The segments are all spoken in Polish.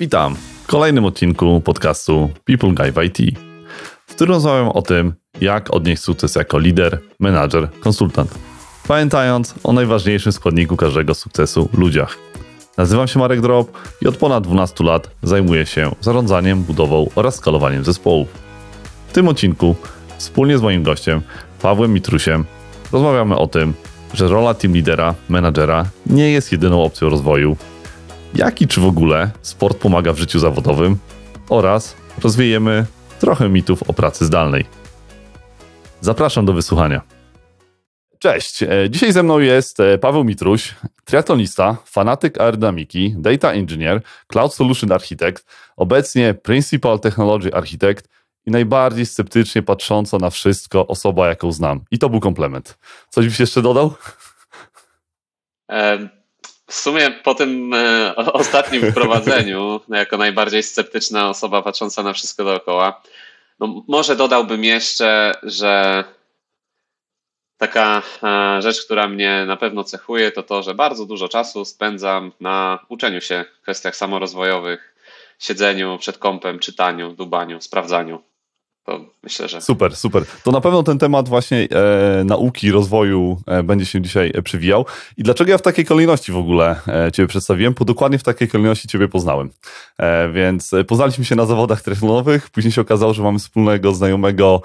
Witam w kolejnym odcinku podcastu People Guy w IT, w którym rozmawiam o tym, jak odnieść sukces jako lider, menadżer, konsultant. Pamiętając o najważniejszym składniku każdego sukcesu ludziach. Nazywam się Marek Drop i od ponad 12 lat zajmuję się zarządzaniem, budową oraz skalowaniem zespołów. W tym odcinku wspólnie z moim gościem, Pawłem Mitrusiem, rozmawiamy o tym, że rola team lidera, menadżera nie jest jedyną opcją rozwoju, jak i czy w ogóle sport pomaga w życiu zawodowym oraz rozwiejemy trochę mitów o pracy zdalnej. Zapraszam do wysłuchania. Cześć, e, dzisiaj ze mną jest e, Paweł Mitruś, triatlonista, fanatyk aerodynamiki, data engineer, cloud solution architect, obecnie principal technology architect i najbardziej sceptycznie patrząca na wszystko osoba, jaką znam. I to był komplement. Coś byś jeszcze dodał? W sumie po tym e, ostatnim wprowadzeniu, jako najbardziej sceptyczna osoba patrząca na wszystko dookoła, no może dodałbym jeszcze, że taka e, rzecz, która mnie na pewno cechuje, to to, że bardzo dużo czasu spędzam na uczeniu się w kwestiach samorozwojowych, siedzeniu przed kąpem, czytaniu, dubaniu, sprawdzaniu to myślę, że. Super, super. To na pewno ten temat właśnie e, nauki, rozwoju e, będzie się dzisiaj e, przywijał. I dlaczego ja w takiej kolejności w ogóle e, Ciebie przedstawiłem? Bo dokładnie w takiej kolejności Ciebie poznałem. E, więc e, poznaliśmy się na zawodach triathlonowych, później się okazało, że mamy wspólnego znajomego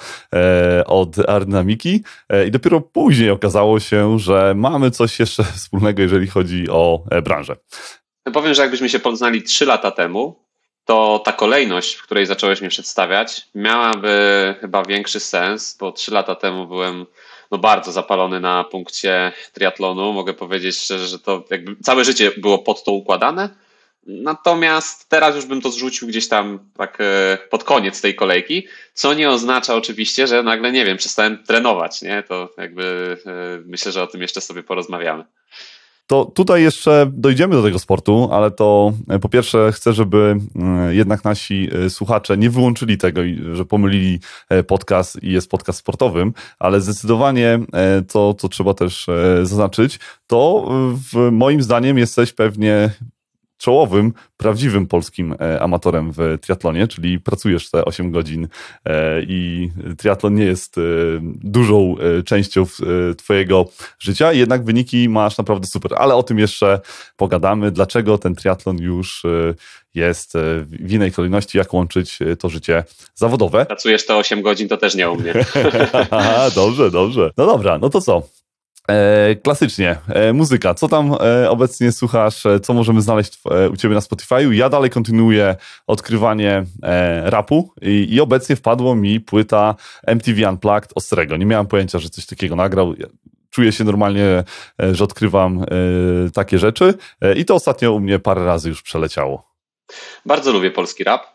od aerodynamiki i dopiero później okazało się, że mamy coś jeszcze wspólnego, jeżeli chodzi o branżę. Powiem, że jakbyśmy się poznali trzy lata temu, to ta kolejność, w której zacząłeś mnie przedstawiać, miałaby chyba większy sens, bo trzy lata temu byłem no, bardzo zapalony na punkcie triatlonu. Mogę powiedzieć szczerze, że to jakby całe życie było pod to układane. Natomiast teraz już bym to zrzucił gdzieś tam tak e, pod koniec tej kolejki, co nie oznacza oczywiście, że nagle, nie wiem, przestałem trenować, nie? To jakby e, myślę, że o tym jeszcze sobie porozmawiamy. To tutaj jeszcze dojdziemy do tego sportu, ale to e, po pierwsze chcę, żeby e, jednak nasi e, słuchacze nie wyłączyli tego, że pomylili podcast i jest podcast sportowym, ale zdecydowanie to, co trzeba też zaznaczyć, to w moim zdaniem jesteś pewnie czołowym, prawdziwym polskim e, amatorem w triatlonie, czyli pracujesz te 8 godzin e, i triatlon nie jest e, dużą częścią twojego życia, jednak wyniki masz naprawdę super, ale o tym jeszcze pogadamy, dlaczego ten triatlon już jest w innej kolejności, jak łączyć to życie zawodowe. Pracujesz te 8 godzin, to też nie u mnie. dobrze, dobrze. No dobra, no to co? E, klasycznie, e, muzyka. Co tam e, obecnie słuchasz? E, co możemy znaleźć e, u Ciebie na Spotify'u? Ja dalej kontynuuję odkrywanie e, rapu i, i, obecnie wpadło mi płyta MTV Unplugged Ostrego. Nie miałem pojęcia, że coś takiego nagrał. Czuję się normalnie, że odkrywam takie rzeczy i to ostatnio u mnie parę razy już przeleciało. Bardzo lubię polski rap.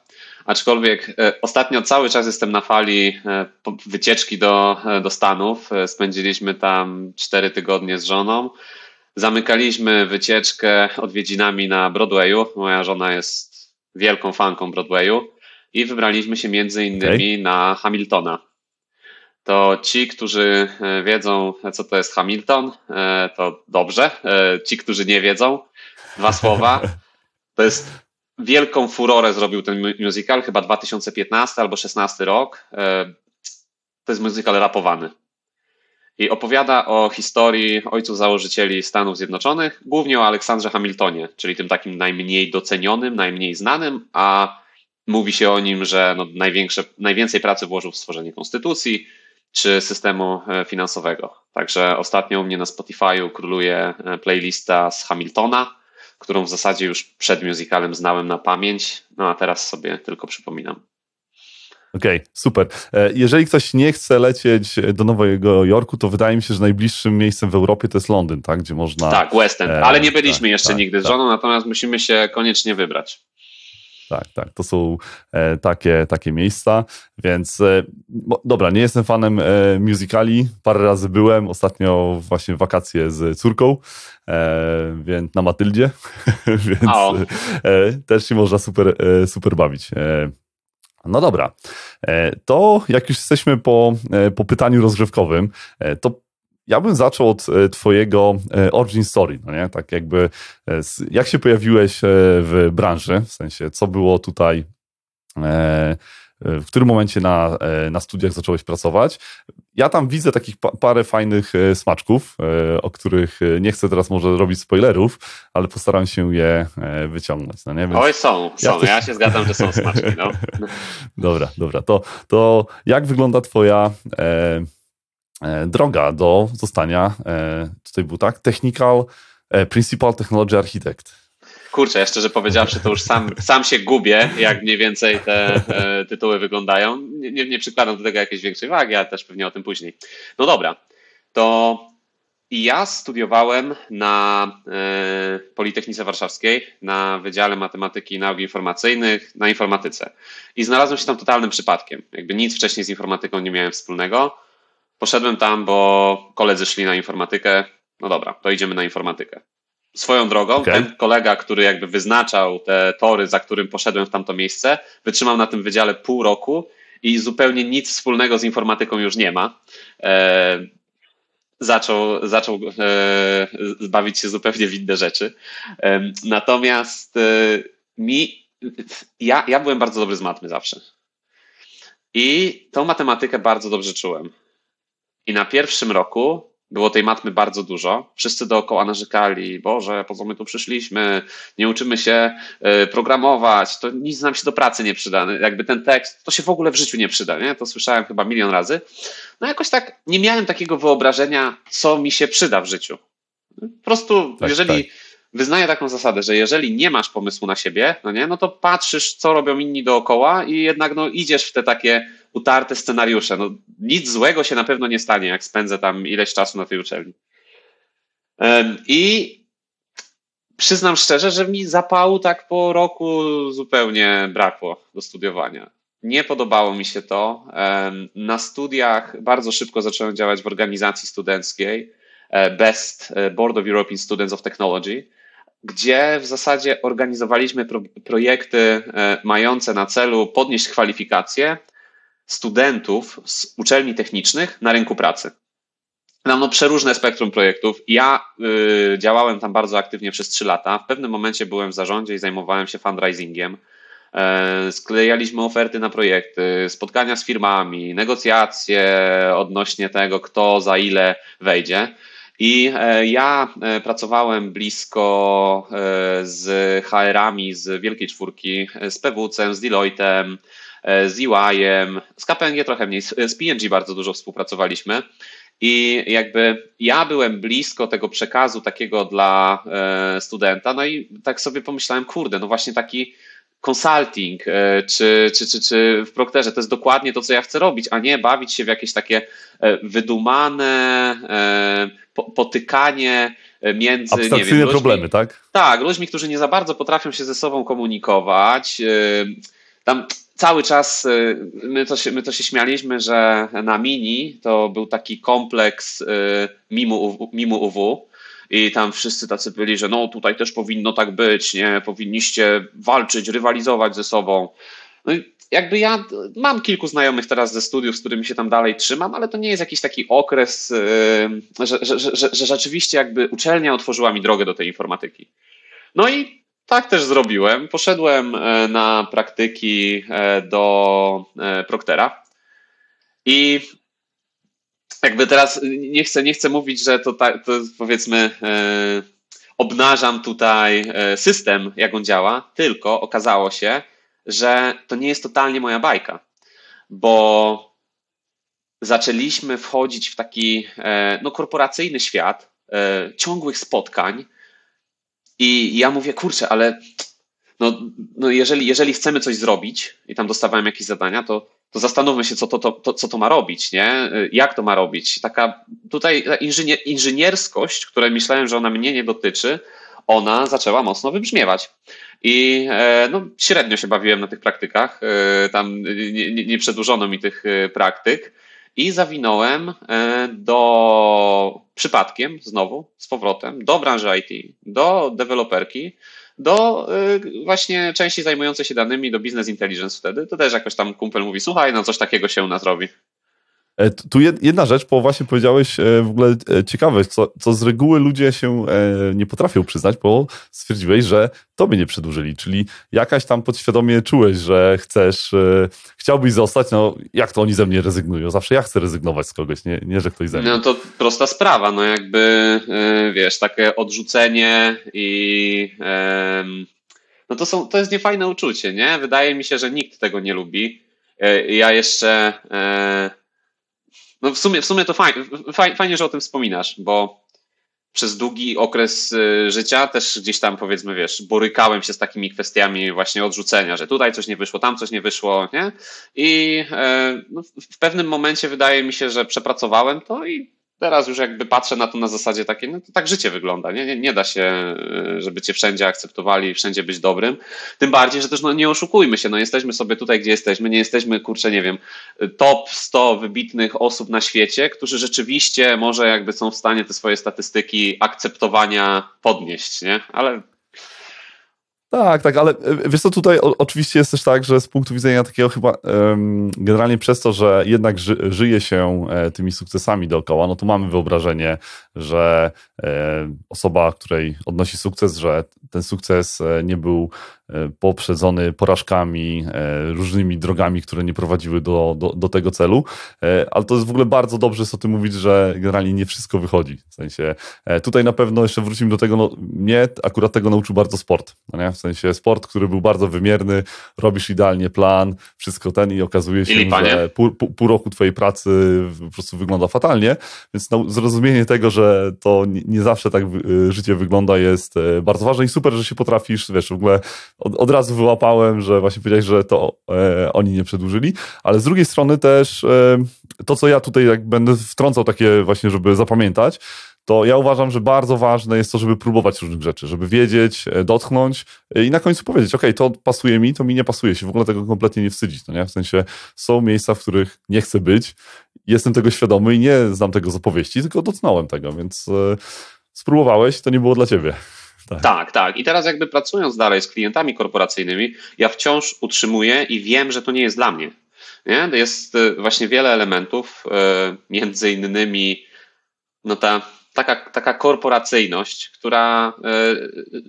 Aczkolwiek e, ostatnio cały czas jestem na fali e, wycieczki do, e, do Stanów. Spędziliśmy tam cztery tygodnie z żoną. Zamykaliśmy wycieczkę odwiedzinami na Broadwayu. Moja żona jest wielką fanką Broadwayu i wybraliśmy się między innymi okay. na Hamiltona. To ci, którzy wiedzą, co to jest Hamilton, to dobrze. Ci, którzy nie wiedzą, dwa słowa. To jest wielką furorę zrobił ten musical, chyba 2015 albo 16 rok. E, to jest musical rapowany. I opowiada o historii ojców założycieli Stanów Zjednoczonych, głównie o Aleksandrze Hamiltonie, czyli tym takim najmniej docenionym, najmniej znanym, a mówi się o nim, że no największe, najwięcej pracy włożył w stworzenie konstytucji czy systemu e, finansowego. Także ostatnio u mnie na Spotify'u króluje e, playlista z Hamiltona, którą w zasadzie już przed musicalem znałem na pamięć, no a teraz sobie tylko przypominam. Okej, okay, super. E, jeżeli ktoś nie chce lecieć do Nowego Jorku, to wydaje mi się, że najbliższym miejscem w Europie to jest Londyn, tak? Gdzie można. Tak, West End, ale nie byliśmy tak, jeszcze tak, nigdy z tak. żoną, natomiast musimy się koniecznie wybrać. Tak, tak, to są e, takie, takie miejsca, więc e, dobra, nie jestem fanem e, musicali, parę razy byłem, ostatnio właśnie wakacje z córką, e, więc na Matyldzie, więc e, też się można super, e, super bawić. No dobra, to jak już jesteśmy po, po pytaniu rozgrzewkowym, to ja bym zaczął od twojego origin story, no nie? Tak jakby, jak się pojawiłeś w branży, w sensie, co było tutaj w którym momencie na, e, na studiach zacząłeś pracować. Ja tam widzę takich pa parę fajnych e, smaczków, e, o których nie chcę teraz może robić spoilerów, ale postaram się je wyciągnąć. No nie? Więc Oj, są, są. Ja, też... ja się zgadzam, że są smaczki. No. dobra, dobra. To, to jak wygląda twoja e, e, droga do zostania, e, tutaj był tak, Technical Principal Technology Architect? kurczę, ja szczerze powiedziawszy, to już sam, sam się gubię, jak mniej więcej te e, tytuły wyglądają. Nie, nie, nie przykładam do tego jakiejś większej wagi, ale też pewnie o tym później. No dobra, to ja studiowałem na e, Politechnice Warszawskiej, na Wydziale Matematyki i Nauk Informacyjnych, na informatyce. I znalazłem się tam totalnym przypadkiem. Jakby nic wcześniej z informatyką nie miałem wspólnego. Poszedłem tam, bo koledzy szli na informatykę. No dobra, to idziemy na informatykę. Swoją drogą, okay. ten kolega, który jakby wyznaczał te tory, za którym poszedłem w tamto miejsce, wytrzymał na tym wydziale pół roku i zupełnie nic wspólnego z informatyką już nie ma. E, zaczął, zaczął e, bawić się zupełnie w inne rzeczy. E, natomiast e, mi, ja, ja byłem bardzo dobry z matmy zawsze. I tą matematykę bardzo dobrze czułem. I na pierwszym roku było tej matmy bardzo dużo. Wszyscy dookoła narzekali, Boże, po co my tu przyszliśmy, nie uczymy się e, programować, to nic nam się do pracy nie przyda. Jakby ten tekst, to się w ogóle w życiu nie przyda, nie? To słyszałem chyba milion razy. No jakoś tak nie miałem takiego wyobrażenia, co mi się przyda w życiu. Po prostu, tak, jeżeli tak. wyznaję taką zasadę, że jeżeli nie masz pomysłu na siebie, no nie, no to patrzysz, co robią inni dookoła i jednak no, idziesz w te takie utarte scenariusze. No, nic złego się na pewno nie stanie, jak spędzę tam ileś czasu na tej uczelni. I przyznam szczerze, że mi zapału tak po roku zupełnie brakło do studiowania. Nie podobało mi się to. Na studiach bardzo szybko zacząłem działać w organizacji studenckiej e, BEST, e, Board of European Students of Technology, gdzie w zasadzie organizowaliśmy pro projekty e, mające na celu podnieść kwalifikacje studentów z uczelni technicznych na rynku pracy. Mam no, przeróżne spektrum projektów. Ja y, działałem tam bardzo aktywnie przez trzy lata. W pewnym momencie byłem w zarządzie i zajmowałem się fundraisingiem. E, sklejaliśmy oferty na projekty, spotkania z firmami, negocjacje odnośnie tego, kto za ile wejdzie. I e, ja e, pracowałem blisko z HR-ami z Wielkiej Czwórki, z PWC, z Deloitte'em, z EY-em, z KPMG trochę mniej, z PNG bardzo dużo współpracowaliśmy. I jakby ja byłem blisko tego przekazu takiego dla e, studenta, no i tak sobie pomyślałem, kurde, no właśnie taki consulting e, czy, czy, czy, czy w Procterze to jest dokładnie to, co ja chcę robić, a nie bawić się w jakieś takie wydumane potykanie między. Abstrakcyjne nie wiem, ludźmi, problemy, tak? Tak, ludźmi, którzy nie za bardzo potrafią się ze sobą komunikować. Tam cały czas y, my to, się, my to się śmialiśmy, że na Mini to był taki kompleks y, Mimu UW i tam wszyscy tacy byli, że no tutaj też powinno tak być, nie, powinniście walczyć, rywalizować ze sobą. No i jakby ja mam kilku znajomych teraz ze studiów, z którymi się tam dalej trzymam, ale to nie jest jakiś taki okres, y, że, że, że, że rzeczywiście jakby uczelnia otworzyła mi drogę do tej informatyki. No i tak też zrobiłem. Poszedłem e, na praktyki e, do e, Proktera i jakby teraz nie chcę, nie chcę mówić, że to, tak, to powiedzmy obnażam tutaj system, jak on działa, tylko okazało się, że to nie jest totalnie moja bajka, bo zaczęliśmy wchodzić w taki no, korporacyjny świat ciągłych spotkań, i ja mówię, kurczę, ale no, no jeżeli, jeżeli chcemy coś zrobić i tam dostawałem jakieś zadania, to, to zastanówmy się, co to, to, to, co to ma robić, nie? Jak to ma robić? Taka tutaj ta inżynier, inżynierskość, której myślałem, że ona mnie nie dotyczy, ona zaczęła mocno wybrzmiewać. I e, no, średnio się bawiłem na tych praktykach. E, tam nie, nie, nie przedłużono mi tych e, praktyk i zawinąłem e, do przypadkiem, znowu, z powrotem, do branży IT, do deweloperki, do e, właśnie części zajmującej się danymi, do business intelligence wtedy. To też jakoś tam kumpel mówi, słuchaj, no coś takiego się u nas robi. E, tu jedna rzecz, bo właśnie powiedziałeś e, w ogóle e, ciekawe, co, co z reguły ludzie się nie potrafią przyznać, bo stwierdziłeś, że tobie nie przedłużyli, czyli jakaś tam podświadomie czułeś, że chcesz, chciałbyś zostać, no jak to oni ze mnie rezygnują? Zawsze ja chcę rezygnować z kogoś, nie, nie że ktoś ze mnie. No to prosta sprawa, no jakby wiesz, takie odrzucenie i no to, są, to jest niefajne uczucie, nie? Wydaje mi się, że nikt tego nie lubi. Ja jeszcze no w sumie, w sumie to fajnie, fajnie, że o tym wspominasz, bo przez długi okres y, życia też gdzieś tam powiedzmy, wiesz, borykałem się z takimi kwestiami właśnie odrzucenia, że tutaj coś nie wyszło, tam coś nie wyszło, nie? I e, no, w pewnym momencie wydaje mi się, że przepracowałem to i Teraz już jakby patrzę na to na zasadzie takiej, no to tak życie wygląda, nie? nie? Nie, da się, e, żeby cię wszędzie akceptowali, wszędzie być dobrym. Tym bardziej, że też no, nie oszukujmy się, no jesteśmy sobie tutaj, gdzie jesteśmy, nie jesteśmy, kurczę, nie wiem, top 100 wybitnych osób na świecie, którzy rzeczywiście może jakby są w stanie te swoje statystyki akceptowania podnieść, nie? Ale tak, tak, ale e, wiesz co, tutaj oczywiście jest też tak, że z punktu widzenia takiego chyba generalnie przez to, że jednak ży, żyje się e, tymi sukcesami dookoła, no to mamy wyobrażenie, że e, osoba, której odnosi sukces, że ten sukces nie był poprzedzony porażkami, e, różnymi drogami, które nie prowadziły do, do, do, tego celu. E, ale to jest w ogóle bardzo dobrze jest o tym mówić, że generalnie nie wszystko wychodzi. W sensie tutaj na pewno jeszcze wrócimy do tego, no, mnie akurat tego nauczył bardzo sport. No nie? W sensie sport, który był bardzo wymierny, robisz idealnie plan, wszystko ten i okazuje się, I że pół, pół, roku twojej pracy po prostu wygląda fatalnie, więc zrozumienie tego, że to nie, nie zawsze tak życie wygląda jest bardzo ważne i super, że się potrafisz, wiesz, w ogóle od, od razu wyłapałem, że właśnie powiedziałeś, że to e, oni nie przedłużyli, ale z drugiej strony też e, to, co ja tutaj jak będę wtrącał takie właśnie, żeby zapamiętać, to ja uważam, że bardzo ważne jest to, żeby próbować różnych rzeczy, żeby wiedzieć, e, dotknąć e, i na końcu powiedzieć, ok, to pasuje mi, to mi nie pasuje się, w ogóle tego kompletnie nie wstydzić, no nie? W sensie są miejsca, w których nie chcę być, jestem tego świadomy i nie znam tego z opowieści, tylko dotknąłem tego, więc e, spróbowałeś, to nie było dla ciebie. Tak. tak, tak. I teraz jakby pracując dalej z klientami korporacyjnymi, ja wciąż utrzymuję i wiem, że to nie jest dla mnie. Nie? Jest y, właśnie wiele elementów, y, między innymi no ta taka, taka korporacyjność, która y,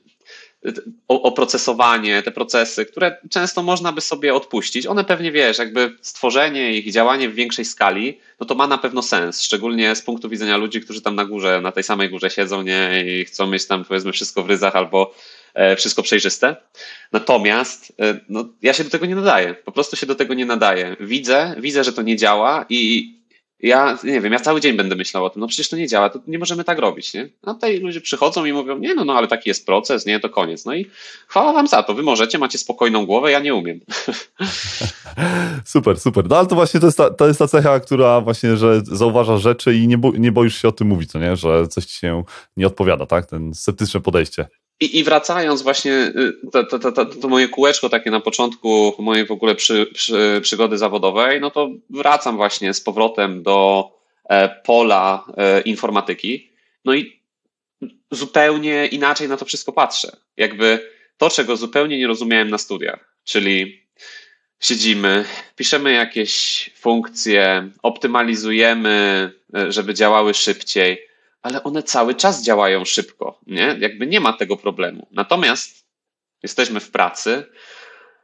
oprocesowanie, te procesy, które często można by sobie odpuścić. One pewnie wiesz, jakby stworzenie ich, działanie w większej skali, no to ma na pewno sens, szczególnie z punktu widzenia ludzi, którzy tam na górze, na tej samej górze siedzą nie i chcą mieć tam powiedzmy wszystko w ryzach albo e, wszystko przejrzyste. Natomiast e, no, ja się do tego nie nadaję. Po prostu się do tego nie nadaję. Widzę, widzę, że to nie działa i ja nie wiem, ja cały dzień będę myślał o tym, no przecież to nie działa, to nie możemy tak robić, nie? A tutaj ludzie przychodzą i mówią, nie no, no ale taki jest proces, nie, to koniec. No i chwała wam za to, wy możecie, macie spokojną głowę, ja nie umiem. Super, super. No ale to właśnie to jest ta, to jest ta cecha, która właśnie, że zauważa rzeczy i nie, bo, nie boisz się o tym mówić, co nie? Że coś ci się nie odpowiada, tak? Ten sceptyczne podejście. I, I, wracając właśnie, y, to, to, to, to, moje kółeczko takie na początku mojej w ogóle przy, przy, przygody zawodowej, no to wracam właśnie z powrotem do e, pola e, informatyki. No i zupełnie inaczej na to wszystko patrzę. Jakby to, czego zupełnie nie rozumiałem na studiach, czyli siedzimy, piszemy jakieś funkcje, optymalizujemy, e, żeby działały szybciej ale one cały czas działają szybko, nie? Jakby nie ma tego problemu. Natomiast jesteśmy w pracy,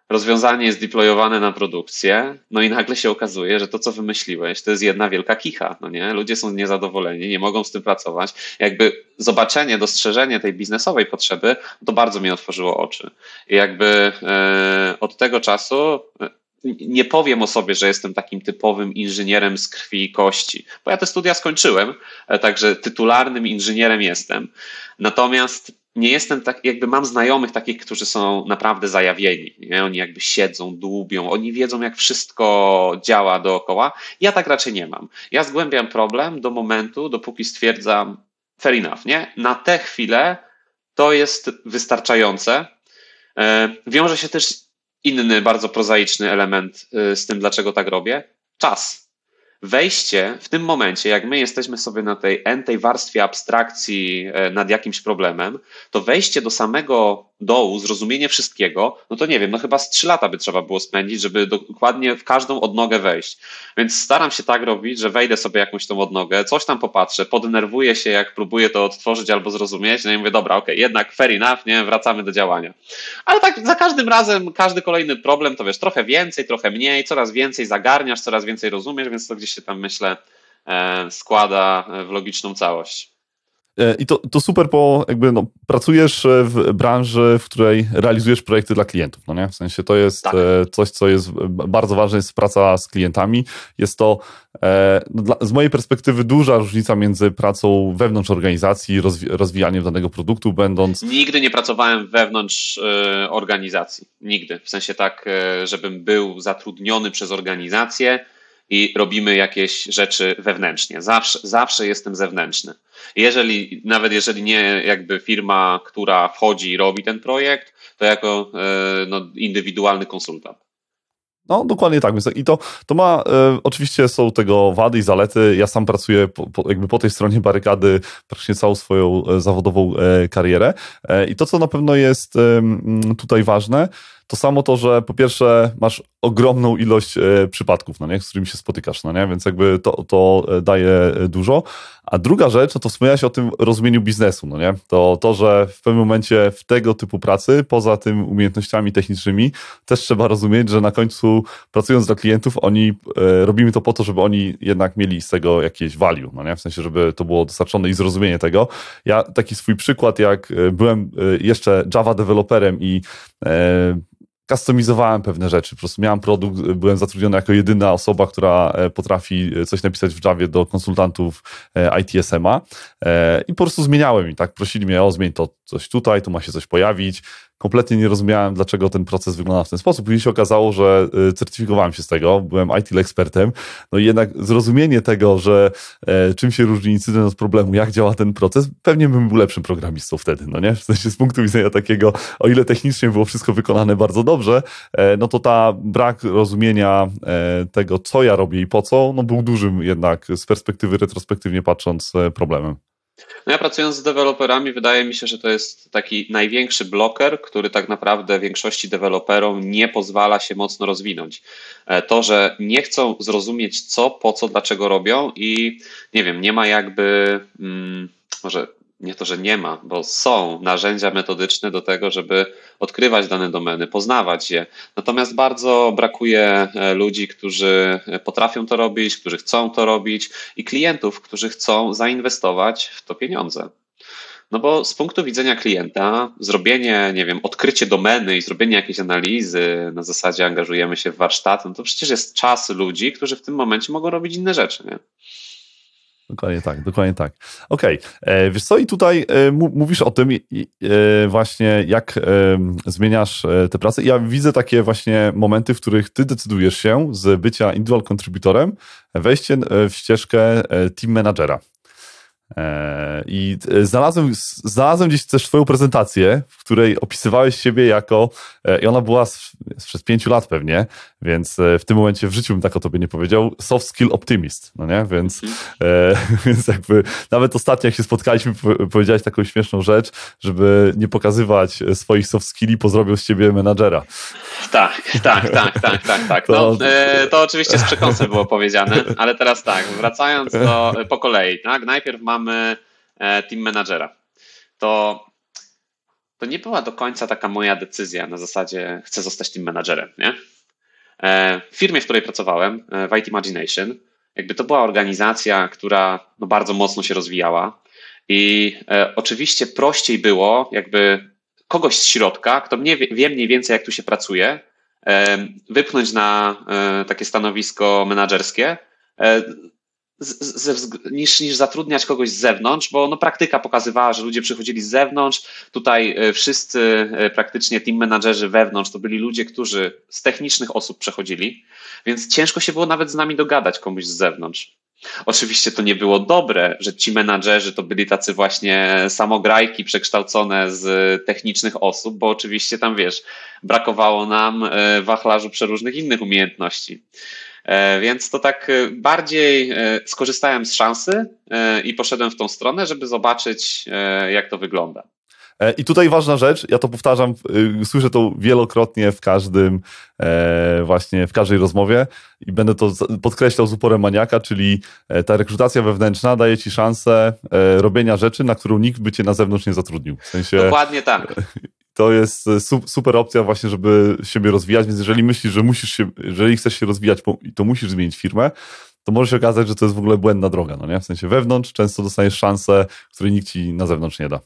rozwiązanie jest deployowane na produkcję, no i nagle się okazuje, że to, co wymyśliłeś, to jest jedna wielka kicha, no nie? Ludzie są niezadowoleni, nie mogą z tym pracować. Jakby zobaczenie, dostrzeżenie tej biznesowej potrzeby, to bardzo mi otworzyło oczy. I jakby e, od tego czasu nie powiem o sobie, że jestem takim typowym inżynierem z krwi i kości, bo ja te studia skończyłem, e, także tytularnym inżynierem jestem. Natomiast nie jestem tak, jakby mam znajomych takich, którzy są naprawdę zajawieni. Nie? Oni jakby siedzą, dłubią, oni wiedzą, jak wszystko działa dookoła. Ja tak raczej nie mam. Ja zgłębiam problem do momentu, dopóki stwierdzam, fair enough, nie? Na tę chwilę to jest wystarczające. E, wiąże się też inny, bardzo prozaiczny element y, z tym, dlaczego tak robię. Czas. Wejście w tym momencie, jak my jesteśmy sobie na tej entej warstwie abstrakcji e, nad jakimś problemem, to wejście do samego dołu, zrozumienie wszystkiego, no to nie wiem, no chyba z trzy lata by trzeba było spędzić, żeby dokładnie w każdą odnogę wejść. Więc staram się tak robić, że wejdę sobie jakąś tą odnogę, coś tam popatrzę, poddenerwuję się, jak próbuję to odtworzyć albo zrozumieć, no i mówię, dobra, okej, okay, jednak fair enough, nie, wracamy do działania. Ale tak za każdym razem, każdy kolejny problem, to wiesz, trochę więcej, trochę mniej, coraz więcej zagarniasz, coraz więcej rozumiesz, więc to gdzieś się tam, myślę, e, składa w logiczną całość. E, I to, to super, bo jakby no, pracujesz e, w branży, w której realizujesz projekty dla klientów, no nie? W sensie to jest tak. E, coś, co jest bardzo ważne, jest praca z klientami. Jest to no, dla, z mojej perspektywy duża różnica między pracą wewnątrz organizacji, rozwi rozwijaniem danego produktu, będąc... Nigdy nie pracowałem wewnątrz y, organizacji. Nigdy. W sensie tak, y, żebym był zatrudniony przez organizację, i robimy jakieś rzeczy wewnętrznie. Zawsze, zawsze jestem zewnętrzny. Jeżeli, nawet jeżeli nie jakby firma, która wchodzi i robi ten projekt, to jako e, no, indywidualny konsultant. No, dokładnie tak. I to, to ma, e, oczywiście są tego wady i zalety. Ja sam pracuję po, po, jakby po tej stronie barykady praktycznie całą swoją e, zawodową e, karierę. E, I to, co na pewno jest tutaj ważne, to samo to, że po pierwsze masz ogromną ilość e, przypadków, no nie, z którymi się spotykasz, no nie, więc jakby to, to e, daje e, dużo. A druga rzecz, no to wspomniałeś o tym rozumieniu biznesu, no nie, to to, że w pewnym momencie w tego typu pracy, poza tym umiejętnościami technicznymi, też trzeba rozumieć, że na końcu pracując dla klientów, oni robimy to po to, żeby oni jednak mieli z tego jakieś value, no nie, w sensie, żeby to było dostarczone i zrozumienie tego. Ja taki swój przykład, jak byłem jeszcze Java deweloperem i customizowałem pewne rzeczy. Po prostu miałem produkt, byłem zatrudniony jako jedyna osoba, która e, potrafi coś napisać w Javie do konsultantów e, ITSM-a e, i po prostu zmieniałem i tak prosili mnie, o zmień to coś tutaj, tu ma się coś pojawić kompletnie nie rozumiałem, dlaczego ten proces wygląda w ten sposób. Później się okazało, że y, certyfikowałem się z tego, byłem IT ekspertem, no i jednak zrozumienie tego, że e, czym się różni incydent od problemu, jak działa ten proces, pewnie bym był lepszym programistą wtedy, no nie? W sensie z punktu widzenia takiego, o ile technicznie było wszystko wykonane bardzo dobrze, e, no to ta brak rozumienia e, tego, co ja robię i po co, no był dużym jednak z perspektywy retrospektywnie patrząc problemem. No ja pracując z deweloperami, wydaje mi się, że to jest taki największy bloker, który tak naprawdę większości deweloperom nie pozwala się mocno rozwinąć. E, to, że nie chcą zrozumieć co, po co, dlaczego robią i nie wiem, nie ma jakby, hmm, może nie to, że nie ma, bo są narzędzia metodyczne do tego, żeby odkrywać dane domeny, poznawać je. Natomiast bardzo brakuje e, ludzi, którzy potrafią to robić, którzy chcą to robić i klientów, którzy chcą zainwestować w to pieniądze. No bo z punktu widzenia klienta, zrobienie, nie wiem, odkrycie domeny i zrobienie jakiejś analizy na zasadzie angażujemy się w warsztat, no to przecież jest czas ludzi, którzy w tym momencie mogą robić inne rzeczy. Nie? Dokładnie tak, dokładnie tak. Okej, okay. E, wiesz co, i tutaj e, mówisz o tym e, właśnie, jak zmieniasz tę pracę. Ja widzę takie właśnie momenty, w których ty decydujesz się z bycia individual contributorem, wejście w ścieżkę team managera. E, I e, znalazłem, znalazłem gdzieś też Twoją prezentację, w której opisywałeś siebie jako, e, i ona była sprzed pięciu lat pewnie, więc w tym momencie w życiu bym tak o tobie nie powiedział, soft skill optimist, no nie? Więc, e, więc jakby nawet ostatnio jak się spotkaliśmy, powiedziałeś taką śmieszną rzecz, żeby nie pokazywać swoich soft skilli, pozrobił z ciebie menadżera. Tak, tak, tak, tak, tak, tak. No, to, to oczywiście z przekąsem było powiedziane, ale teraz tak, wracając do, po kolei, tak? Najpierw mamy mamy e, team managera. To, to nie była do końca taka moja decyzja na zasadzie chcę zostać team managerem, nie? E, w firmie, w której pracowałem, e, w IT Imagination, jakby to była organizacja, która no bardzo mocno się rozwijała i oczywiście prościej było jakby kogoś z środka, kto mnie, wie mniej więcej jak tu się pracuje, wypchnąć na takie stanowisko menedżerskie, z, niż, niż zatrudniać kogoś z zewnątrz, bo no, praktyka pokazywała, że ludzie przychodzili z zewnątrz. Tutaj e, wszyscy e, praktycznie team menadżerzy wewnątrz to byli ludzie, którzy z technicznych osób przechodzili, więc ciężko się było nawet z nami dogadać komuś z zewnątrz. Oczywiście to nie było dobre, że ci menadżerzy to byli tacy właśnie samograjki przekształcone z technicznych osób, bo oczywiście tam wiesz, brakowało nam e, wachlarzu przeróżnych innych umiejętności. E, więc to tak e, bardziej e, skorzystałem z szansy i poszedłem w tą stronę, żeby zobaczyć, jak to wygląda. I tutaj ważna rzecz, ja to powtarzam, słyszę to wielokrotnie w każdym, właśnie w każdej rozmowie i będę to podkreślał z uporem maniaka, czyli ta rekrutacja wewnętrzna daje ci szansę robienia rzeczy, na którą nikt by cię na zewnątrz nie zatrudnił. W sensie, Dokładnie tak. To jest super opcja właśnie, żeby siebie rozwijać, więc jeżeli myślisz, że musisz się, jeżeli chcesz się rozwijać, to musisz zmienić firmę, to może się okazać, że to jest w ogóle błędna droga, no nie? W sensie wewnątrz często dostajesz szansę, której nikt ci na zewnątrz nie da.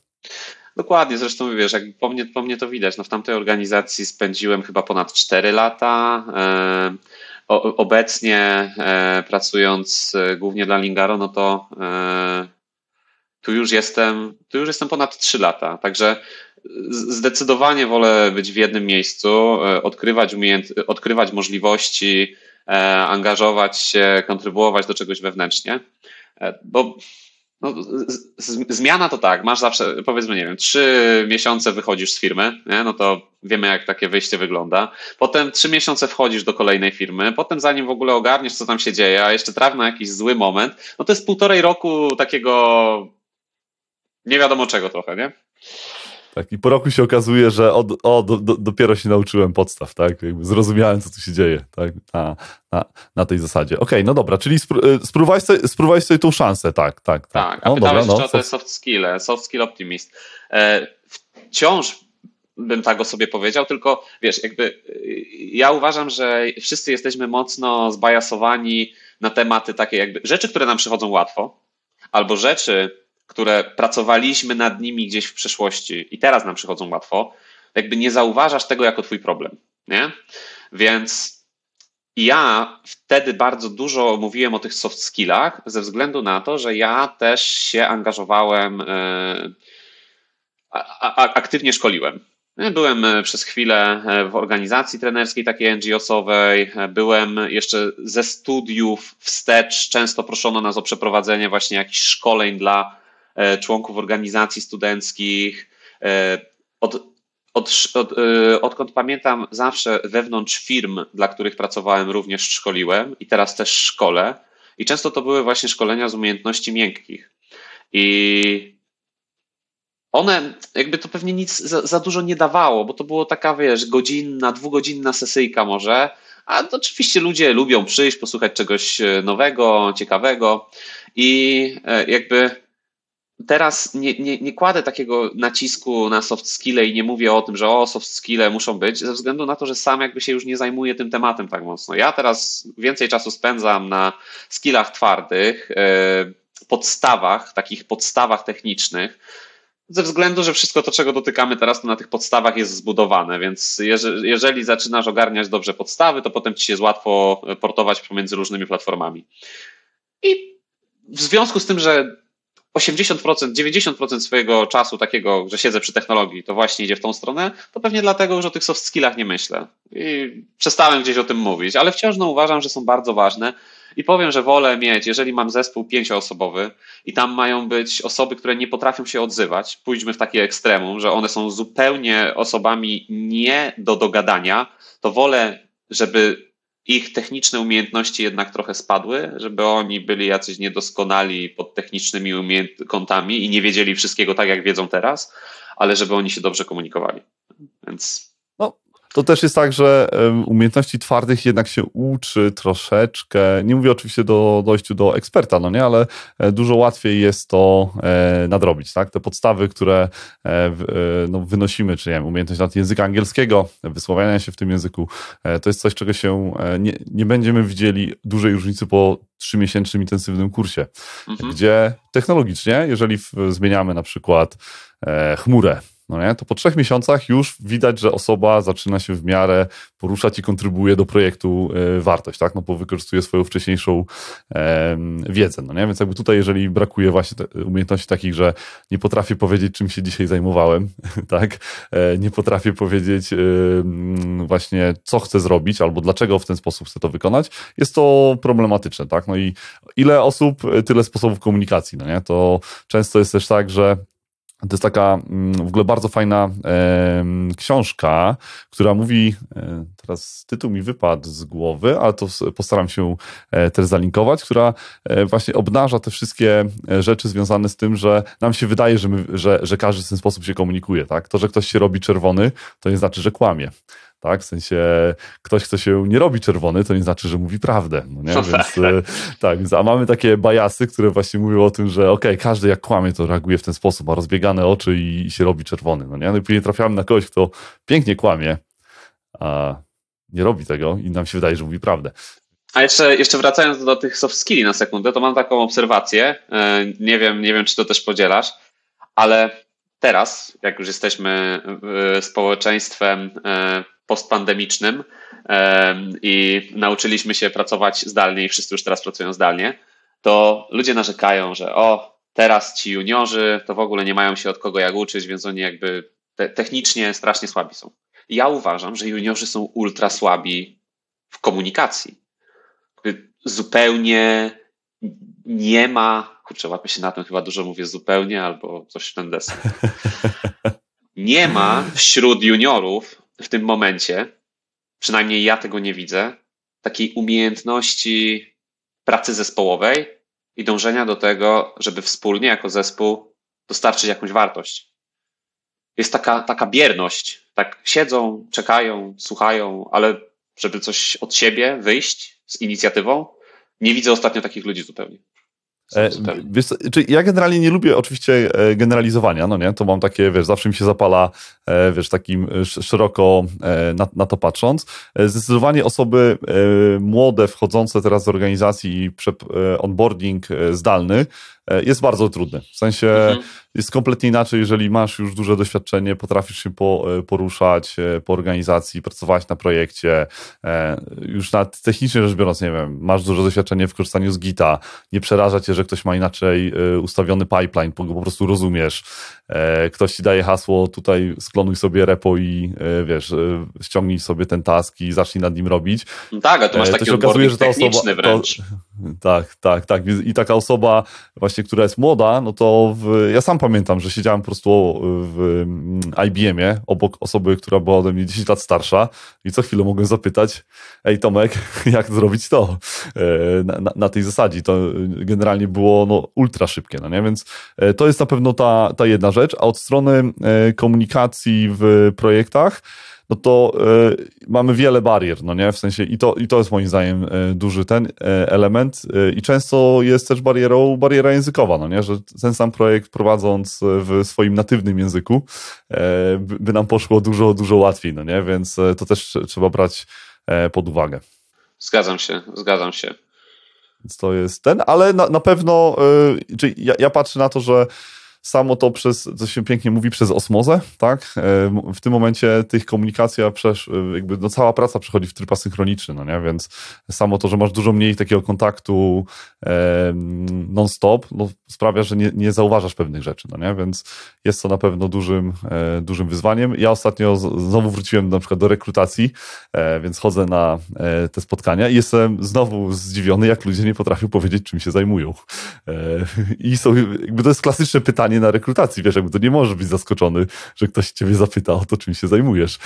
Dokładnie, zresztą wiesz, jak po mnie, po mnie to widać. No w tamtej organizacji spędziłem chyba ponad 4 lata. E, obecnie e, pracując e, głównie dla Lingaro, no to e, tu już jestem, tu już jestem ponad 3 lata. Także zdecydowanie wolę być w jednym miejscu, e, odkrywać, umiejęt, odkrywać możliwości, e, angażować się, kontrybuować do czegoś wewnętrznie. Bo no, zmiana to tak, masz zawsze, powiedzmy, nie wiem, trzy miesiące wychodzisz z firmy, nie? no to wiemy, jak takie wyjście wygląda. Potem trzy miesiące wchodzisz do kolejnej firmy, potem zanim w ogóle ogarniesz, co tam się dzieje, a jeszcze traf na jakiś zły moment, no to jest półtorej roku takiego nie wiadomo czego trochę, nie? Tak, i po roku się okazuje, że o, o do, do, dopiero się nauczyłem podstaw, tak? Jakby zrozumiałem, co tu się dzieje, tak? Na, na, na tej zasadzie. Okej, okay, no dobra, czyli y, spróbowałeś sobie, spróbowałeś sobie tą szansę, tak, tak. Tak, tak a no, pytałeś dobra, no, o te soft skille, soft skill optimist. E, wciąż bym tak o sobie powiedział, tylko wiesz, jakby y, ja uważam, że wszyscy jesteśmy mocno zbajasowani na tematy takie jakby rzeczy, które nam przychodzą łatwo, albo rzeczy, które pracowaliśmy nad nimi gdzieś w przeszłości i teraz nam przychodzą łatwo, jakby nie zauważasz tego jako twój problem, nie? Więc ja wtedy bardzo dużo mówiłem o tych soft skillach ze względu na to, że ja też się angażowałem, e, aktywnie szkoliłem. Byłem e, przez chwilę e, w organizacji trenerskiej takiej NGO-sowej, byłem jeszcze ze studiów wstecz, często proszono nas o przeprowadzenie właśnie jakichś szkoleń dla członków organizacji studenckich. E, od, od, od, e, odkąd pamiętam, zawsze wewnątrz firm, dla których pracowałem, również szkoliłem i teraz też szkole. I często to były właśnie szkolenia z umiejętności miękkich. I one, jakby to pewnie nic za, za, dużo nie dawało, bo to było taka, wiesz, godzinna, dwugodzinna sesyjka może, a oczywiście ludzie lubią przyjść, posłuchać czegoś nowego, ciekawego i jakby teraz nie, nie, nie kładę takiego nacisku na soft skille i nie mówię o tym, że o, soft skille muszą być, ze względu na to, że sam jakby się już nie zajmuję tym tematem tak mocno. Ja teraz więcej czasu spędzam na skillach twardych, e, podstawach, takich podstawach technicznych, ze względu, że wszystko to, czego dotykamy teraz, to na tych podstawach jest zbudowane, więc jeżeli, jeżeli zaczynasz ogarniać dobrze podstawy, to potem ci się jest łatwo portować pomiędzy różnymi platformami. I w związku z tym, że 80%, 90% swojego czasu takiego, że siedzę przy technologii, to właśnie idzie w tą stronę, to pewnie dlatego, że o tych soft skillach nie myślę. I przestałem gdzieś o tym mówić, ale wciąż no, uważam, że są bardzo ważne. I powiem, że wolę mieć, jeżeli mam zespół pięcioosobowy i tam mają być osoby, które nie potrafią się odzywać, pójdźmy w takie ekstremum, że one są zupełnie osobami nie do dogadania, to wolę, żeby ich techniczne umiejętności jednak trochę spadły, żeby oni byli jacyś niedoskonali pod technicznymi kątami i nie wiedzieli wszystkiego tak, jak wiedzą teraz, ale żeby oni się dobrze komunikowali. Więc to też jest tak, że umiejętności twardych jednak się uczy troszeczkę. Nie mówię oczywiście do dojściu do eksperta, no nie, ale e, dużo łatwiej jest to e, nadrobić, tak? Te podstawy, które e, no, wynosimy, czy nie wiem, umiejętność nad języka angielskiego, wysławiania się w tym języku, to jest coś, czego się nie, nie będziemy widzieli dużej różnicy po trzymiesięcznym intensywnym kursie, mhm. gdzie technologicznie, jeżeli zmieniamy na przykład chmurę, no nie? to po trzech miesiącach już widać, że osoba zaczyna się w miarę poruszać i kontrybuje do projektu y, wartość, tak? No bo wykorzystuje swoją wcześniejszą e, wiedzę, no nie? Więc jakby tutaj, jeżeli brakuje właśnie umiejętności takich, że nie potrafię powiedzieć, czym się dzisiaj zajmowałem, tak? E, nie potrafię powiedzieć e, właśnie, co chcę zrobić, albo dlaczego w ten sposób chcę to wykonać, jest to problematyczne, tak? No i ile osób, tyle sposobów komunikacji, no nie? To często jest też tak, że To jest taka mm, w ogóle bardzo fajna e, książka, która mówi, e, teraz tytuł mi wypadł z głowy, ale to postaram się e, też zalinkować, która e, właśnie obnaża te wszystkie e, rzeczy związane z tym, że nam się wydaje, że, my, że, że każdy w ten sposób się komunikuje. Tak? To, że ktoś się robi czerwony, to nie znaczy, że kłamie tak? W sensie ktoś, kto się nie robi czerwony, to nie znaczy, że mówi prawdę, no nie? No więc, tak, tak. tak, a mamy takie bajasy, które właśnie mówią o tym, że okej, okay, każdy jak kłamie, to reaguje w ten sposób, ma rozbiegane oczy i się robi czerwony, no nie? No i później trafiamy na kogoś, kto pięknie kłamie, a nie robi tego i nam się wydaje, że mówi prawdę. A jeszcze, jeszcze wracając do tych soft skilli na sekundę, to mam taką obserwację, e, nie wiem, nie wiem, czy to też podzielasz, ale teraz, jak już jesteśmy społeczeństwem e, postpandemicznym i nauczyliśmy się pracować zdalnie i wszyscy już teraz pracują zdalnie, to ludzie narzekają, że o, teraz ci juniorzy to w ogóle nie mają się od kogo jak uczyć, więc oni jakby te, technicznie strasznie słabi są. Ja uważam, że juniorzy są ultra słabi w komunikacji. Zupełnie nie ma, kurczę, łapię się na tym, chyba dużo mówię zupełnie albo coś w ten deseń. Nie ma wśród juniorów w tym momencie, przynajmniej ja tego nie widzę, takiej umiejętności pracy zespołowej i dążenia do tego, żeby wspólnie jako zespół dostarczyć jakąś wartość. Jest taka, taka bierność, tak siedzą, czekają, słuchają, ale żeby coś od siebie wyjść z inicjatywą, nie widzę ostatnio takich ludzi zupełnie. E, wiesz, czy ja generalnie nie lubię oczywiście e, generalizowania, no nie, to mam takie, wiesz, zawsze mi się zapala, e, wiesz, takim szeroko na, na to patrząc. Zdecydowanie osoby młode, wchodzące teraz w organizacji onboarding zdalny jest bardzo trudny. W sensie mhm jest kompletnie inaczej, jeżeli masz już duże doświadczenie, potrafisz się po, e, poruszać e, po organizacji, pracować na projekcie, e, już na technicznie rzecz biorąc, nie wiem, masz duże doświadczenie w korzystaniu z Gita, nie przeraża cię, że ktoś ma inaczej ustawiony pipeline, bo go po prostu rozumiesz. Ktoś ci daje hasło, tutaj sklonuj sobie repo i wiesz, ściągnij sobie ten task i zacznij nad nim robić. No tak, a to masz taki to okazuje, że ta osoba, wręcz. To, tak, tak, tak. I taka osoba właśnie, która jest młoda, no to w, ja sam pamiętam, że siedziałem po prostu w mm, IBM-ie obok osoby, która była ode mnie 10 lat starsza i co chwilę mogłem zapytać, ej Tomek, jak zrobić to e, na, na, na tej zasadzie. To generalnie było no, ultra szybkie, no nie? Więc e, to jest na pewno ta, ta jedna rzecz, a od strony e, komunikacji w projektach, no to y, mamy wiele barier, no nie? W sensie i to, i to jest moim zdaniem y, duży ten element i często jest też barierą bariera językowa, no nie? Że ten sam projekt prowadząc w swoim natywnym języku by nam poszło dużo, dużo łatwiej, no nie? Więc to też trzeba brać pod uwagę. Zgadzam się, zgadzam się. Więc to jest ten, ale na, na pewno, czyli ja, ja patrzę na to, że samo to przez, co się pięknie mówi, przez osmozę, tak? E, w tym momencie tych komunikacja, przesz, e, jakby no cała praca przechodzi w tryb asynchroniczny, no nie? Więc samo to, że masz dużo mniej takiego kontaktu non-stop, no, sprawia, że nie, nie zauważasz pewnych rzeczy, no nie? Więc jest to na pewno dużym, e, dużym wyzwaniem. Ja ostatnio z, znowu wróciłem na przykład do rekrutacji, e, więc chodzę na e, te spotkania i jestem znowu zdziwiony, jak ludzie nie potrafią powiedzieć, czym się zajmują. I są, jakby to jest klasyczne pytanie, na rekrutacji, wiesz, jakby to nie możesz być zaskoczony, że ktoś ciebie zapyta o to, czym się zajmujesz.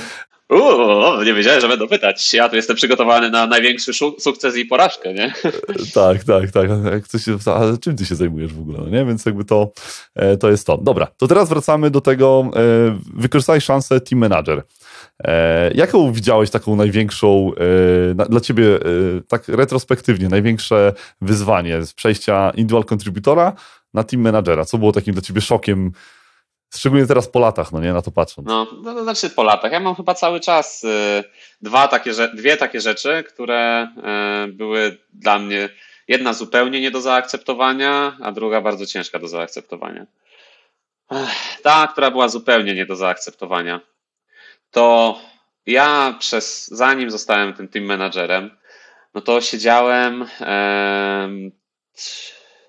Uuu, nie wiedziałem, że będą pytać. Ja tu jestem przygotowany na największy sukces i porażkę, nie? tak, tak, tak. Jak czym ty się zajmujesz w ogóle, no nie? Więc jakby to, e, to jest to. Dobra, to teraz wracamy do tego, e, wykorzystaj szansę team manager. E, jaką widziałeś taką największą, dla ciebie tak retrospektywnie, największe wyzwanie z przejścia individual contributora na team managera? Co było takim dla ciebie szokiem, szczególnie teraz po latach, no nie, na to patrząc? No, no to znaczy po latach. Ja mam chyba cały czas y, dwa takie, dwie takie rzeczy, które y, były dla mnie jedna zupełnie nie do zaakceptowania, a druga bardzo ciężka do zaakceptowania. Ta, która była zupełnie nie do zaakceptowania, to ja przez, zanim zostałem tym team managerem, no to siedziałem e,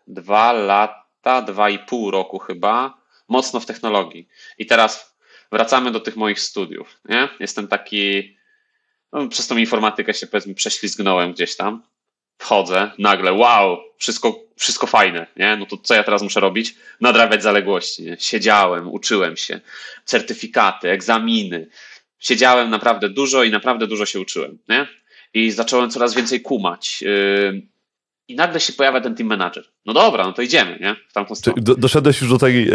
dwa lata lata, dwa i pół roku chyba, mocno w technologii. I teraz wracamy do tych moich studiów. Nie? Jestem taki, no, przez tą informatykę się powiedzmy prześlizgnąłem gdzieś tam. wchodzę, nagle wow, wszystko, wszystko fajne, nie? No to co ja teraz muszę robić? Nadrabiać zaległości. Nie? Siedziałem, uczyłem się, certyfikaty, egzaminy. Siedziałem naprawdę dużo i naprawdę dużo się uczyłem, nie? I zacząłem coraz więcej kumać. Yy, i nagle się pojawia ten team manager. No dobra, no to idziemy, nie? W tamtą stronę. Do, doszedłeś już do tej, e,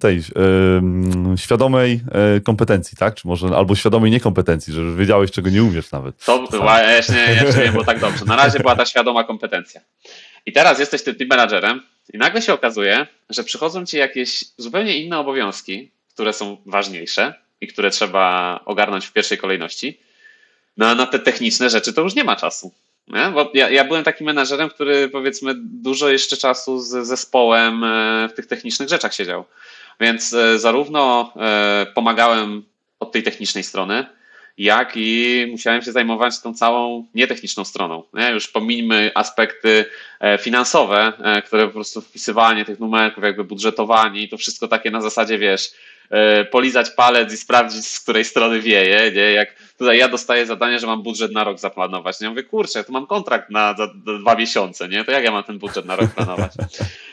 tej e, świadomej e, kompetencji, tak? Czy może albo świadomej niekompetencji, że już wiedziałeś, czego nie umiesz nawet. To była, jeszcze, jeszcze nie było tak dobrze. Na razie była ta świadoma kompetencja. I teraz jesteś tym team managerem i nagle się okazuje, że przychodzą ci jakieś zupełnie inne obowiązki, które są ważniejsze i które trzeba ogarnąć w pierwszej kolejności. No a na te techniczne rzeczy to już nie ma czasu. Bo ja, ja byłem takim menadżerem, który powiedzmy dużo jeszcze czasu z zespołem e, w tych technicznych rzeczach siedział. Więc e, zarówno e, pomagałem od tej technicznej strony, jak i musiałem się zajmować tą całą nietechniczną stroną. Nie? Już pomińmy aspekty finansowe, które po prostu wpisywanie tych numerków, jakby budżetowanie i to wszystko takie na zasadzie, wiesz, polizać palec i sprawdzić, z której strony wieje, nie? Jak tutaj ja dostaję zadanie, że mam budżet na rok zaplanować. Nie? Ja mówię, kurczę, ja tu mam kontrakt na dwa miesiące, nie? To jak ja mam ten budżet na rok planować?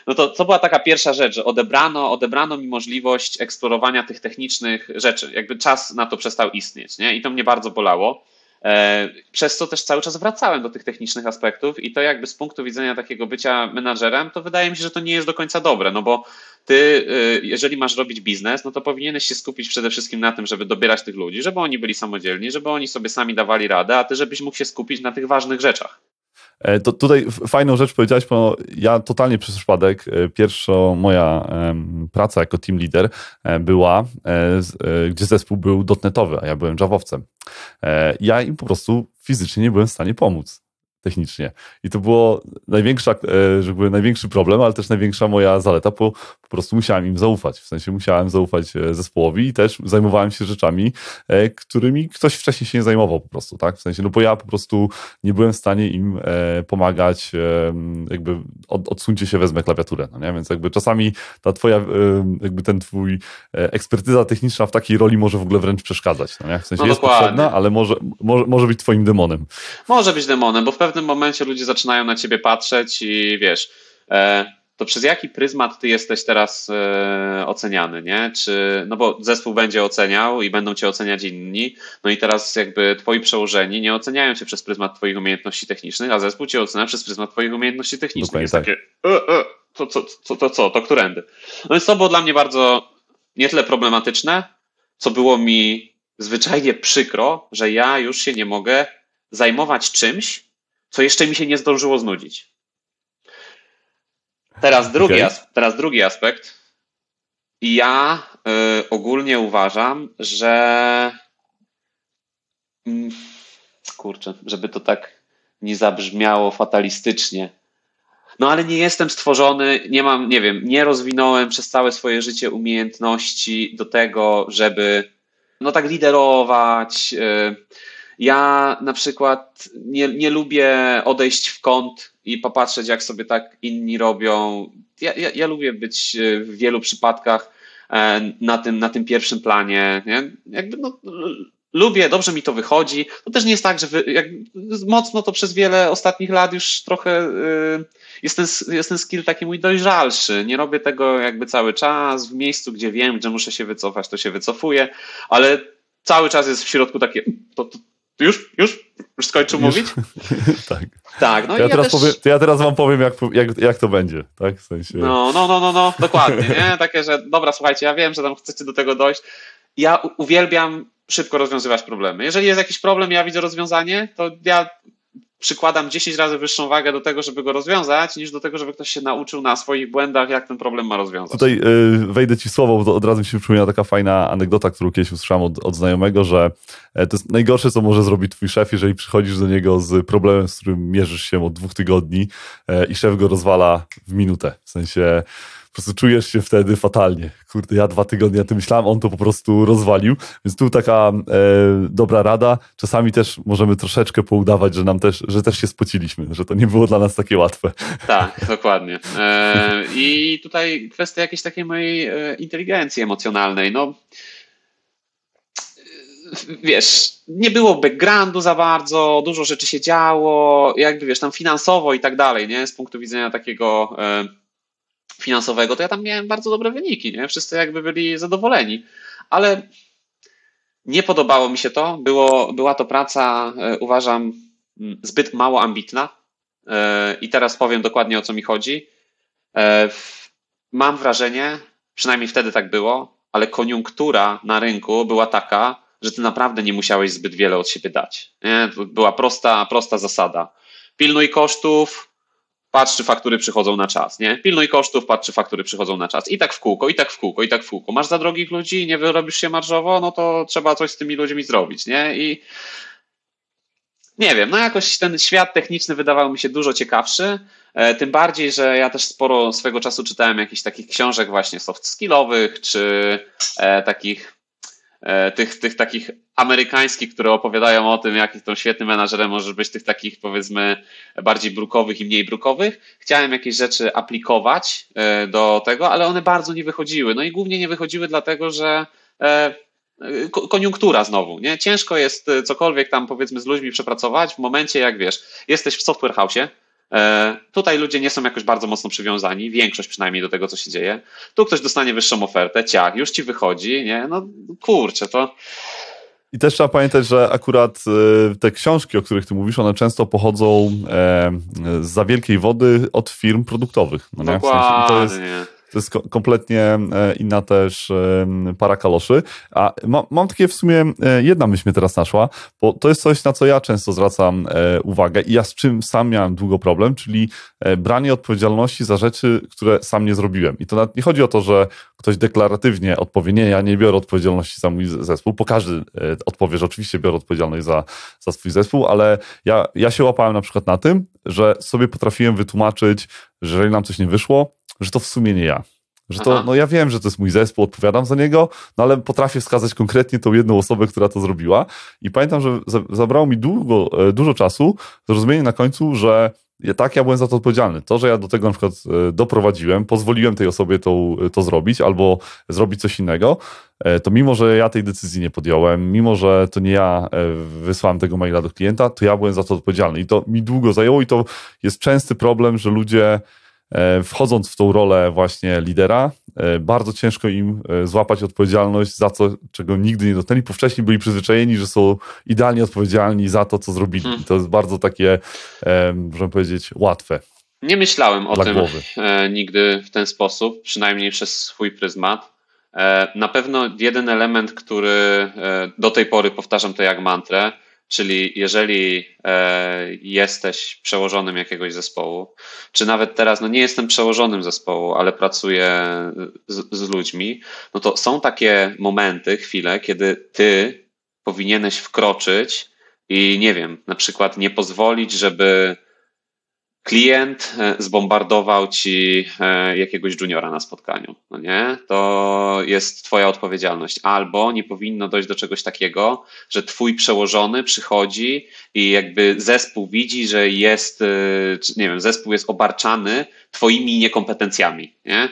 No to co była taka pierwsza rzecz, że odebrano, odebrano mi możliwość eksplorowania tych technicznych rzeczy. Jakby czas na to przestał istnieć, nie? I to mnie bardzo bolało. E, przez co też cały czas wracałem do tych technicznych aspektów i to jakby z punktu widzenia takiego bycia menadżerem, to wydaje mi się, że to nie jest do końca dobre, no bo ty, y, jeżeli masz robić biznes, no to powinieneś się skupić przede wszystkim na tym, żeby dobierać tych ludzi, żeby oni byli samodzielni, żeby oni sobie sami dawali radę, a ty żebyś mógł się skupić na tych ważnych rzeczach. E, to tutaj fajną rzecz powiedziałeś, bo ja totalnie przez przypadek, e, pierwsza moja praca jako team leader e, była, gdzie zespół był dotnetowy, a ja byłem javowcem. Ja im po prostu fizycznie nie byłem w stanie pomóc technicznie. I to było największa, że największy problem, ale też największa moja zaleta, bo po prostu musiałem im zaufać. W sensie musiałem zaufać e, zespołowi i też zajmowałem się rzeczami, e, którymi ktoś wcześniej się nie zajmował po prostu, tak? W sensie, no bo ja po prostu nie byłem w stanie im pomagać, jakby od, odsuńcie się, wezmę klawiaturę, no nie? Więc jakby czasami ta twoja, jakby ten twój ekspertyza techniczna w takiej roli może w ogóle wręcz przeszkadzać, no nie? W sensie no jest potrzebna, ale może, może, może być twoim demonem. Może być demonem, bo w pewnym pewnym momencie ludzie zaczynają na ciebie patrzeć i wiesz, e, to przez jaki pryzmat ty jesteś teraz e, oceniany, nie? Czy, no bo zespół będzie oceniał i będą cię oceniać inni, no i teraz jakby twoi przełożeni nie oceniają cię przez pryzmat twoich umiejętności technicznych, a zespół cię ocenia przez pryzmat twoich umiejętności technicznych. Jest tak. takie, e, e, to, to, to, to co, to którędy? No więc to było dla mnie bardzo nie tyle problematyczne, co było mi zwyczajnie przykro, że ja już się nie mogę zajmować czymś, co jeszcze mi się nie zdążyło znudzić. Teraz drugi, okay. as, teraz drugi aspekt. Ja y, ogólnie uważam, że. Y, kurczę, żeby to tak nie zabrzmiało fatalistycznie. No ale nie jestem stworzony, nie mam, nie wiem, nie rozwinąłem przez całe swoje życie umiejętności do tego, żeby no tak liderować. Y, ja na przykład nie, nie lubię odejść w kąt i popatrzeć, jak sobie tak inni robią. Ja, ja, ja lubię być e, w wielu przypadkach e, na tym, na tym pierwszym planie. Nie? Jakby no, lubię, dobrze mi to wychodzi. To też nie jest tak, że wy, jak, mocno to przez wiele ostatnich lat już trochę yy, jest, ten, jest ten skill taki mój dojrzalszy. Nie robię tego jakby cały czas w miejscu, gdzie wiem, że muszę się wycofać, to się wycofuję, ale cały czas jest w środku takie, to, to, już? Już? Już skończył już? mówić? tak. Tak, no to ja, ja teraz też... powiem, ja teraz wam powiem, jak, jak, jak to będzie, tak? W sensie... No, no, no, no, no, dokładnie, nie? Takie, że dobra, słuchajcie, ja wiem, że tam chcecie do tego dojść. Ja uwielbiam szybko rozwiązywać problemy. Jeżeli jest jakiś problem, ja widzę rozwiązanie, to ja przykładam 10 razy wyższą wagę do tego, żeby go rozwiązać, niż do tego, żeby ktoś się nauczył na swoich błędach, jak ten problem ma rozwiązać. Tutaj y, wejdę ci w słowo, bo od razu mi się przypomina taka fajna anegdota, którą kiedyś usłyszałem od, od znajomego, że e, to jest najgorsze, co może zrobić twój szef, jeżeli przychodzisz do niego z problemem, z którym mierzysz się od dwóch tygodni e, i szef go rozwala w minutę. W sensie po prostu czujesz się wtedy fatalnie. Kurde, ja dwa tygodnie o tym myślałem, on to po prostu rozwalił. Więc tu taka e, dobra rada. Czasami też możemy troszeczkę poudawać, że nam też, że też się spociliśmy, że to nie było dla nas takie łatwe. Tak, dokładnie. E, I tutaj kwestia jakiejś takiej mojej e, inteligencji emocjonalnej. No, wiesz, nie było backgroundu za bardzo, dużo rzeczy się działo, jakby wiesz, tam finansowo i tak dalej, nie? Z punktu widzenia takiego e, finansowego, to ja tam miałem bardzo dobre wyniki, nie? Wszyscy jakby byli zadowoleni, ale nie podobało mi się to. Było, była to praca, e, uważam, zbyt mało ambitna. E, I teraz powiem dokładnie o co mi chodzi. E, mam wrażenie, przynajmniej wtedy tak było, ale koniunktura na rynku była taka, że ty naprawdę nie musiałeś zbyt wiele od siebie dać. Nie? Była prosta, prosta zasada. Pilnuj kosztów, patrz, czy faktury przychodzą na czas, nie? Pilnuj kosztów, patrz, czy faktury przychodzą na czas. I tak w kółko, i tak w kółko, i tak w kółko. Masz za drogich ludzi, nie wyrobisz się marżowo, no to trzeba coś z tymi ludźmi zrobić, nie? I nie wiem, no jakoś ten świat techniczny wydawał mi się dużo ciekawszy. E, tym bardziej, że ja też sporo swego czasu czytałem jakichś takich książek właśnie soft skillowych, czy e, takich tych, tych takich amerykańskich, które opowiadają o tym, jaki tą świetnym menadżerem może być, tych takich powiedzmy bardziej brukowych i mniej brukowych. Chciałem jakieś rzeczy aplikować do tego, ale one bardzo nie wychodziły. No i głównie nie wychodziły dlatego, że koniunktura znowu, nie? Ciężko jest cokolwiek tam powiedzmy z ludźmi przepracować w momencie, jak wiesz, jesteś w software house'ie, E, tutaj ludzie nie są jakoś bardzo mocno przywiązani, większość przynajmniej do tego, co się dzieje. Tu ktoś dostanie wyższą ofertę, ciach, już ci wychodzi, nie? No kurczę, to... I też trzeba pamiętać, że akurat e, te książki, o których ty mówisz, one często pochodzą e, z za wielkiej wody od firm produktowych. No Dokładnie. W sensie, to jest, to jest kompletnie e, inna też e, para kaloszy. A mam, takie w sumie, e, jedna myśl mnie teraz naszła, bo to jest coś, na co ja często zwracam uwagę i ja z czym sam miałem długo problem, czyli branie odpowiedzialności za rzeczy, które sam nie zrobiłem. I to nawet nie chodzi o to, że ktoś deklaratywnie odpowie, nie, ja nie biorę odpowiedzialności za mój zespół, bo każdy odpowie, że oczywiście biorę odpowiedzialność za, za swój zespół, ale ja, ja się łapałem na przykład na tym, że sobie potrafiłem wytłumaczyć, że jeżeli nam coś nie wyszło, że to w sumie nie ja. Że to, no ja wiem, że to jest mój zespół, odpowiadam za niego, no ale potrafię wskazać konkretnie tą jedną osobę, która to zrobiła. I pamiętam, że zabrało mi długo, e, dużo czasu zrozumienie na końcu, że tak, ja byłem za to odpowiedzialny. To, że ja do tego na przykład e, doprowadziłem, pozwoliłem tej osobie to, to zrobić albo zrobić coś innego, e, to mimo, że ja tej decyzji nie podjąłem, mimo, że to nie ja wysłałem tego maila do klienta, to ja byłem za to odpowiedzialny. I to mi długo zajęło i to jest częsty problem, że ludzie E, wchodząc w tą rolę właśnie lidera, e, bardzo ciężko im e, złapać odpowiedzialność za co, czego nigdy nie dotknęli, bo wcześniej byli przyzwyczajeni, że są idealnie odpowiedzialni za to, co zrobili. Hmm. To jest bardzo takie, możemy powiedzieć, łatwe. Nie myślałem o tym głowy. nigdy w ten sposób, przynajmniej przez swój pryzmat. Na pewno jeden element, który do tej pory powtarzam to jak mantrę, Czyli jeżeli e, jesteś przełożonym jakiegoś zespołu, czy nawet teraz, no nie jestem przełożonym zespołu, ale pracuję z, z ludźmi, no to są takie momenty, chwile, kiedy ty powinieneś wkroczyć i nie wiem, na przykład nie pozwolić, żeby klient e, zbombardował ci e, jakiegoś juniora na spotkaniu, no nie? To jest twoja odpowiedzialność. Albo nie powinno dojść do czegoś takiego, że twój przełożony przychodzi i jakby zespół widzi, że jest, e, nie wiem, zespół jest obarczany twoimi niekompetencjami, nie?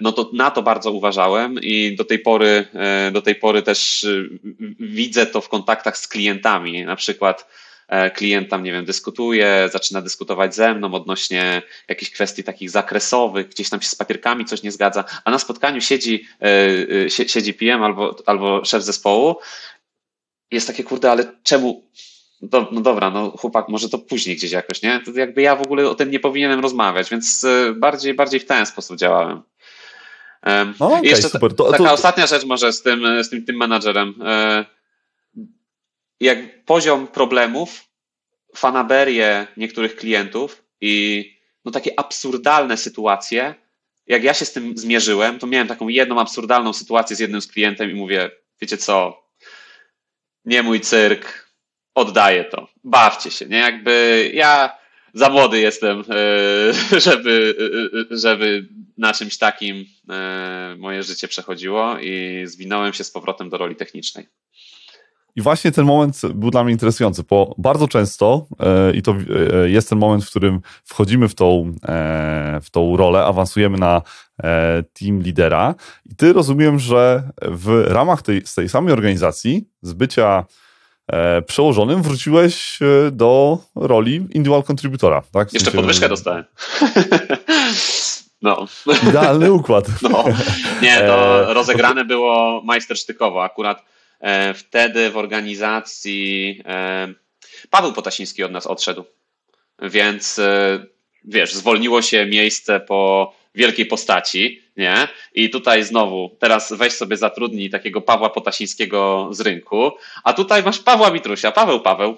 No to na to bardzo uważałem i do tej pory, do tej pory też widzę to w kontaktach z klientami, na przykład klient tam, nie wiem, dyskutuje, zaczyna dyskutować ze mną odnośnie jakichś kwestii takich zakresowych, gdzieś tam się z papierkami coś nie zgadza, a na spotkaniu siedzi, e, e, siedzi PM albo, albo szef zespołu. Jest takie, kurde, ale czemu? Do, no dobra, no chłopak, może to później gdzieś jakoś, nie? To jakby ja w ogóle o tym nie powinienem rozmawiać, więc bardziej, bardziej w ten sposób działałem. No, okay, jeszcze super. To, taka to... ostatnia rzecz może z tym, z tym, tym menadżerem jak poziom problemów, fanaberię niektórych klientów i no takie absurdalne sytuacje, jak ja się z tym zmierzyłem, to miałem taką jedną absurdalną sytuację z jednym z klientem i mówię, wiecie co, nie mój cyrk, oddaję to, bawcie się, nie? Jakby ja za młody jestem, e, żeby, e, żeby na czymś takim e, moje życie przechodziło i zwinąłem się z powrotem do roli technicznej. I właśnie ten moment był dla mnie interesujący, bo bardzo często e, i to e, jest ten moment, w którym wchodzimy w tą, e, w tą rolę, awansujemy na team lidera i ty rozumiem, że w ramach tej, tej samej organizacji z bycia przełożonym wróciłeś do roli individual contributora, tak? Jeszcze podwyżkę dostałem. No. Idealny układ. no. Nie, to rozegrane było majstersztykowo. Akurat wtedy w organizacji e, Paweł Potasiński od nas odszedł. Więc e, wiesz, zwolniło się miejsce po wielkiej postaci, nie? I tutaj znowu, teraz weź sobie zatrudnij takiego Pawła Potasińskiego z rynku, a tutaj masz Pawła Mitrusia, Paweł Paweł.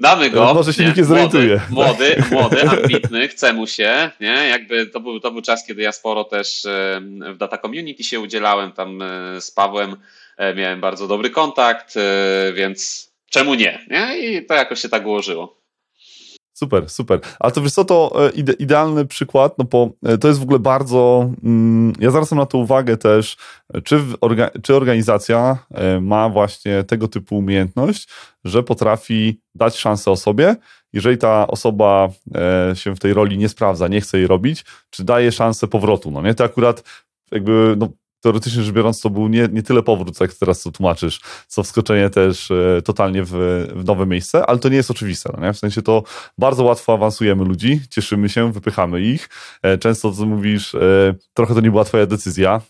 Damy go. Może się nikt nie Młody, zorientuje. Młody, młody, ambitny, chce mu się, nie? Jakby to był, to był czas, kiedy ja sporo też e, w Data Community się udzielałem, tam e, z Pawłem e, miałem bardzo dobry kontakt, e, więc czemu nie, nie? I to jakoś się tak ułożyło. Super, super. Ale to wiesz co, to e, ide, idealny przykład, no bo e, to jest w ogóle bardzo, mm, ja zwracam na to uwagę też, e, czy, orga, czy organizacja e, ma właśnie tego typu umiejętność, że potrafi dać szansę osobie, jeżeli ta osoba e, się w tej roli nie sprawdza, nie chce jej robić, czy daje szansę powrotu, no nie? To akurat jakby, no teoretycznie rzecz biorąc, to był nie, nie tyle powrót, jak teraz to tłumaczysz, co wskoczenie też e, totalnie w, w nowe miejsce, ale to nie jest oczywiste. No nie? W sensie to bardzo łatwo awansujemy ludzi, cieszymy się, wypychamy ich. E, często, co mówisz, e, trochę to nie była twoja decyzja,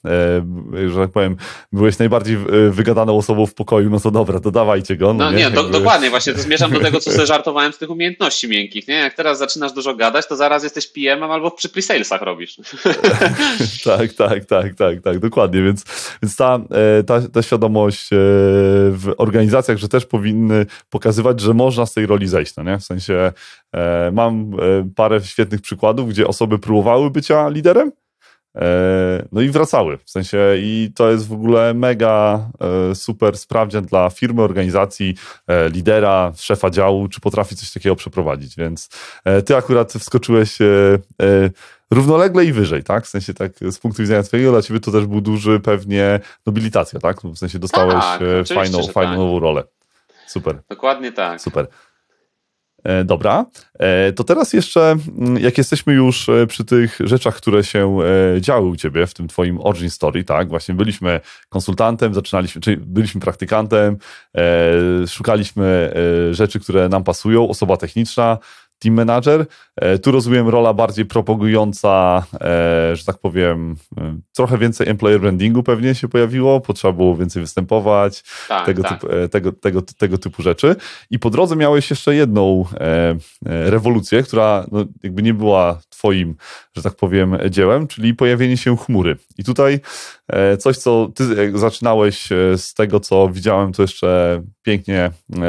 że tak powiem, byłeś najbardziej wygadaną osobą w pokoju, no to dobra, to dawajcie go. No, nie, do, Jakby- dokładnie, właśnie to zmierzam do tego, co sobie żartowałem z tych umiejętności miękkich, nie? Jak teraz zaczynasz dużo gadać, to zaraz jesteś PM-em albo przy pre-salesach robisz. tak, tak, tak, tak, tak, dokładnie, więc, więc ta, e, ta, ta świadomość e, w organizacjach, że też powinny pokazywać, że można z tej roli zejść, no nie? W sensie e, mam parę świetnych przykładów, gdzie osoby próbowały bycia liderem, no i wracały, w sensie i to jest w ogóle mega super sprawdzian dla firmy, organizacji, lidera, szefa działu, czy potrafi coś takiego przeprowadzić, więc ty akurat wskoczyłeś równolegle i wyżej, tak? W sensie tak z punktu widzenia twojego, dla ciebie to też był duży pewnie nobilitacja, tak? W sensie dostałeś Tak, e, fajną, fajną tak. nową rolę. Super, Dokładnie tak. super. E, Dobra, E, to teraz jeszcze, mm, jak jesteśmy już przy tych rzeczach, które się działy u ciebie w tym twoim origin story, tak? Właśnie byliśmy konsultantem, zaczynaliśmy, czyli byliśmy praktykantem, szukaliśmy rzeczy, które nam pasują, osoba techniczna, team manager. E, Tu rozumiem rola bardziej propagująca, e, że tak powiem, e, trochę więcej employer brandingu pewnie się pojawiło, potrzeba było więcej występować, Tak, tego, tak. typu, tego, tego, tego typu rzeczy. I po drodze miałeś jeszcze jedną rewolucję, która no, jakby nie była twoim, że tak powiem, dziełem, czyli pojawienie się chmury. I tutaj e, coś, co ty e, zaczynałeś e, z tego, co widziałem, to jeszcze pięknie e,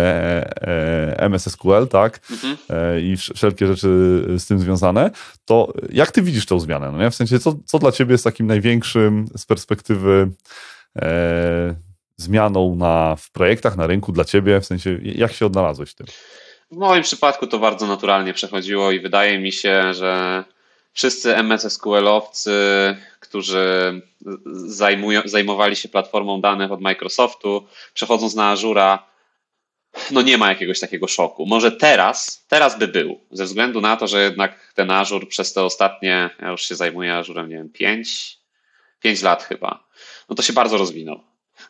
e, MS SQL, tak? Mhm. I wsz- wszelkie rzeczy z tym związane, to jak ty widzisz tę zmianę? No nie? W sensie, co, co dla ciebie jest takim największym z perspektywy e, zmianą na, w projektach, na rynku dla ciebie? W sensie, jak się odnalazłeś w tym? W moim przypadku to bardzo naturalnie przechodziło i wydaje mi się, że wszyscy MS-SQL-owcy, którzy zajmują, zajmowali się platformą danych od Microsoftu, przechodząc na Azura, no nie ma jakiegoś takiego szoku. Może teraz, teraz by był, ze względu na to, że jednak ten Azure przez te ostatnie, ja już się zajmuję Azurem, nie wiem, 5, 5 lat chyba, no to się bardzo rozwinął.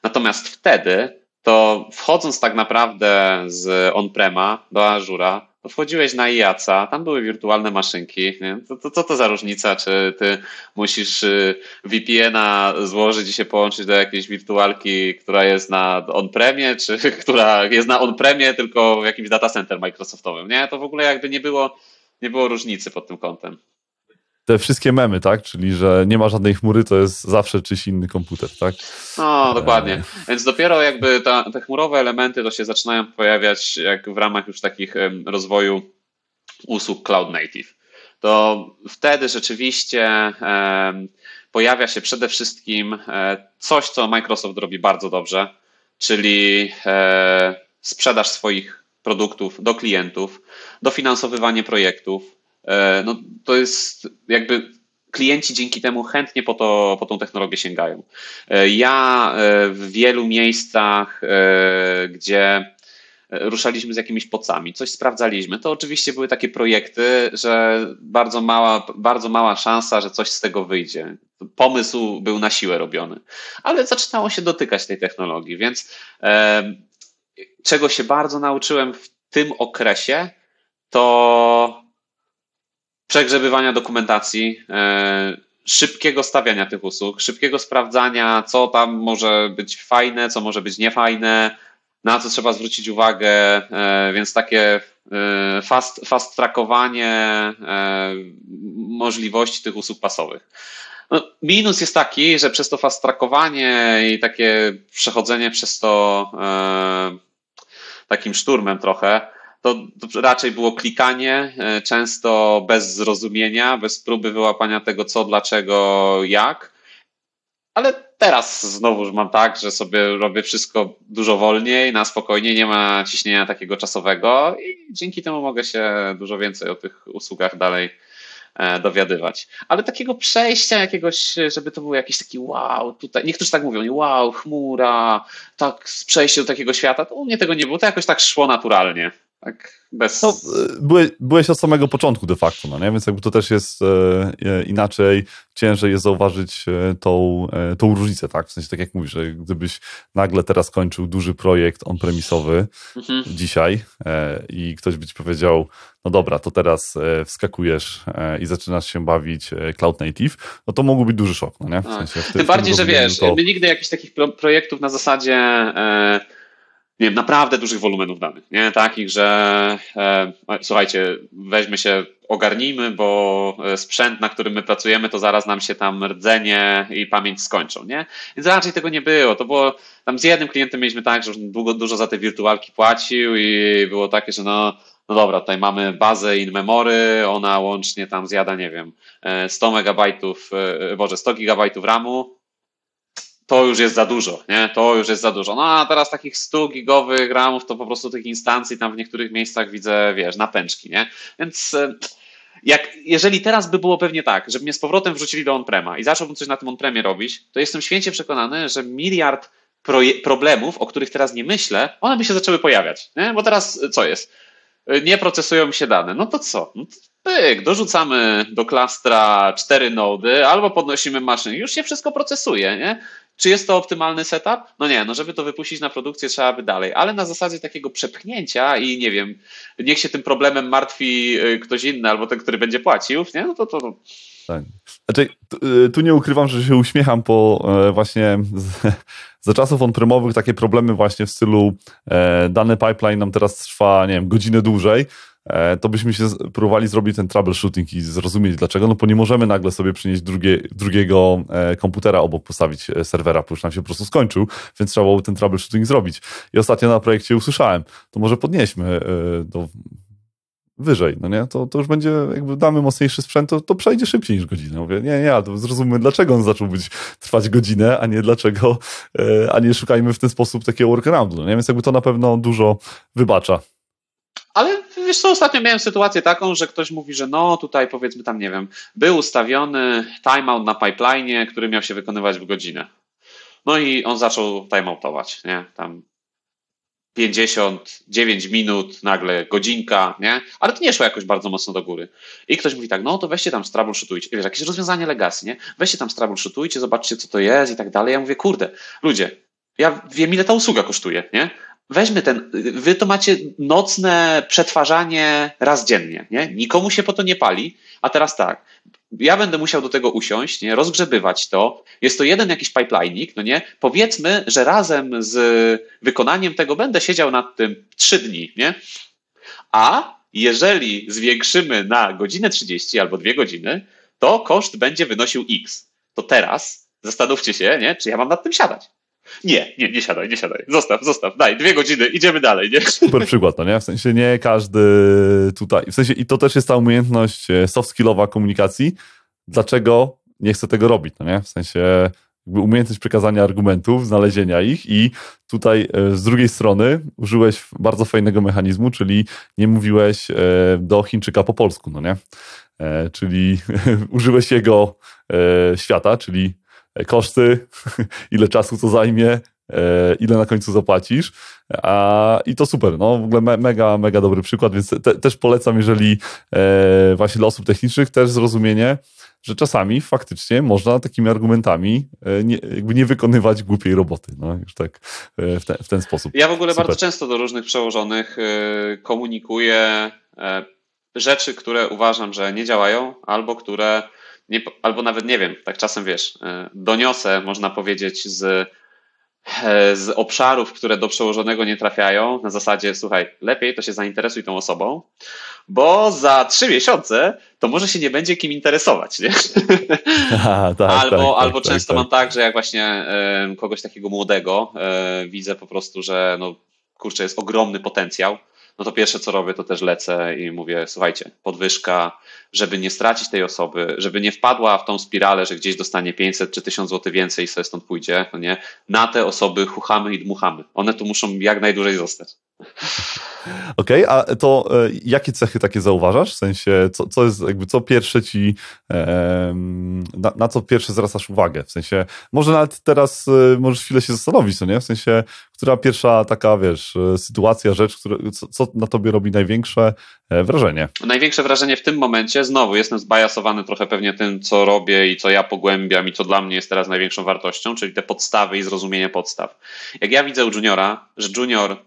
Natomiast wtedy to wchodząc tak naprawdę z on-prema do Azura, wchodziłeś na IACA, tam były wirtualne maszynki. To, to, co to za różnica, czy ty musisz y, VPN-a złożyć i się połączyć do jakiejś wirtualki, która jest na on-premie, czy która jest na on-premie, tylko w jakimś data center Microsoftowym. Nie, to w ogóle jakby nie było, nie było różnicy pod tym kątem. Te wszystkie memy, tak? Czyli, że nie ma żadnej chmury, to jest zawsze czyś inny komputer, tak? No, dokładnie. Więc dopiero jakby ta, te chmurowe elementy to się zaczynają pojawiać jak w ramach już takich rozwoju usług cloud native. To wtedy rzeczywiście pojawia się przede wszystkim e, coś, co Microsoft robi bardzo dobrze, czyli e, sprzedaż swoich produktów do klientów, dofinansowywanie projektów. E, no, to jest jakby klienci dzięki temu chętnie po, to, po tą technologię sięgają. E, ja e, w wielu miejscach, gdzie ruszaliśmy z jakimiś pocami, coś sprawdzaliśmy, to oczywiście były takie projekty, że bardzo mała, bardzo mała szansa, że coś z tego wyjdzie. Pomysł był na siłę robiony, ale zaczynało się dotykać tej technologii, więc czego się bardzo nauczyłem w tym okresie, to przegrzebywania dokumentacji, e, szybkiego stawiania tych usług, szybkiego sprawdzania, co tam może być fajne, co może być niefajne, na co trzeba zwrócić uwagę, e, więc takie e, fast, fast trackowanie możliwości tych usług pasowych. No, minus jest taki, że przez to fast trackowanie i takie przechodzenie przez to takim szturmem trochę, to, raczej było klikanie, e, często bez zrozumienia, bez próby wyłapania tego co, dlaczego, jak. Ale teraz znowu mam tak, że sobie robię wszystko dużo wolniej, na spokojnie, nie ma ciśnienia takiego czasowego i dzięki temu mogę się dużo więcej o tych usługach dalej E, dowiadywać. Ale takiego przejścia jakiegoś, żeby to był jakiś taki wow, tutaj, niektórzy tak mówią, wow, chmura, tak, przejście do takiego świata, to u mnie tego nie było, to jakoś tak szło naturalnie. Tak, bez... No, byłeś, byłeś od samego początku de facto, no nie? więc jakby to też jest e, inaczej, ciężej jest zauważyć e, tą, e, tą różnicę, tak? W sensie tak jak mówisz, że gdybyś nagle teraz kończył duży projekt on-premisowy mhm. dzisiaj e, i ktoś by ci powiedział, no dobra, to teraz e, wskakujesz e, i zaczynasz się bawić cloud native, no to mógłby być duży szok, no nie? W sensie w Tym bardziej, że wiesz, to... my nigdy jakichś takich pro projektów na zasadzie nie wiem, naprawdę dużych wolumenów danych, nie? Takich, że e, słuchajcie, weźmy się, ogarnijmy, bo e, sprzęt, na którym my pracujemy, to zaraz nam się tam rdzenie i pamięć skończą, nie? Więc raczej tego nie było. To było, tam z jednym klientem mieliśmy tak, że długo, dużo za te wirtualki płacił i było takie, że no, no dobra, tutaj mamy bazę in memory, ona łącznie tam zjada, nie wiem, 100 e, megabajtów, e, boże, 100 gigabajtów RAMu, to już jest za dużo, nie? To już jest za dużo. No a teraz takich 100 gigowych ramów to po prostu tych instancji tam w niektórych miejscach widzę, wiesz, napęczki, nie? Więc e, jak, jeżeli teraz by było pewnie tak, żeby mnie z powrotem wrzucili do on-prema i zacząłbym coś na tym on-premie robić, to jestem święcie przekonany, że miliard problemów, o których teraz nie myślę, one by się zaczęły pojawiać, nie? Bo teraz co jest? E, nie procesują się dane. No to co? No to pyk, dorzucamy do klastra cztery nody albo podnosimy maszynę. Już się wszystko procesuje, nie? Czy jest to optymalny setup? No nie, no żeby to wypuścić na produkcję trzeba by dalej, ale na zasadzie takiego przepchnięcia i nie wiem, niech się tym problemem martwi y, ktoś inny albo ten, który będzie płacił, nie? No to to... Tak. Znaczy, y, tu nie ukrywam, że się uśmiecham, bo e, właśnie za czasów on-premowych takie problemy właśnie w stylu e, dany pipeline nam teraz trwa, nie wiem, godzinę dłużej, to byśmy się próbowali zrobić ten troubleshooting i zrozumieć dlaczego, no bo nie możemy nagle sobie przynieść drugie, drugiego e, komputera obok postawić e, serwera, bo już nam się po prostu skończył, więc trzeba było ten troubleshooting zrobić. I ostatnio na projekcie usłyszałem, to może podnieśmy do wyżej, no nie? To, to już będzie, jakby damy mocniejszy sprzęt, to, to przejdzie szybciej niż godzinę. Mówię, nie, nie, to zrozummy, dlaczego on zaczął być, trwać godzinę, a nie dlaczego, a nie szukajmy w ten sposób takiego workaroundu, no nie? Więc jakby to na pewno dużo wybacza. Ale wiesz co, ostatnio miałem sytuację taką, że ktoś mówi, że no tutaj powiedzmy tam, nie wiem, był ustawiony timeout na pipeline, który miał się wykonywać w godzinę. No i on zaczął timeoutować, nie? Tam 59 minut, nagle godzinka, nie? Ale to nie szło jakoś bardzo mocno do góry. I ktoś mówi tak, no to weźcie tam troubleshootujcie, wiesz, jakieś rozwiązanie legacy, nie? Weźcie tam troubleshootujcie, zobaczcie co to jest i tak dalej. Ja mówię, kurde, ludzie, ja wiem ile ta usługa kosztuje, nie? Weźmy ten, wy to macie nocne przetwarzanie raz dziennie, nie? Nikomu się po to nie pali, a teraz tak, ja będę musiał do tego usiąść, nie? rozgrzebywać to. Jest to jeden jakiś pipeline'ik, no nie? Powiedzmy, że razem z wykonaniem tego będę siedział nad tym trzy dni, nie? A jeżeli zwiększymy na godzinę 30 albo dwie godziny, to koszt będzie wynosił X. To teraz zastanówcie się, nie? czy ja mam nad tym siadać. Nie, nie, nie siadaj, nie siadaj. Zostaw, zostaw, daj, dwie godziny, idziemy dalej, nie? Super przykład, no nie? W sensie nie każdy tutaj, w sensie i to też jest ta umiejętność e, soft skillowa komunikacji. Dlaczego nie chcę tego robić, no nie? W sensie umiejętność przekazania argumentów, znalezienia ich i tutaj z drugiej strony użyłeś bardzo fajnego mechanizmu, czyli nie mówiłeś do Chińczyka po polsku, no nie? Czyli użyłeś jego świata, czyli koszty, ile czasu to zajmie, E, ile na końcu zapłacisz. A, I to super, no w ogóle me, mega, mega dobry przykład, więc te, też polecam, jeżeli e, właśnie dla osób technicznych też zrozumienie, że czasami faktycznie można takimi argumentami e, nie, jakby nie wykonywać głupiej roboty, no już tak e, w, te, w ten sposób. Ja w ogóle super. bardzo często do różnych przełożonych e, komunikuję rzeczy, które uważam, że nie działają, albo które nie, albo nawet nie wiem, tak czasem wiesz, doniosę, można powiedzieć, z E, z obszarów, które do przełożonego nie trafiają, na zasadzie, słuchaj, lepiej to się zainteresuj tą osobą, bo za trzy miesiące to może się nie będzie kim interesować, nie? Aha, tak, albo tak, albo tak, często tak, mam tak, że jak właśnie kogoś takiego młodego y, widzę po prostu, że no kurczę, jest ogromny potencjał, no to pierwsze co robię, to też lecę i mówię, słuchajcie, podwyżka, żeby nie stracić tej osoby, żeby nie wpadła w tą spiralę, że gdzieś dostanie 500 czy 1000 zł więcej i sobie stąd pójdzie, no nie? Na te osoby chuchamy i dmuchamy. One tu muszą jak najdłużej zostać. Okej, okay, a to e, jakie cechy takie zauważasz? W sensie, co, co jest jakby, co pierwsze ci, na, na, co pierwsze zwracasz uwagę? W sensie, może nawet teraz e, możesz chwilę się zastanowić, co nie? W sensie, która pierwsza taka, wiesz, e, sytuacja, rzecz, która, co, co na tobie robi największe wrażenie? Największe wrażenie w tym momencie, znowu jestem zbajasowany trochę pewnie tym, co robię i co ja pogłębiam i co dla mnie jest teraz największą wartością, czyli te podstawy i zrozumienie podstaw. Jak ja widzę u juniora, że junior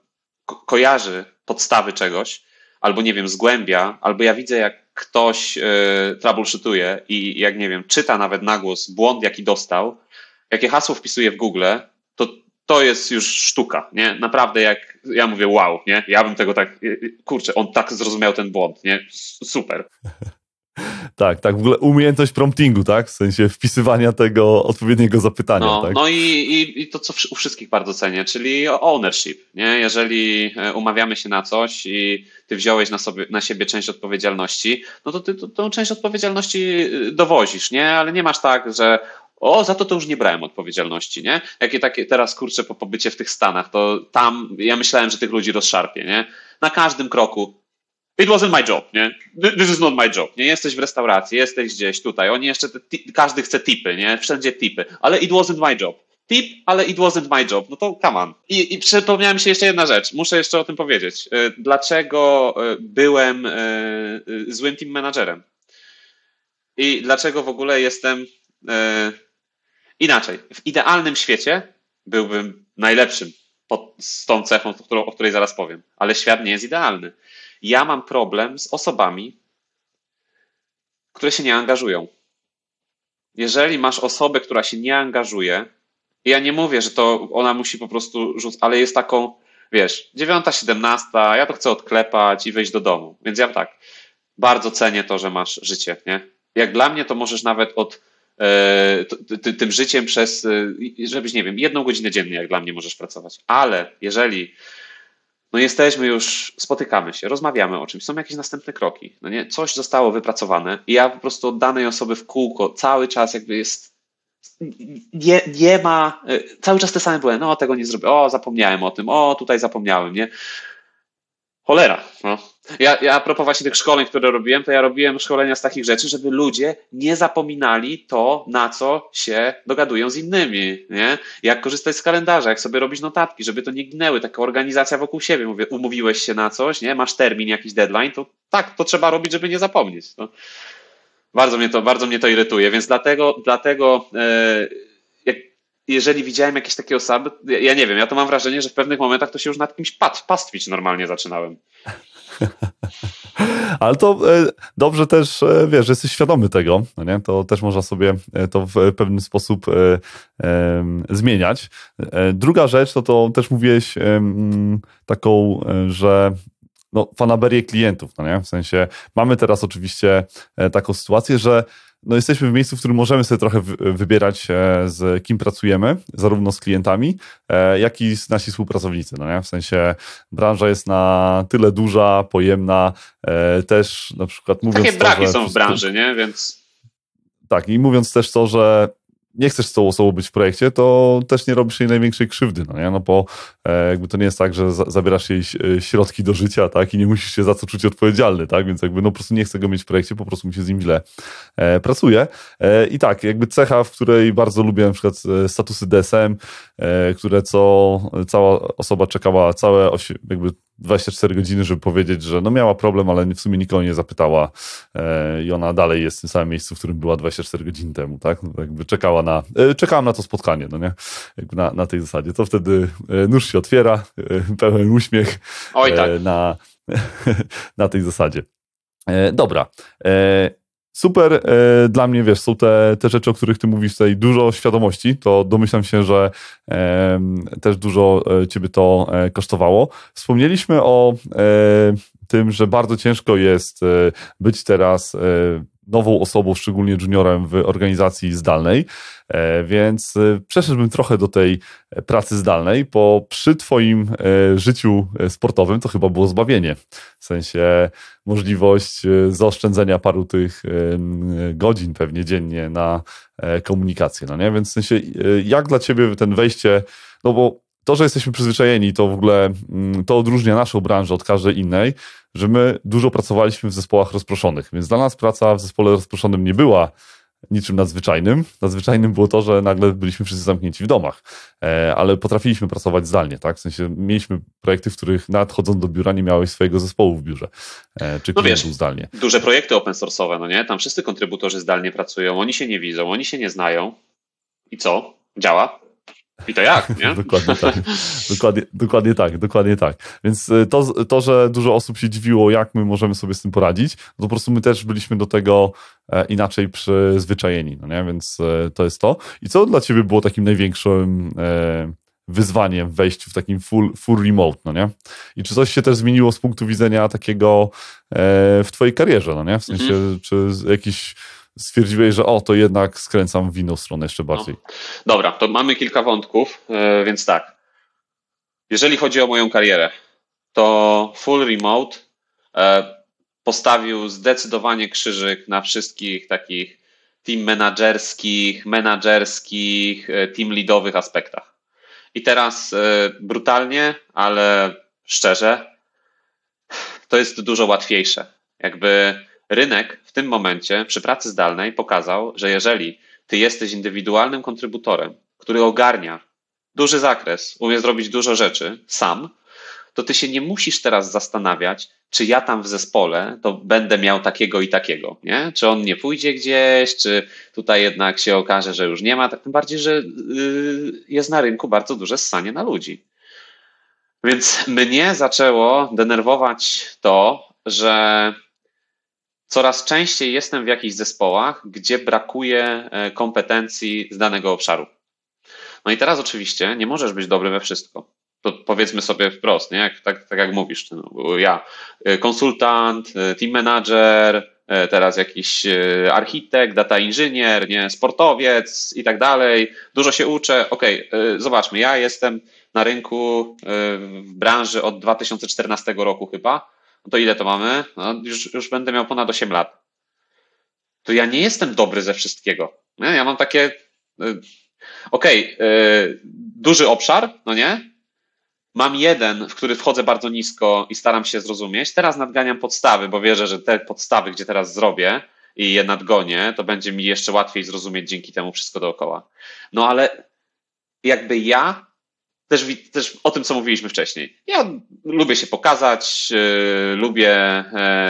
ko kojarzy podstawy czegoś, albo nie wiem, zgłębia, albo ja widzę, jak ktoś y, troubleshootuje i jak nie wiem, czyta nawet na głos błąd, jaki dostał, jakie hasło wpisuje w Google, to to jest już sztuka, nie? Naprawdę jak ja mówię wow, nie? Ja bym tego tak, kurczę, on tak zrozumiał ten błąd, nie? Super. Tak, tak, w ogóle umiejętność promptingu, tak? W sensie wpisywania tego odpowiedniego zapytania. No, tak? no i, i, i to, co u wszystkich bardzo cenię, czyli ownership, nie? Jeżeli e, umawiamy się na coś i ty wziąłeś na, sobie, na siebie część odpowiedzialności, no to ty tą część odpowiedzialności e, dowozisz, nie? Ale nie masz tak, że o, za to to już nie brałem odpowiedzialności, nie? Jakie takie teraz kurczę po pobycie w tych Stanach, to tam ja myślałem, że tych ludzi rozszarpie, nie? Na każdym kroku It wasn't my job, nie? This is not my job, nie? Jesteś w restauracji, jesteś gdzieś tutaj, oni jeszcze, każdy chce tipy, nie? Wszędzie tipy, ale it wasn't my job. Tip, ale it wasn't my job. No to come on. I, i się jeszcze jedna rzecz. Muszę jeszcze o tym powiedzieć. Y, dlaczego y, byłem y, złym team managerem? I dlaczego w ogóle jestem inaczej. W idealnym świecie byłbym najlepszym pod, z tą cechą, o której zaraz powiem. Ale świat nie jest idealny ja mam problem z osobami, które się nie angażują. Jeżeli masz osobę, która się nie angażuje, ja nie mówię, że to ona musi po prostu rzucać, ale jest taką, wiesz, dziewiąta, siedemnasta, ja to chcę odklepać i wejść do domu. Więc ja tak, bardzo cenię to, że masz życie, nie? Jak dla mnie to możesz nawet od e, tym życiem przez, e, żebyś, nie wiem, jedną godzinę dziennie, jak dla mnie możesz pracować. Ale jeżeli no jesteśmy już, spotykamy się, rozmawiamy o czymś, są jakieś następne kroki, no nie? Coś zostało wypracowane i ja po prostu od danej osoby w kółko cały czas jakby jest nie, nie ma, y, cały czas te same błędy, no tego nie zrobię, o zapomniałem o tym, o tutaj zapomniałem, nie? Cholera, no. Ja, ja a propos właśnie tych szkoleń, które robiłem, to ja robiłem szkolenia z takich rzeczy, żeby ludzie nie zapominali to, na co się dogadują z innymi, nie? Jak korzystać z kalendarza, jak sobie robić notatki, żeby to nie ginęły, taka organizacja wokół siebie. Mówię, umówiłeś się na coś, nie? Masz termin, jakiś deadline, to tak, to trzeba robić, żeby nie zapomnieć. No. Bardzo mnie to, bardzo mnie to irytuje, więc dlatego, dlatego e, jeżeli widziałem jakieś takie osoby, ja nie wiem, ja to mam wrażenie, że w pewnych momentach to się już nad kimś pastwić normalnie zaczynałem. Ale to e, dobrze też, e, wiesz, że jesteś świadomy tego, no nie? to też można sobie e, to w pewien sposób zmieniać. Druga rzecz, to to też mówiłeś taką, że no, fanaberię klientów, no nie? W sensie mamy teraz oczywiście taką sytuację, że no jesteśmy w miejscu, w którym możemy sobie trochę wybierać e, z kim pracujemy, zarówno z klientami, e, jak i z nasi współpracownicy. No nie? W sensie branża jest na tyle duża, pojemna, e, też na przykład mówiąc Takie braki to, są w branży, nie? Więc... Tak, i mówiąc też to, że nie chcesz z tą osobą być w projekcie, to też nie robisz jej największej krzywdy, no nie? No bo e, jakby to nie jest tak, że za, zabierasz jej e, środki do życia, tak? I nie musisz się za co czuć odpowiedzialny, tak? Więc jakby no po prostu nie chcę go mieć w projekcie, po prostu mi się z nim źle e, pracuje. E, I tak, jakby cecha, w której bardzo lubię na przykład e, statusy DSM, które co cała osoba czekała całe jakby 24 godziny, żeby powiedzieć, że no miała problem, ale w sumie nikogo nie zapytała e, i ona dalej jest w tym samym miejscu, w którym była 24 godziny temu, tak? No, jakby czekała na, e, czekałam na to spotkanie, no nie? Jakby na, na tej zasadzie. To wtedy e, nóż się otwiera, e, pełen uśmiech Oj, tak. E, na, na tej zasadzie. E, dobra. Super, e, dla mnie, wiesz, są te, te rzeczy, o których ty mówisz tutaj, dużo świadomości, to domyślam się, że e, też dużo e, ciebie to e, kosztowało. Wspomnieliśmy o tym, że bardzo ciężko jest być teraz nową osobą, szczególnie juniorem w organizacji zdalnej, e, więc e, przeszedłbym trochę do tej pracy zdalnej, bo przy Twoim e, życiu sportowym to chyba było zbawienie. W sensie możliwość zaoszczędzenia paru tych godzin pewnie dziennie na komunikację, no nie? Więc w sensie jak dla Ciebie ten wejście, no bo to, że jesteśmy przyzwyczajeni, to w ogóle mm, to odróżnia naszą branżę od każdej innej, że my dużo pracowaliśmy w zespołach rozproszonych, więc dla nas praca w zespole rozproszonym nie była niczym nadzwyczajnym. Nadzwyczajnym było to, że nagle byliśmy wszyscy zamknięci w domach, e, ale potrafiliśmy pracować zdalnie, tak? W sensie mieliśmy projekty, w których nadchodząc do biura nie miałeś swojego zespołu w biurze, e, czy no wiesz, zdalnie. Duże projekty open source'owe, no nie? Tam wszyscy kontrybutorzy zdalnie pracują, oni się nie widzą, oni się nie znają. I co? Działa? I to jak, nie? dokładnie tak. dokładnie, dokładnie tak, dokładnie tak. Więc y, to, to, że dużo osób się dziwiło, jak my możemy sobie z tym poradzić, to po prostu my też byliśmy do tego e, inaczej przyzwyczajeni, no nie? Więc e, to jest to. I co dla ciebie było takim największym e, wyzwaniem w wejściu w takim full, full remote, no nie? I czy coś się też zmieniło z punktu widzenia takiego w twojej karierze, no nie? W sensie, mhm. czy jakiś stwierdziłeś, że o, to jednak skręcam w inną stronę jeszcze bardziej. No. Dobra, to mamy kilka wątków, e, więc tak. Jeżeli chodzi o moją karierę, to full remote e, postawił zdecydowanie krzyżyk na wszystkich takich team menadżerskich, menadżerskich, e, team leadowych aspektach. I teraz brutalnie, ale szczerze, to jest dużo łatwiejsze. Jakby Rynek w tym momencie przy pracy zdalnej pokazał, że jeżeli ty jesteś indywidualnym kontrybutorem, który ogarnia duży zakres, umie zrobić dużo rzeczy sam, to ty się nie musisz teraz zastanawiać, czy ja tam w zespole to będę miał takiego i takiego, nie? Czy on nie pójdzie gdzieś, czy tutaj jednak się okaże, że już nie ma, tak tym bardziej, że yy, jest na rynku bardzo duże ssanie na ludzi. Więc mnie zaczęło denerwować to, że coraz częściej jestem w jakichś zespołach, gdzie brakuje e, kompetencji z danego obszaru. No i teraz oczywiście nie możesz być dobry we wszystko. To powiedzmy sobie wprost, nie? Jak, tak, tak jak mówisz, no, ja, e, konsultant, e, team manager, teraz jakiś architekt, data inżynier, nie, sportowiec i tak dalej. Dużo się uczę. Okej, okay, zobaczmy, ja jestem na rynku w branży od 2014 roku chyba no to ile to mamy? No, już, już będę miał ponad 8 lat. To ja nie jestem dobry ze wszystkiego. Nie? Ja mam takie, y, okej, okay, duży obszar, no nie? Mam jeden, w który wchodzę bardzo nisko i staram się zrozumieć. Teraz nadganiam podstawy, bo wierzę, że te podstawy, gdzie teraz zrobię i je nadgonię, to będzie mi jeszcze łatwiej zrozumieć dzięki temu wszystko dookoła. No ale jakby ja też, też o tym, co mówiliśmy wcześniej. Ja lubię się pokazać, yy, lubię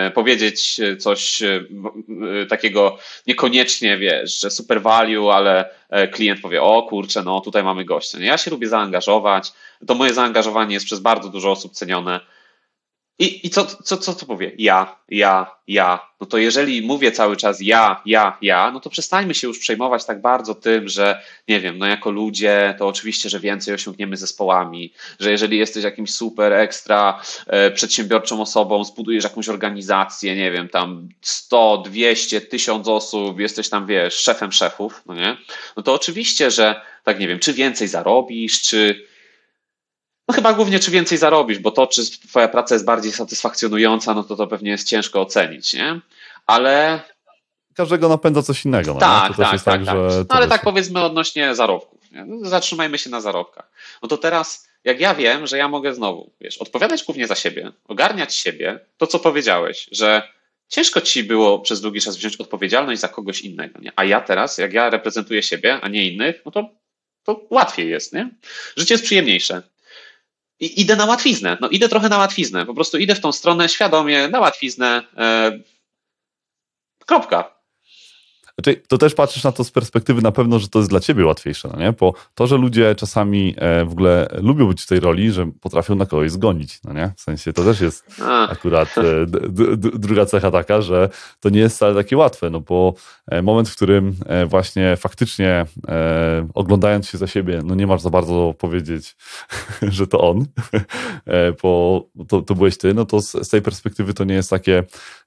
yy, powiedzieć coś yy, takiego niekoniecznie, wiesz, że super value, ale klient powie, o kurczę, no tutaj mamy gościa. Ja się lubię zaangażować, to moje zaangażowanie jest przez bardzo dużo osób cenione i, i co, co, co to powie? Ja, ja, ja. No to jeżeli mówię cały czas ja, ja, ja, no to przestańmy się już przejmować tak bardzo tym, że nie wiem, no jako ludzie to oczywiście, że więcej osiągniemy zespołami, że jeżeli jesteś jakimś super ekstra e, przedsiębiorczą osobą, zbudujesz jakąś organizację, nie wiem, tam 100, 200, 1000 osób, jesteś tam, wiesz, szefem szefów, no nie? No to oczywiście, że tak nie wiem, czy więcej zarobisz, czy no chyba głównie czy więcej zarobisz, bo to, czy twoja praca jest bardziej satysfakcjonująca, no to to pewnie jest ciężko ocenić, nie? Ale każdego napędza coś innego. No, tak, tak, tak, tak, tak. No, ale tak powiedzmy odnośnie zarobków. No, zatrzymajmy się na zarobkach. No to teraz, jak ja wiem, że ja mogę znowu, wiesz, odpowiadać głównie za siebie, ogarniać siebie, to co powiedziałeś, że ciężko ci było przez długi czas wziąć odpowiedzialność za kogoś innego, nie? A ja teraz, jak ja reprezentuję siebie, a nie innych, no to, to łatwiej jest, nie? Życie jest przyjemniejsze. I idę na łatwiznę. No idę trochę na łatwiznę. Po prostu idę w tą stronę świadomie, na łatwiznę. E, kropka. Znaczy, to też patrzysz na to z perspektywy na pewno, że to jest dla ciebie łatwiejsze, no nie? Bo to, że ludzie czasami e, w ogóle lubią być w tej roli, że potrafią na kogoś zgonić, no nie? W sensie to też jest akurat e, druga cecha taka, że to nie jest wcale takie łatwe, no bo e, moment, w którym właśnie faktycznie oglądając się za siebie, no nie masz za bardzo powiedzieć, że to on, bo to, to byłeś ty, no to z, z tej perspektywy to nie jest takie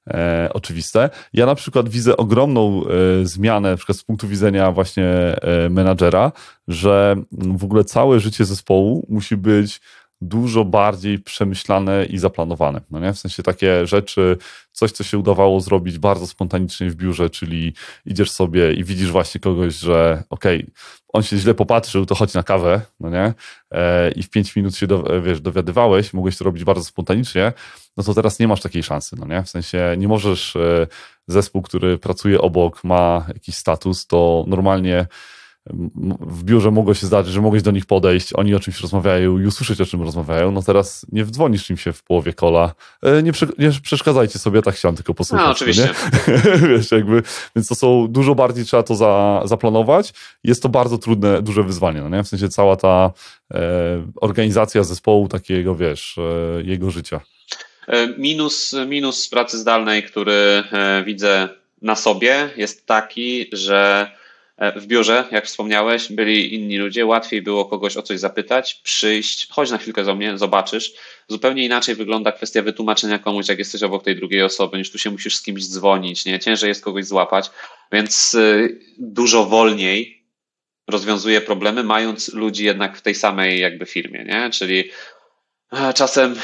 e, oczywiste. Ja na przykład widzę ogromną e, zmianę, na przykład z punktu widzenia właśnie e, menadżera, że w ogóle całe życie zespołu musi być dużo bardziej przemyślane i zaplanowane. No nie? W sensie takie rzeczy, coś, co się udawało zrobić bardzo spontanicznie w biurze, czyli idziesz sobie i widzisz właśnie kogoś, że okej, okay, on się źle popatrzył, to chodź na kawę, no nie? E, I w pięć minut się do, wiesz, dowiadywałeś, mogłeś to robić bardzo spontanicznie, no to teraz nie masz takiej szansy, no nie? W sensie nie możesz, e, zespół, który pracuje obok, ma jakiś status, to normalnie w biurze mogło się zdarzyć, że mogłeś do nich podejść, oni o czymś rozmawiają i usłyszeć, o czym rozmawiają, no teraz nie wdzwonisz im się w połowie kola. E, nie, prze, nie przeszkadzajcie sobie, tak chciałem tylko posłuchać. No, oczywiście. Wiesz, jakby, więc to są, dużo bardziej trzeba to za, zaplanować. Jest to bardzo trudne, duże wyzwanie, no nie? W sensie cała ta e, organizacja zespołu takiego, wiesz, e, jego życia. E, minus, minus pracy zdalnej, który e, widzę na sobie jest taki, że w biurze, jak wspomniałeś, byli inni ludzie, łatwiej było kogoś o coś zapytać, przyjść, chodź na chwilkę do mnie, zobaczysz. Zupełnie inaczej wygląda kwestia wytłumaczenia komuś, jak jesteś obok tej drugiej osoby, niż tu się musisz z kimś dzwonić, nie? Ciężej jest kogoś złapać, więc y, dużo wolniej rozwiązuje problemy, mając ludzi jednak w tej samej jakby firmie, nie? Czyli e, czasem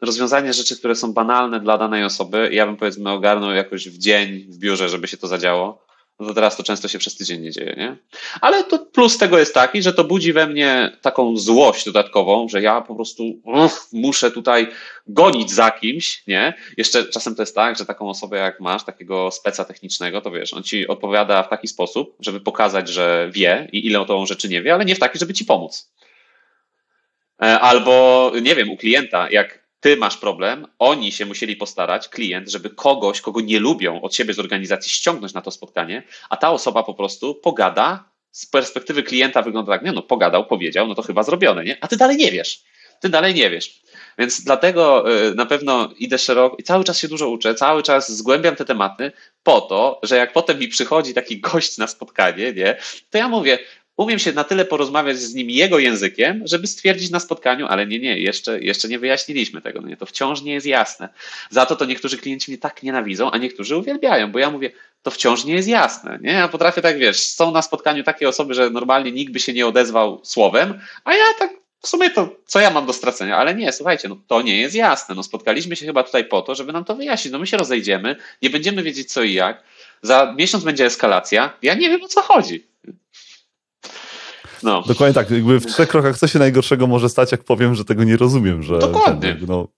rozwiązanie rzeczy, które są banalne dla danej osoby, ja bym powiedzmy ogarnął jakoś w dzień w biurze, żeby się to zadziało no to teraz to często się przez tydzień nie dzieje, nie? Ale to plus tego jest taki, że to budzi we mnie taką złość dodatkową, że ja po prostu uff, muszę tutaj gonić za kimś, nie? Jeszcze czasem to jest tak, że taką osobę jak masz, takiego speca technicznego, to wiesz, on ci odpowiada w taki sposób, żeby pokazać, że wie i ile o tą rzeczy nie wie, ale nie w taki, żeby ci pomóc. E, albo, nie wiem, u klienta, jak ty masz problem, oni się musieli postarać, klient, żeby kogoś, kogo nie lubią od siebie z organizacji ściągnąć na to spotkanie, a ta osoba po prostu pogada, z perspektywy klienta wygląda tak, nie no, pogadał, powiedział, no to chyba zrobione, nie? A ty dalej nie wiesz. Ty dalej nie wiesz. Więc dlatego y, na pewno idę szeroko i cały czas się dużo uczę, cały czas zgłębiam te tematy po to, że jak potem mi przychodzi taki gość na spotkanie, nie, to ja mówię, umiem się na tyle porozmawiać z nim jego językiem, żeby stwierdzić na spotkaniu, ale nie, nie, jeszcze, jeszcze nie wyjaśniliśmy tego, no nie, to wciąż nie jest jasne. Za to to niektórzy klienci mnie tak nienawidzą, a niektórzy uwielbiają, bo ja mówię, to wciąż nie jest jasne, nie? Ja potrafię tak, wiesz, są na spotkaniu takie osoby, że normalnie nikt by się nie odezwał słowem, a ja tak w sumie to, co ja mam do stracenia, ale nie, słuchajcie, no to nie jest jasne. No spotkaliśmy się chyba tutaj po to, żeby nam to wyjaśnić. No my się rozejdziemy, nie będziemy wiedzieć co i jak. Za miesiąc będzie eskalacja. Ja nie wiem o co chodzi. No. Dokładnie tak. Jakby w trzech krokach co się najgorszego może stać, jak powiem, że tego nie rozumiem. Że Dokładnie. Ten, no,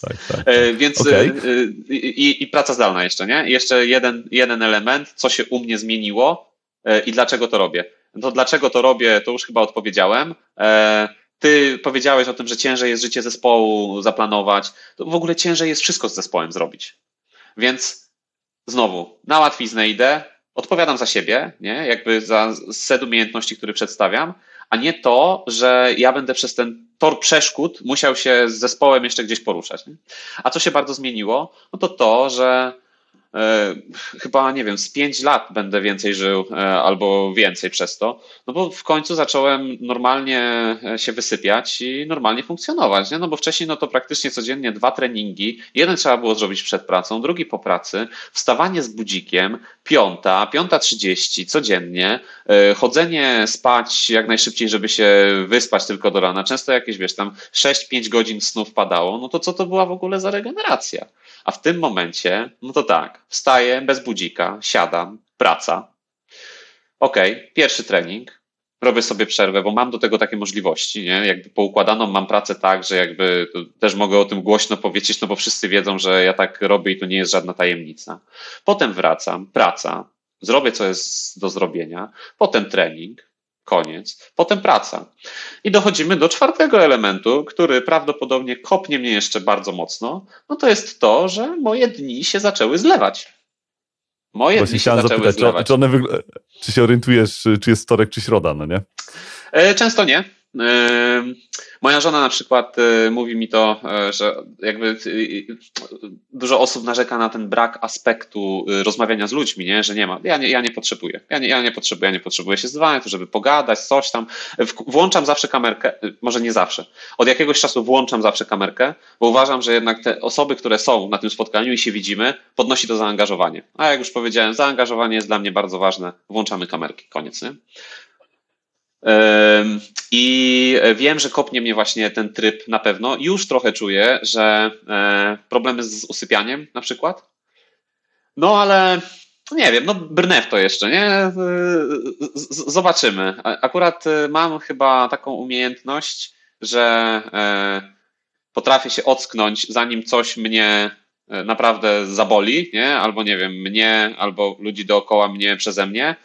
tak, tak. E, więc okay. e, i, i, praca zdalna jeszcze, nie? I jeszcze jeden, jeden element, co się u mnie zmieniło e, i dlaczego to robię. To dlaczego to robię, to już chyba odpowiedziałem. E, ty powiedziałeś o tym, że ciężej jest życie zespołu zaplanować. To w ogóle ciężej jest wszystko z zespołem zrobić. Więc znowu, na łatwiznę idę, odpowiadam za siebie, nie? jakby za set umiejętności, który przedstawiam, a nie to, że ja będę przez ten tor przeszkód musiał się z zespołem jeszcze gdzieś poruszać. Nie? A co się bardzo zmieniło, no to to, że chyba, nie wiem, z pięć lat będę więcej żył e, albo więcej przez to, no bo w końcu zacząłem normalnie e, się wysypiać i normalnie funkcjonować, nie? no bo wcześniej no to praktycznie codziennie dwa treningi, jeden trzeba było zrobić przed pracą, drugi po pracy, wstawanie z budzikiem, piąta, piąta trzydzieści codziennie, chodzenie spać jak najszybciej, żeby się wyspać tylko do rana, często jakieś, wiesz, tam 6-5 godzin snu wpadało, no to co to była w ogóle za regeneracja? A w tym momencie, no to tak, wstaję bez budzika, siadam, praca. Ok, pierwszy trening, robię sobie przerwę, bo mam do tego takie możliwości, nie? Jakby poukładaną mam pracę tak, że jakby też mogę o tym głośno powiedzieć, no bo wszyscy wiedzą, że ja tak robię i to nie jest żadna tajemnica. Potem wracam, praca, zrobię co jest do zrobienia, potem trening, koniec, potem praca. I dochodzimy do czwartego elementu, który prawdopodobnie kopnie mnie jeszcze bardzo mocno, no to jest to, że moje dni się zaczęły zlewać. Moje Właśnie dni się zaczęły zapytać, zlewać. Czy, wygl- czy się orientujesz, czy jest wtorek, czy środa, no nie? E, często nie. Moja żona na przykład y, mówi mi to, e, że jakby y, y, dużo osób narzeka na ten brak aspektu rozmawiania z ludźmi, nie? że nie ma. Ja nie, ja nie potrzebuję. Ja nie, ja nie potrzebuję, ja nie potrzebuję się zdzwonić, żeby pogadać, coś tam. Włączam zawsze kamerkę, może nie zawsze. Od jakiegoś czasu włączam zawsze kamerkę, bo uważam, że jednak te osoby, które są na tym spotkaniu i się widzimy, podnosi to zaangażowanie. A jak już powiedziałem, zaangażowanie jest dla mnie bardzo ważne. Włączamy kamerki, koniec. Nie? I wiem, że kopnie mnie właśnie ten tryb na pewno. Już trochę czuję, że e, problemy z usypianiem na przykład. No ale nie wiem, no brnę w to jeszcze, nie? E, zobaczymy. Akurat e, mam chyba taką umiejętność, że potrafię się ocknąć, zanim coś mnie naprawdę zaboli, nie? Albo nie wiem, mnie, albo ludzi dookoła mnie przeze mnie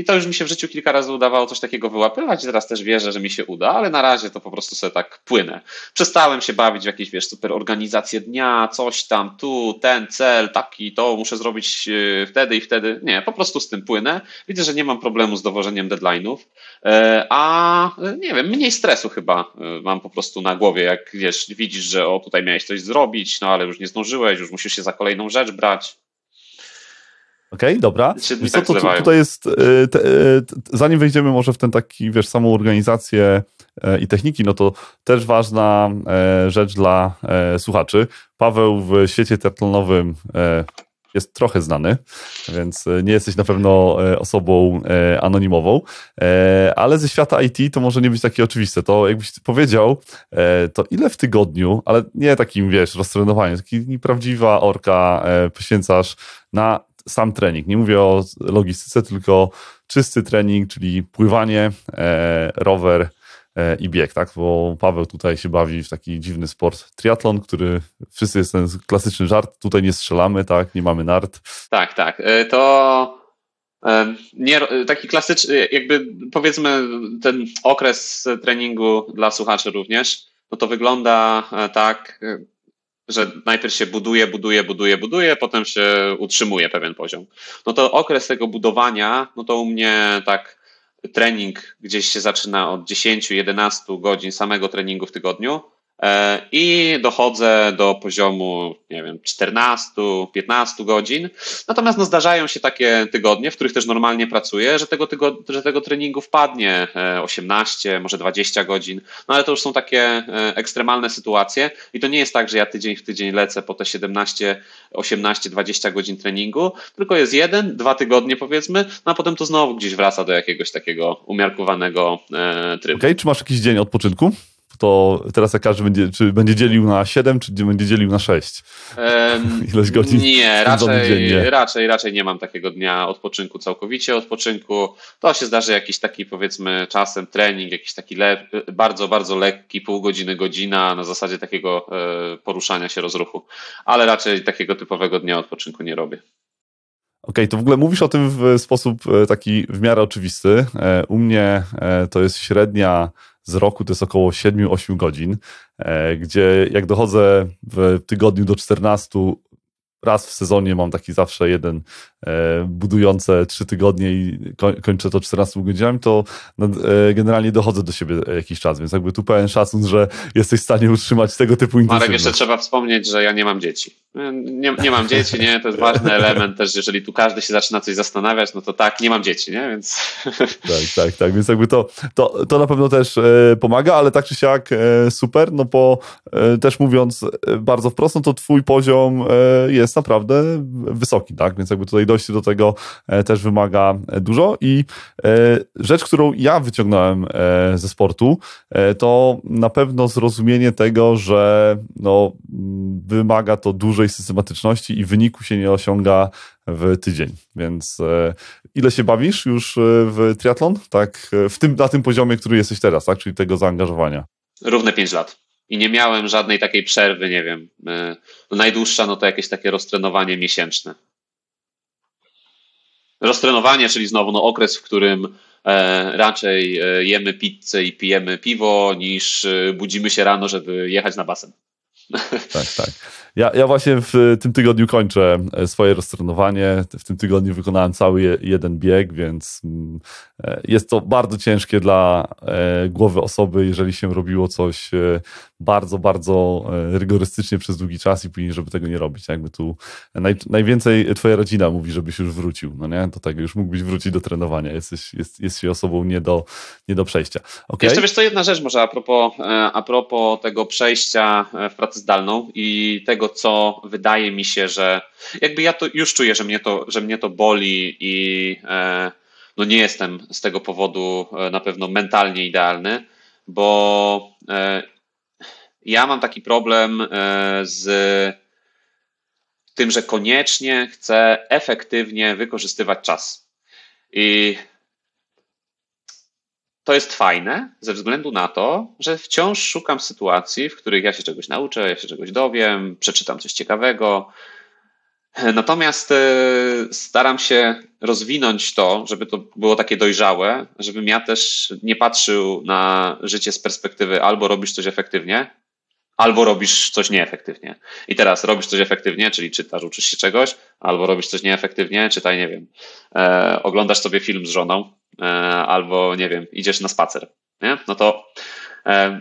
i to już mi się w życiu kilka razy udawało coś takiego wyłapywać. Teraz też wierzę, że mi się uda, ale na razie to po prostu sobie tak płynę. Przestałem się bawić w jakieś, wiesz, super organizację dnia, coś tam, tu, ten cel, taki, to muszę zrobić e, wtedy i wtedy. Nie, po prostu z tym płynę. Widzę, że nie mam problemu z dowożeniem deadline'ów, e, a e, nie wiem, mniej stresu chyba mam po prostu na głowie, jak wiesz, widzisz, że o tutaj miałeś coś zrobić, no ale już nie zdążyłeś, już musisz się za kolejną rzecz brać. Okej, okay, dobra. Wiesz tak co, to, tutaj jest, e, e, zanim wejdziemy może w ten taki, wiesz, samą organizację e, i techniki, no to też ważna rzecz dla słuchaczy. Paweł w świecie triatlonowym jest trochę znany, więc nie jesteś na pewno osobą anonimową, ale ze świata IT to może nie być takie oczywiste. To jakbyś powiedział, to ile w tygodniu, ale nie takim, wiesz, roztrenowaniem, taki prawdziwa orka poświęcasz na sam trening. Nie mówię o logistyce, tylko czysty trening, czyli pływanie, e, rower e, i bieg, tak? Bo Paweł tutaj się bawi w taki dziwny sport triatlon, który wszyscy jest ten klasyczny żart. Tutaj nie strzelamy, tak? Nie mamy nart. Tak, tak. E, to nie, taki klasyczny, jakby powiedzmy ten okres treningu dla słuchaczy również, no to wygląda tak, że najpierw się buduje, buduje, buduje, buduje, potem się utrzymuje pewien poziom. No to okres tego budowania, no to u mnie tak trening gdzieś się zaczyna od 10-11 godzin samego treningu w tygodniu i dochodzę do poziomu, nie wiem, 14-15 godzin. Natomiast no, zdarzają się takie tygodnie, w których też normalnie pracuję, że tego, tygo, że tego treningu wpadnie 18, e, może 20 godzin. No ale to już są takie e, ekstremalne sytuacje i to nie jest tak, że ja tydzień w tydzień lecę po te 17, 18, 20 godzin treningu, tylko jest jeden, dwa tygodnie powiedzmy, no a potem to znowu gdzieś wraca do jakiegoś takiego umiarkowanego trybu. Okej, okay, czy masz jakiś dzień odpoczynku? To teraz jak każdy będzie, czy będzie dzielił na 7, czy będzie dzielił na 6? Um, Ilość godzin? Nie, raczej, raczej, raczej nie mam takiego dnia odpoczynku, całkowicie odpoczynku. To się zdarzy jakiś taki powiedzmy czasem trening, jakiś taki le, bardzo, bardzo lekki, pół godziny, godzina na zasadzie takiego e, poruszania się rozruchu, ale raczej takiego typowego dnia odpoczynku nie robię. Okej, okay, to w ogóle mówisz o tym w sposób e, taki w miarę oczywisty. E, u mnie to jest średnia z roku to jest około 7-8 godzin, e, gdzie jak dochodzę w tygodniu do 14 raz w sezonie mam taki zawsze jeden budujące trzy tygodnie i kończę to 14 godzinami, to e, generalnie dochodzę do siebie jakiś czas, więc jakby tu pełen szacun, że jesteś w stanie utrzymać tego typu intensywność. Marek, jeszcze trzeba wspomnieć, że ja nie mam dzieci. Nie, nie mam dzieci, nie, to jest ważny element też, jeżeli tu każdy się zaczyna coś zastanawiać, no to tak, nie mam dzieci, nie, więc... Tak, tak, tak, więc jakby to, to, to na pewno też e, pomaga, ale tak czy siak super, no bo też mówiąc bardzo wprost, no to twój poziom jest naprawdę wysoki, tak? Więc jakby tutaj dojście do tego też wymaga dużo i rzecz, którą ja wyciągnąłem ze sportu, to na pewno zrozumienie tego, że no, wymaga to dużej systematyczności i wyniku się nie osiąga w tydzień. Więc ile się bawisz już w triatlon? Tak, w tym, na tym poziomie, który jesteś teraz, tak? Czyli tego zaangażowania. Równe 5 lat i nie miałem żadnej takiej przerwy, nie wiem. E, no najdłuższa no to jakieś takie roztrenowanie miesięczne. Roztrenowanie, czyli znowu no okres, w którym e, raczej e, jemy pizzę i pijemy piwo, niż budzimy się rano, żeby jechać na basen. Tak, tak. Ja, ja właśnie w tym tygodniu kończę e, swoje roztrenowanie. W tym tygodniu wykonałem cały jeden bieg, więc mm, e, jest to bardzo ciężkie dla e, głowy osoby, jeżeli się robiło coś bardzo, bardzo rygorystycznie przez długi czas i później, żeby tego nie robić. Jakby tu naj, najwięcej twoja rodzina mówi, żebyś już wrócił, no nie? Do tego już mógłbyś wrócić do trenowania. Jesteś, jest, jest się osobą nie do, nie do przejścia. Okay? Jeszcze wiesz co, jedna rzecz może a propos, a propos tego przejścia w pracę zdalną i tego, co wydaje mi się, że jakby ja to już czuję, że mnie to, że mnie to boli i e, no nie jestem z tego powodu e, na pewno mentalnie idealny, bo e, ja mam taki problem z tym, że koniecznie chcę efektywnie wykorzystywać czas. I to jest fajne ze względu na to, że wciąż szukam sytuacji, w których ja się czegoś nauczę, ja się czegoś dowiem, przeczytam coś ciekawego. Natomiast e, staram się rozwinąć to, żeby to było takie dojrzałe, żebym ja też nie patrzył na życie z perspektywy albo robisz coś efektywnie, albo robisz coś nieefektywnie. I teraz robisz coś efektywnie, czyli czytasz, uczysz się czegoś, albo robisz coś nieefektywnie, czytaj, nie wiem, e, oglądasz sobie film z żoną, e, albo nie wiem, idziesz na spacer. Nie? No to e,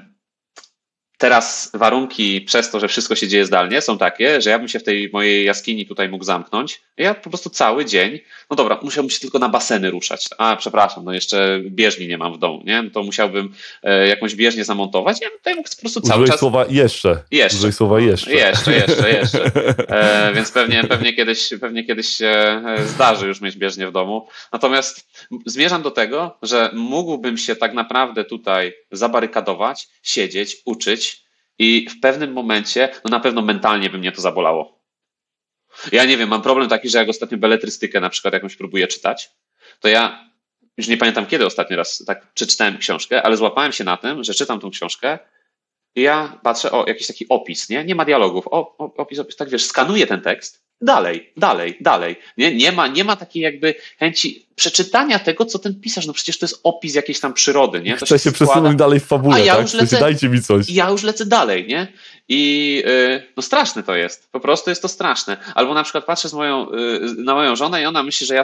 Teraz warunki przez to, że wszystko się dzieje zdalnie, są takie, że ja bym się w tej mojej jaskini tutaj mógł zamknąć. Ja po prostu cały dzień, no dobra, musiałbym się tylko na baseny ruszać. A, przepraszam, no jeszcze bieżni nie mam w domu, nie? No to musiałbym e, jakąś bieżnię zamontować. Ja tutaj mógł po prostu cały Użyłeś czas... słowa jeszcze. Jeszcze. Użyłeś słowa jeszcze. Jeszcze, jeszcze, jeszcze. E, więc pewnie, pewnie, kiedyś, pewnie kiedyś się e, zdarzy już mieć bieżnię w domu. Natomiast zmierzam do tego, że mógłbym się tak naprawdę tutaj zabarykadować, siedzieć, uczyć, i w pewnym momencie, no na pewno mentalnie by mnie to zabolało. Ja nie wiem, mam problem taki, że jak ostatnio beletrystykę na przykład jakąś próbuję czytać, to ja już nie pamiętam kiedy ostatni raz tak przeczytałem książkę, ale złapałem się na tym, że czytam tą książkę i ja patrzę, o, jakiś taki opis, nie? Nie ma dialogów, o, opis, opis, tak wiesz, skanuję ten tekst dalej, dalej, dalej. Nie, nie, ma, nie ma takiej jakby chęci przeczytania tego, co ten pisarz, no przecież to jest opis jakiejś tam przyrody, nie? To Chcę się, się przesunąć dalej w fabule, a ja tak? już lecę, dajcie mi coś. Ja już lecę dalej, nie? I yy, no straszne to jest, po prostu jest to straszne. Albo na przykład patrzę z moją, yy, na moją żonę i ona myśli, że ja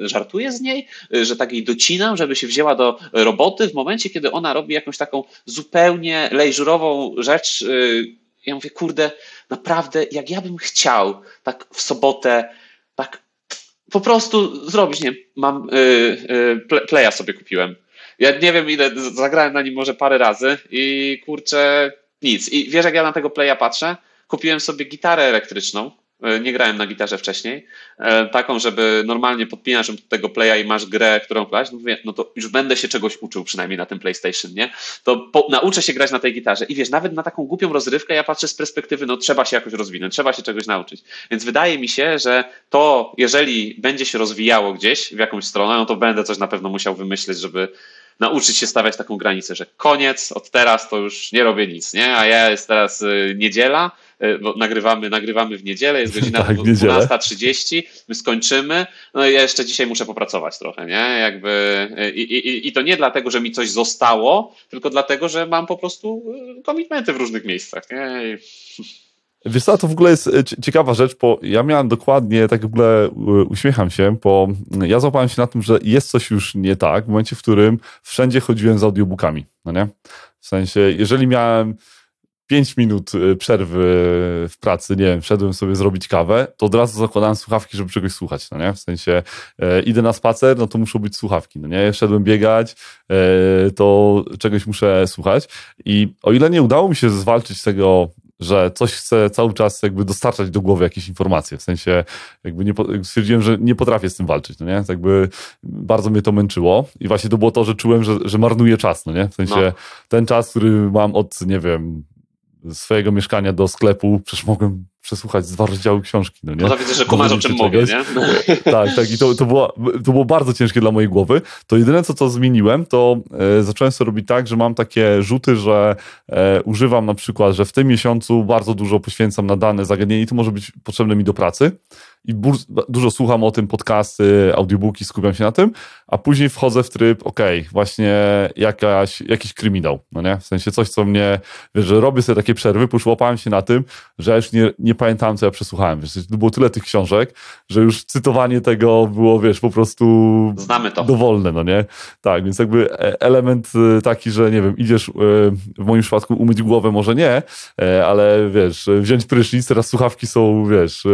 żartuję z niej, yy, że tak jej docinam, żeby się wzięła do roboty w momencie, kiedy ona robi jakąś taką zupełnie lejżurową rzecz, y, ja mówię, kurde, naprawdę, jak ja bym chciał tak w sobotę, tak po prostu zrobić, nie mam, yy, yy, playa sobie kupiłem. Ja nie wiem ile, zagrałem na nim może parę razy i kurczę, nic. I wiesz, jak ja na tego playa patrzę? Kupiłem sobie gitarę elektryczną, nie grałem na gitarze wcześniej, e, taką, żeby normalnie podpinasz do tego playa i masz grę, którą grać, no, no to już będę się czegoś uczył przynajmniej na tym PlayStation, nie? To po, nauczę się grać na tej gitarze i wiesz, nawet na taką głupią rozrywkę ja patrzę z perspektywy, no trzeba się jakoś rozwinąć, trzeba się czegoś nauczyć. Więc wydaje mi się, że to, jeżeli będzie się rozwijało gdzieś w jakąś stronę, no to będę coś na pewno musiał wymyślić, żeby nauczyć się stawiać taką granicę, że koniec, od teraz to już nie robię nic, nie? A ja jest teraz y, niedziela, bo nagrywamy, nagrywamy w niedzielę, jest godzina tak, 12.30, my skończymy, no i ja jeszcze dzisiaj muszę popracować trochę, nie? Jakby y, i, i, i to nie dlatego, że mi coś zostało, tylko dlatego, że mam po prostu komitmenty w różnych miejscach, nie? Wiesz co, to w ogóle jest e, ciekawa rzecz, bo ja miałem dokładnie, tak w ogóle e, uśmiecham się, bo ja złapałem się na tym, że jest coś już nie tak w momencie, w którym wszędzie chodziłem z audiobookami, no nie? W sensie, jeżeli miałem 5 minut e, przerwy w pracy, nie wiem, wszedłem sobie zrobić kawę, to od razu zakładałem słuchawki, żeby czegoś słuchać, no nie? W sensie e, idę na spacer, no to muszą być słuchawki, no nie? Szedłem biegać, e, to czegoś muszę słuchać i o ile nie udało mi się zwalczyć tego że coś chcę cały czas jakby dostarczać do głowy jakieś informacje. W sensie jakby nie, stwierdziłem, że nie potrafię z tym walczyć, no nie? Tak jakby bardzo mnie to męczyło i właśnie to było to, że czułem, że, że marnuję czas, no nie? W sensie no. ten czas, który mam od, nie wiem, swojego mieszkania do sklepu, przecież mogłem przesłuchać dwa rozdziały książki. No, nie? no to widzę, że kumasz o czym mówię, nie? Tak, tak. I to, to, było, to było bardzo ciężkie dla mojej głowy. To jedyne, co to zmieniłem, to e, zacząłem sobie robić tak, że mam takie rzuty, że e, używam na przykład, że w tym miesiącu bardzo dużo poświęcam na dane zagadnienie i to może być potrzebne mi do pracy i dużo słucham o tym, podcasty, audiobooki, skupiam się na tym, a później wchodzę w tryb, okej, okay, właśnie jakaś, jakiś kryminał, no nie? W sensie coś, co mnie, wiesz, że robię sobie takie przerwy, poszłapałem się na tym, że ja już nie, nie pamiętałem, co ja przesłuchałem, wiesz, to było tyle tych książek, że już cytowanie tego było, wiesz, po prostu Znamy to. dowolne, no nie? Tak, więc jakby e, element e, taki, że nie wiem, idziesz e, w moim przypadku umyć głowę, może nie, ale wiesz, wziąć prysznic, teraz słuchawki są, wiesz,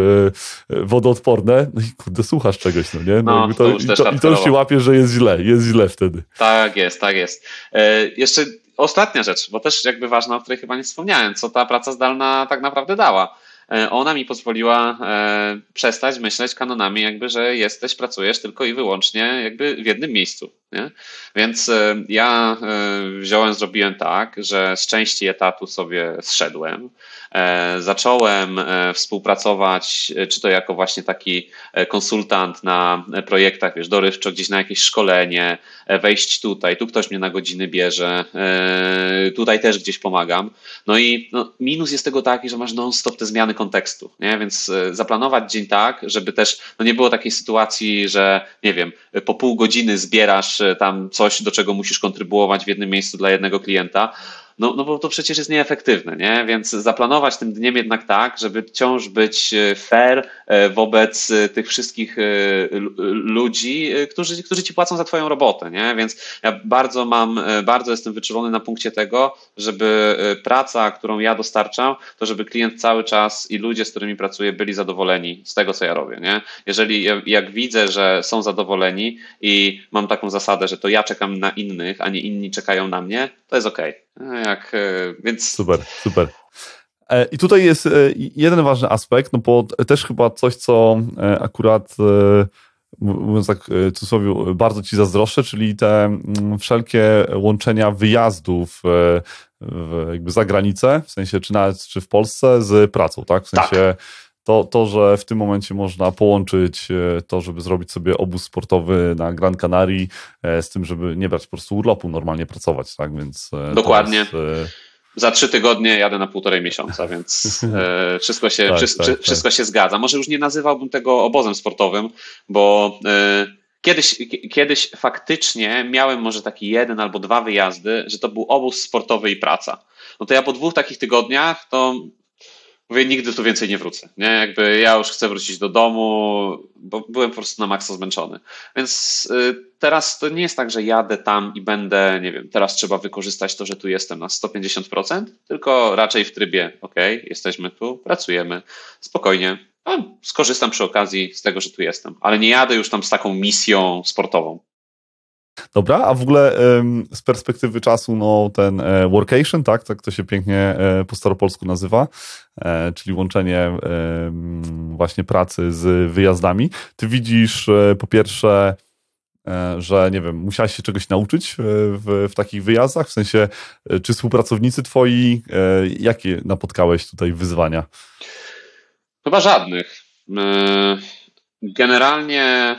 wodą wodoodporne, no i kurde, słuchasz czegoś, no nie? No, no to, to już i, to, i to już się łapie, że jest źle, jest źle wtedy. Tak jest, tak jest. E, jeszcze ostatnia rzecz, bo też jakby ważna, o której chyba nie wspomniałem, co ta praca zdalna tak naprawdę dała. E, ona mi pozwoliła e, przestać myśleć kanonami, jakby, że jesteś, pracujesz tylko i wyłącznie jakby w jednym miejscu. Nie? Więc e, ja wziąłem, zrobiłem tak, że z części etatu sobie zszedłem. Zacząłem współpracować, czy to jako właśnie taki konsultant na projektach, wiesz, dorywczo, gdzieś na jakieś szkolenie, wejść tutaj, tu ktoś mnie na godziny bierze, tutaj też gdzieś pomagam. No i no, minus jest tego taki, że masz non-stop te zmiany kontekstu, nie? Więc e, zaplanować dzień tak, żeby też no nie było takiej sytuacji, że nie wiem, po pół godziny zbierasz e, tam coś, do czego musisz kontrybuować w jednym miejscu dla jednego klienta, no, no bo to przecież jest nieefektywne, nie? Więc zaplanować tym dniem jednak tak, żeby wciąż być e, fair e, wobec e, tych wszystkich ludzi, którzy, którzy ci płacą za twoją robotę, nie? Więc ja bardzo mam, bardzo jestem wyczulony na punkcie tego, żeby praca, którą ja dostarczam, to żeby klient cały czas i ludzie, z którymi pracuję, byli zadowoleni z tego, co ja robię, nie? Jeżeli jak widzę, że są zadowoleni i mam taką zasadę, że to ja czekam na innych, a nie inni czekają na mnie, to jest okej. Okay. No jak, e, więc... Super, super. E, I tutaj jest e, jeden ważny aspekt, no bo też chyba coś, co akurat mówiąc tak w cudzysłowie, bardzo ci zazdroszczę, czyli te wszelkie łączenia wyjazdów jakby za granicę, w sensie czy nawet czy w Polsce z pracą, tak? W sensie tak. To, to, że w tym momencie można połączyć to, żeby zrobić sobie obóz sportowy na Gran Canaria z tym, żeby nie brać po prostu urlopu, normalnie pracować, tak? Więc Dokładnie. Jest, za trzy tygodnie jadę na półtorej miesiąca, więc e, wszystko, się, tak, wszy, tak, tak. wszystko się zgadza. Może już nie nazywałbym tego obozem sportowym, bo e, kiedyś, kiedyś faktycznie miałem może taki jeden albo dwa wyjazdy, że to był obóz sportowy i praca. No to ja po dwóch takich tygodniach to mówię, nigdy tu więcej nie wrócę. Nie? Jakby ja już chcę wrócić do domu, bo byłem po prostu na maksa zmęczony. Więc y, teraz to nie jest tak, że jadę tam i będę, nie wiem, teraz trzeba wykorzystać to, że tu jestem na 150%, tylko raczej w trybie, ok, jesteśmy tu, pracujemy, spokojnie. No, skorzystam przy okazji z tego, że tu jestem, ale nie jadę już tam z taką misją sportową. Dobra, a w ogóle z perspektywy czasu, no ten e, workation, tak, tak to się pięknie e, po staropolsku nazywa, e, czyli łączenie właśnie pracy z wyjazdami. Ty widzisz po pierwsze, że nie wiem, musiałeś się czegoś nauczyć w, w takich wyjazdach? W sensie, czy współpracownicy twoi, jakie napotkałeś tutaj wyzwania? Chyba żadnych. Generalnie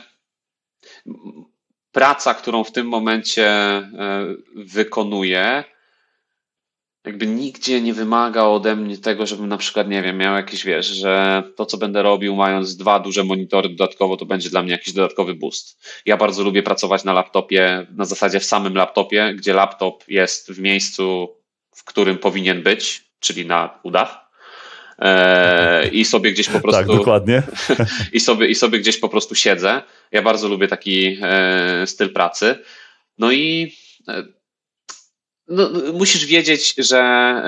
praca, którą w tym momencie e, wykonuję, jakby nigdzie nie wymaga ode mnie tego, żebym na przykład, nie wiem, miał jakieś, wiesz, że to, co będę robił, mając dwa duże monitory dodatkowo, to będzie dla mnie jakiś dodatkowy boost. Ja bardzo lubię pracować na laptopie, na zasadzie w samym laptopie, gdzie laptop jest w miejscu, w którym powinien być, czyli na udach. E, i sobie gdzieś po prostu. Tak, dokładnie. I sobie, I sobie gdzieś po prostu siedzę. Ja bardzo lubię taki e, styl pracy. No i e, no, musisz wiedzieć, że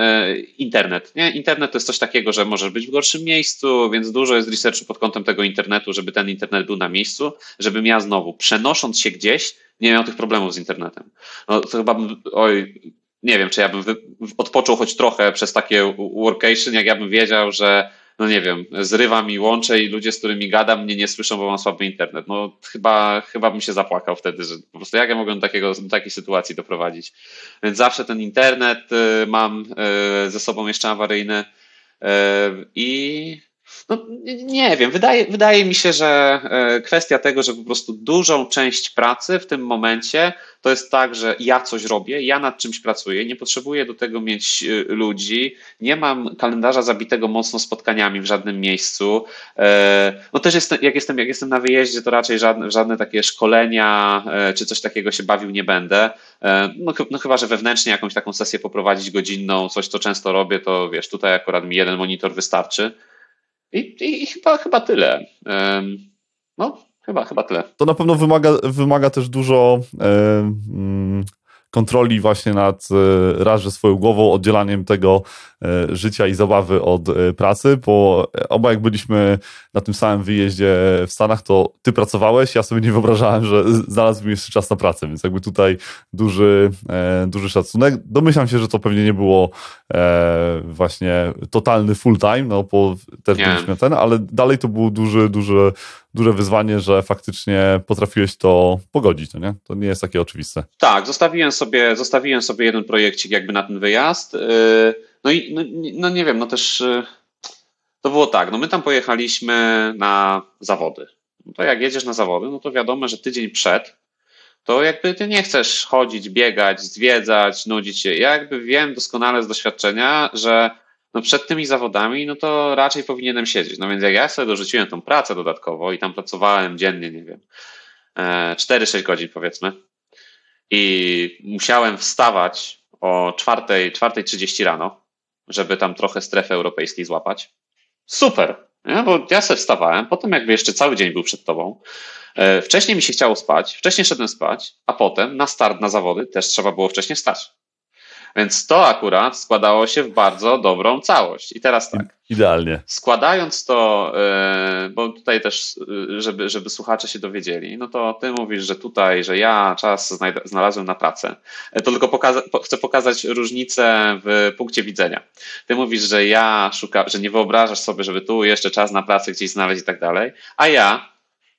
internet, nie? Internet to jest coś takiego, że możesz być w gorszym miejscu, więc dużo jest researchu pod kątem tego internetu, żeby ten internet był na miejscu, żebym ja znowu, przenosząc się gdzieś, nie miał tych problemów z internetem. No to chyba, oj, nie wiem, czy ja bym odpoczął choć trochę przez takie workation, jak ja bym wiedział, że no nie wiem, zrywa mi łącze i ludzie, z którymi gadam, mnie nie słyszą, bo mam słaby internet. No chyba, chyba bym się zapłakał wtedy, że po prostu jak ja mogłem do, takiego, do takiej sytuacji doprowadzić. Więc zawsze ten internet y, mam y, ze sobą jeszcze awaryjny y, i no, nie wiem, wydaje, wydaje mi się, że e, kwestia tego, że po prostu dużą część pracy w tym momencie to jest tak, że ja coś robię, ja nad czymś pracuję, nie potrzebuję do tego mieć e, ludzi, nie mam kalendarza zabitego mocno spotkaniami w żadnym miejscu. E, no też jestem, jak jestem, jak jestem na wyjeździe, to raczej żadne, żadne takie szkolenia czy coś takiego się bawił nie będę. No, no chyba, że wewnętrznie jakąś taką sesję poprowadzić godzinną, coś co często robię, to wiesz, tutaj akurat mi jeden monitor wystarczy. I, i, i chyba, chyba tyle. No, chyba, chyba tyle. To na pewno wymaga, wymaga też dużo kontroli właśnie nad e, raz, że swoją głową, oddzielaniem tego e, życia i zabawy od e, pracy, bo oba jak byliśmy na tym samym wyjeździe w Stanach, to ty pracowałeś, ja sobie nie wyobrażałem, że znalazłbym jeszcze czas na pracę, więc jakby tutaj duży, duży szacunek. Domyślam się, że to pewnie nie było właśnie totalny full time, no bo też nie. byliśmy ten, ale dalej to był duży, duży duże wyzwanie, że faktycznie potrafiłeś to pogodzić, to nie? To nie jest takie oczywiste. Tak, zostawiłem sobie, zostawiłem sobie jeden projekcik jakby na ten wyjazd. Yy, no i no, no nie wiem, no też yy, to było tak, no my tam pojechaliśmy na zawody. No to jak jedziesz na zawody, no to wiadomo, że tydzień przed to jakby ty nie chcesz chodzić, biegać, zwiedzać, nudzić się. Ja jakby wiem doskonale z doświadczenia, że no przed tymi zawodami, no to raczej powinienem siedzieć. No więc jak ja sobie dorzuciłem tą pracę dodatkowo i tam pracowałem dziennie, nie wiem, 4-6 e, godzin powiedzmy i musiałem wstawać o 4.30 rano, żeby tam trochę strefy europejskiej złapać. Super, nie? bo ja sobie wstawałem, potem jakby jeszcze cały dzień był przed tobą. E, wcześniej mi się chciało spać, wcześniej szedłem spać, a potem na start na zawody też trzeba było wcześniej wstać. Więc to akurat składało się w bardzo dobrą całość. I teraz tak. Idealnie. Składając to, e, bo tutaj też, e, żeby, żeby słuchacze się dowiedzieli, no to ty mówisz, że tutaj, że ja czas znalazłem na pracę. E, to tylko pokaza chcę pokazać różnicę w punkcie widzenia. Ty mówisz, że ja szukam, że nie wyobrażasz sobie, żeby tu jeszcze czas na pracę gdzieś znaleźć i tak dalej, a ja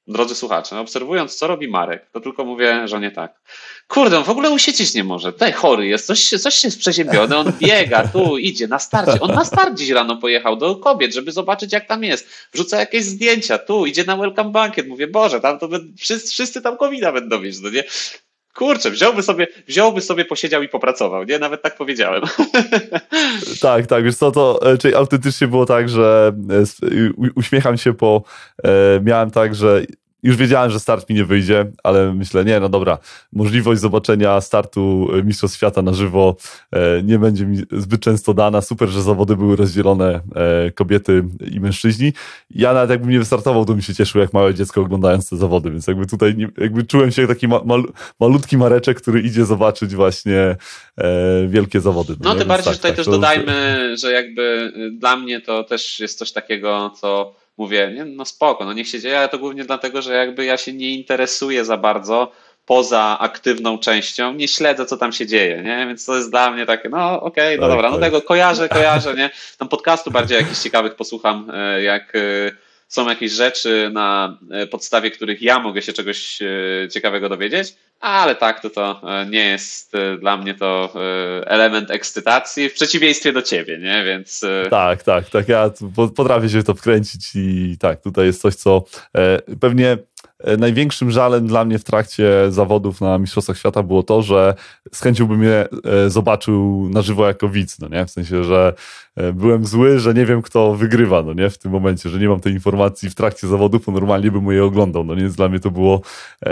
drodzy słuchacze, obserwując, co robi Marek, to tylko mówię, że nie tak. Kurde, on w ogóle usiedzieć nie może. Tutaj chory jest, coś, coś jest przeziębiony, on biega, tu idzie, na starcie. On na start dziś rano pojechał do kobiet, żeby zobaczyć, jak tam jest. Wrzuca jakieś zdjęcia, tu idzie na welcome bankiet. Mówię, Boże, tam to wszyscy, wszyscy tam covid będą mieć, no nie? Kurczę, wziąłby sobie, wziąłby sobie, posiedział i popracował, nie? Nawet tak powiedziałem. Tak, tak, wiesz co, to e, czyli autentycznie było tak, że e, uśmiecham się, po e, miałem tak, że już wiedziałem, że start mi nie wyjdzie, ale myślę, nie, no dobra, możliwość zobaczenia startu Mistrzostw Świata na żywo e, nie będzie mi zbyt często dana. Super, że zawody były rozdzielone e, kobiety i mężczyźni. Ja nawet jakbym nie wystartował, to mi się cieszył jak małe dziecko oglądając te zawody, więc jakby tutaj jakby czułem się jak taki ma, mal, malutki Mareczek, który idzie zobaczyć właśnie e, wielkie zawody. No, no tym bardziej, tak, tutaj tak, też dodajmy, że jakby dla mnie to też jest coś takiego, co mówię, nie, no spoko, no niech się dzieje, ale to głównie dlatego, że jakby ja się nie interesuję za bardzo poza aktywną częścią, nie śledzę, co tam się dzieje, nie? Więc to jest dla mnie takie, no okej, okay, no tak, dobra, no tak. tego kojarzę, kojarzę, nie? Tam podcastu bardziej jakichś ciekawych posłucham, e, jak e, są jakieś rzeczy, na e, podstawie których ja mogę się czegoś ciekawego dowiedzieć, ale tak, to to nie jest dla mnie to element ekscytacji, w przeciwieństwie do ciebie, nie? Więc... Tak, tak, tak, ja potrafię się to wkręcić i tak, tutaj jest coś, co pewnie E, największym żalem dla mnie w trakcie zawodów na Mistrzostwach Świata było to, że z chęcią bym je e, zobaczył na żywo jako widz, no nie? W sensie, że e, byłem zły, że nie wiem, kto wygrywa, no nie? W tym momencie, że nie mam tej informacji w trakcie zawodów, bo normalnie bym je oglądał, no nie? Więc dla mnie to było e,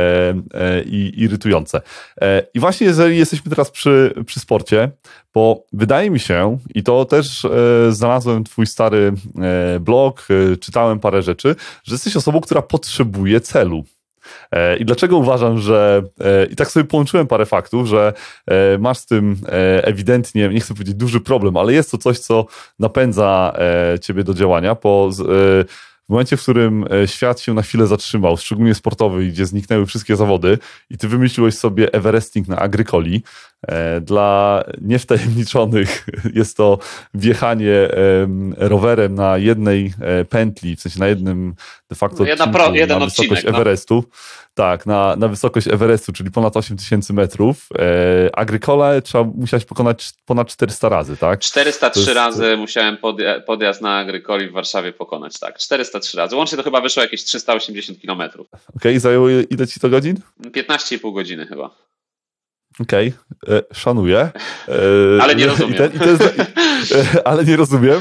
e, irytujące. E, I właśnie jeżeli jesteśmy teraz przy, przy sporcie, bo wydaje mi się, i to też e, znalazłem twój stary e, blog, e, czytałem parę rzeczy, że jesteś osobą, która potrzebuje celu. E, I dlaczego uważam, że. E, I tak sobie połączyłem parę faktów, że e, masz z tym ewidentnie, nie chcę powiedzieć duży problem, ale jest to coś, co napędza ciebie do działania, bo w momencie, w którym świat się na chwilę zatrzymał, szczególnie sportowy, gdzie zniknęły wszystkie zawody i ty wymyśliłeś sobie Everesting na Agrykoli, dla niewtajemniczonych jest to wjechanie rowerem na jednej e, pętli, w sensie na jednym de facto no pro, jeden na wysokość odcinek, no. Everestu. No. Tak, na, na wysokość Everestu, czyli ponad 8000 metrów. E, trzeba, musiałeś pokonać ponad 400 razy, tak? 403 jest... razy musiałem podjazd na Agrykoli w Warszawie pokonać, tak. 403 razy. Łącznie to chyba wyszło jakieś 380 kilometrów. Okej, okay, zajęło ile ci to godzin? 15,5 godziny chyba. Okej, okay. E, szanuję. E, ale nie rozumiem. Ten, ten, e, ale nie rozumiem.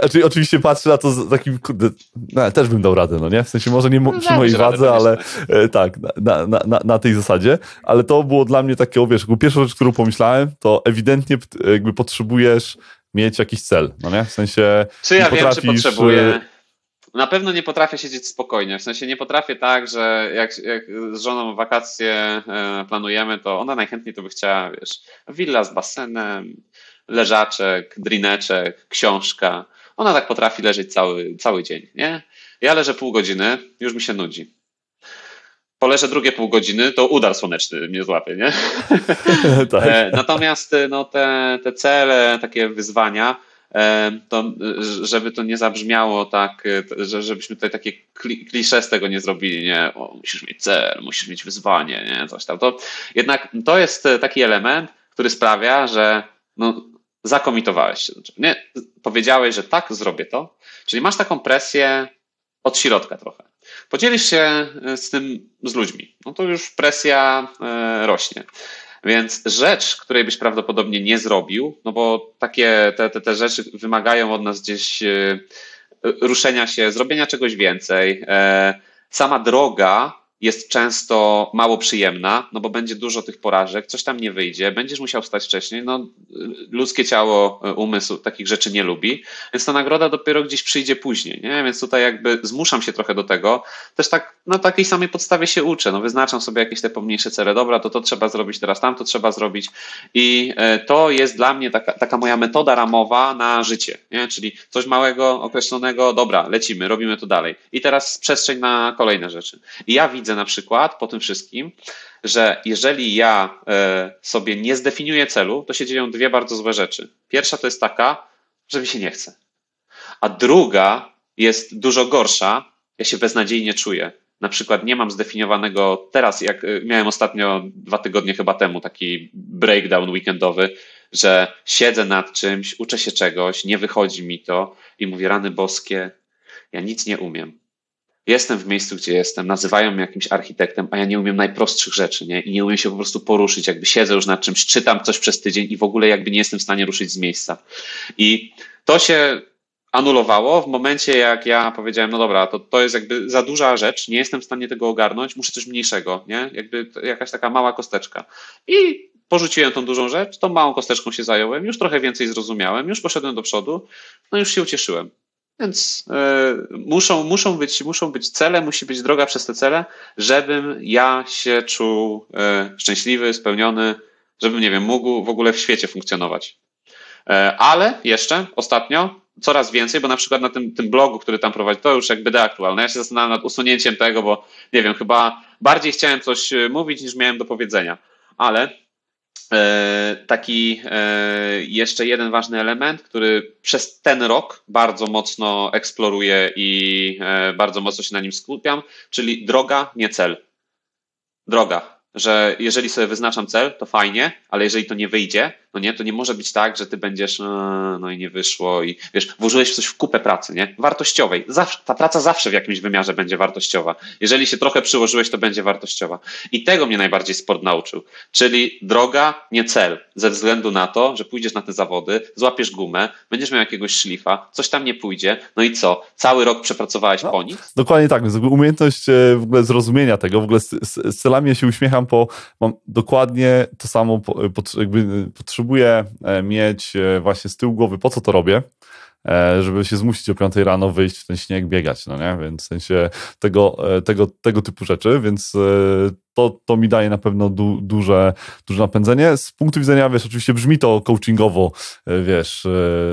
Znaczy, oczywiście patrzę na to z takim, kurde, no, też bym dał radę, no nie? W sensie może nie no, przy mojej wadze, ale tak, na, na, na, na, tej zasadzie. Ale to było dla mnie takie, wiesz, pierwsza rzecz, którą pomyślałem, to ewidentnie jakby potrzebujesz mieć jakiś cel, no nie? W sensie Czy ja wiem, czy potrzebuję na pewno nie potrafię siedzieć spokojnie. W sensie nie potrafię tak, że jak, jak z żoną wakacje e, planujemy, to ona najchętniej to by chciała, wiesz, willa z basenem, leżaczek, drineczek, książka. Ona tak potrafi leżeć cały, cały dzień, nie? Ja leżę pół godziny, już mi się nudzi. Poleżę drugie pół godziny, to udar słoneczny mnie złapie, nie? tak. E, natomiast no, te, te cele, takie wyzwania, to żeby to nie zabrzmiało tak, że, żebyśmy tutaj takie klisze z tego nie zrobili, nie, o, musisz mieć cel, musisz mieć wyzwanie, nie, coś tam. To jednak to jest taki element, który sprawia, że no, zakomitowałeś się. Nie, powiedziałeś, że tak, zrobię to, czyli masz taką presję od środka trochę. Podzielisz się z tym z ludźmi, no to już presja e, rośnie. Więc rzecz, której byś prawdopodobnie nie zrobił, no bo takie te, te, te rzeczy wymagają od nas gdzieś e, ruszenia się, zrobienia czegoś więcej. E, sama droga jest często mało przyjemna, no bo będzie dużo tych porażek, coś tam nie wyjdzie, będziesz musiał wstać wcześniej. No, ludzkie ciało, umysł takich rzeczy nie lubi, więc ta nagroda dopiero gdzieś przyjdzie później, nie? Więc tutaj jakby zmuszam się trochę do tego. Też tak na takiej samej podstawie się uczę. No, wyznaczam sobie jakieś te pomniejsze cele. Dobra, to to trzeba zrobić teraz, tam to trzeba zrobić. I e, to jest dla mnie taka, taka moja metoda ramowa na życie, nie? Czyli coś małego, określonego, dobra, lecimy, robimy to dalej. I teraz przestrzeń na kolejne rzeczy. I ja widzę, widzę na przykład po tym wszystkim, że jeżeli ja e, sobie nie zdefiniuję celu, to się dzieją dwie bardzo złe rzeczy. Pierwsza to jest taka, że mi się nie chce. A druga jest dużo gorsza, ja się beznadziejnie czuję. Na przykład nie mam zdefiniowanego teraz, jak e, miałem ostatnio dwa tygodnie chyba temu taki breakdown weekendowy, że siedzę nad czymś, uczę się czegoś, nie wychodzi mi to i mówię, rany boskie, ja nic nie umiem jestem w miejscu, gdzie jestem, nazywają mnie jakimś architektem, a ja nie umiem najprostszych rzeczy, nie? I nie umiem się po prostu poruszyć, jakby siedzę już nad czymś, czytam coś przez tydzień i w ogóle jakby nie jestem w stanie ruszyć z miejsca. I to się anulowało w momencie, jak ja powiedziałem, no dobra, to, to jest jakby za duża rzecz, nie jestem w stanie tego ogarnąć, muszę coś mniejszego, nie? Jakby jakaś taka mała kosteczka. I porzuciłem tą dużą rzecz, tą małą kosteczką się zająłem, już trochę więcej zrozumiałem, już poszedłem do przodu, no już się ucieszyłem. Więc y, muszą, muszą, być, muszą być cele, musi być droga przez te cele, żebym ja się czuł y, szczęśliwy, spełniony, żebym, nie wiem, mógł w ogóle w świecie funkcjonować. Y, ale jeszcze ostatnio coraz więcej, bo na przykład na tym, tym blogu, który tam prowadzi, to już jakby deaktualne. Ja się zastanawiam nad usunięciem tego, bo nie wiem, chyba bardziej chciałem coś mówić niż miałem do powiedzenia. Ale taki e, jeszcze jeden ważny element, który przez ten rok bardzo mocno eksploruję i e, bardzo mocno się na nim skupiam, czyli droga, nie cel. Droga że jeżeli sobie wyznaczam cel, to fajnie, ale jeżeli to nie wyjdzie, no nie, to nie może być tak, że ty będziesz, no i nie wyszło i wiesz, włożyłeś coś w kupę pracy, nie? Wartościowej. Zawsze, ta praca zawsze w jakimś wymiarze będzie wartościowa. Jeżeli się trochę przyłożyłeś, to będzie wartościowa. I tego mnie najbardziej sport nauczył. Czyli droga, nie cel. Ze względu na to, że pójdziesz na te zawody, złapiesz gumę, będziesz miał jakiegoś szlifa, coś tam nie pójdzie, no i co? Cały rok przepracowałeś no, po nic? Dokładnie tak, umiejętność e, w ogóle zrozumienia tego, w ogóle z, z, z celami ja się uśmiecham, bo mam dokładnie to samo, jakby potrzebuję e, mieć e, właśnie z tyłu głowy, po co to robię, żeby się zmusić o 5 rano wyjść w ten śnieg, biegać, no nie? Więc w sensie tego, tego, tego typu rzeczy, więc to, to mi daje na pewno du, duże, duże napędzenie. Z punktu widzenia, wiesz, oczywiście brzmi to coachingowo, wiesz,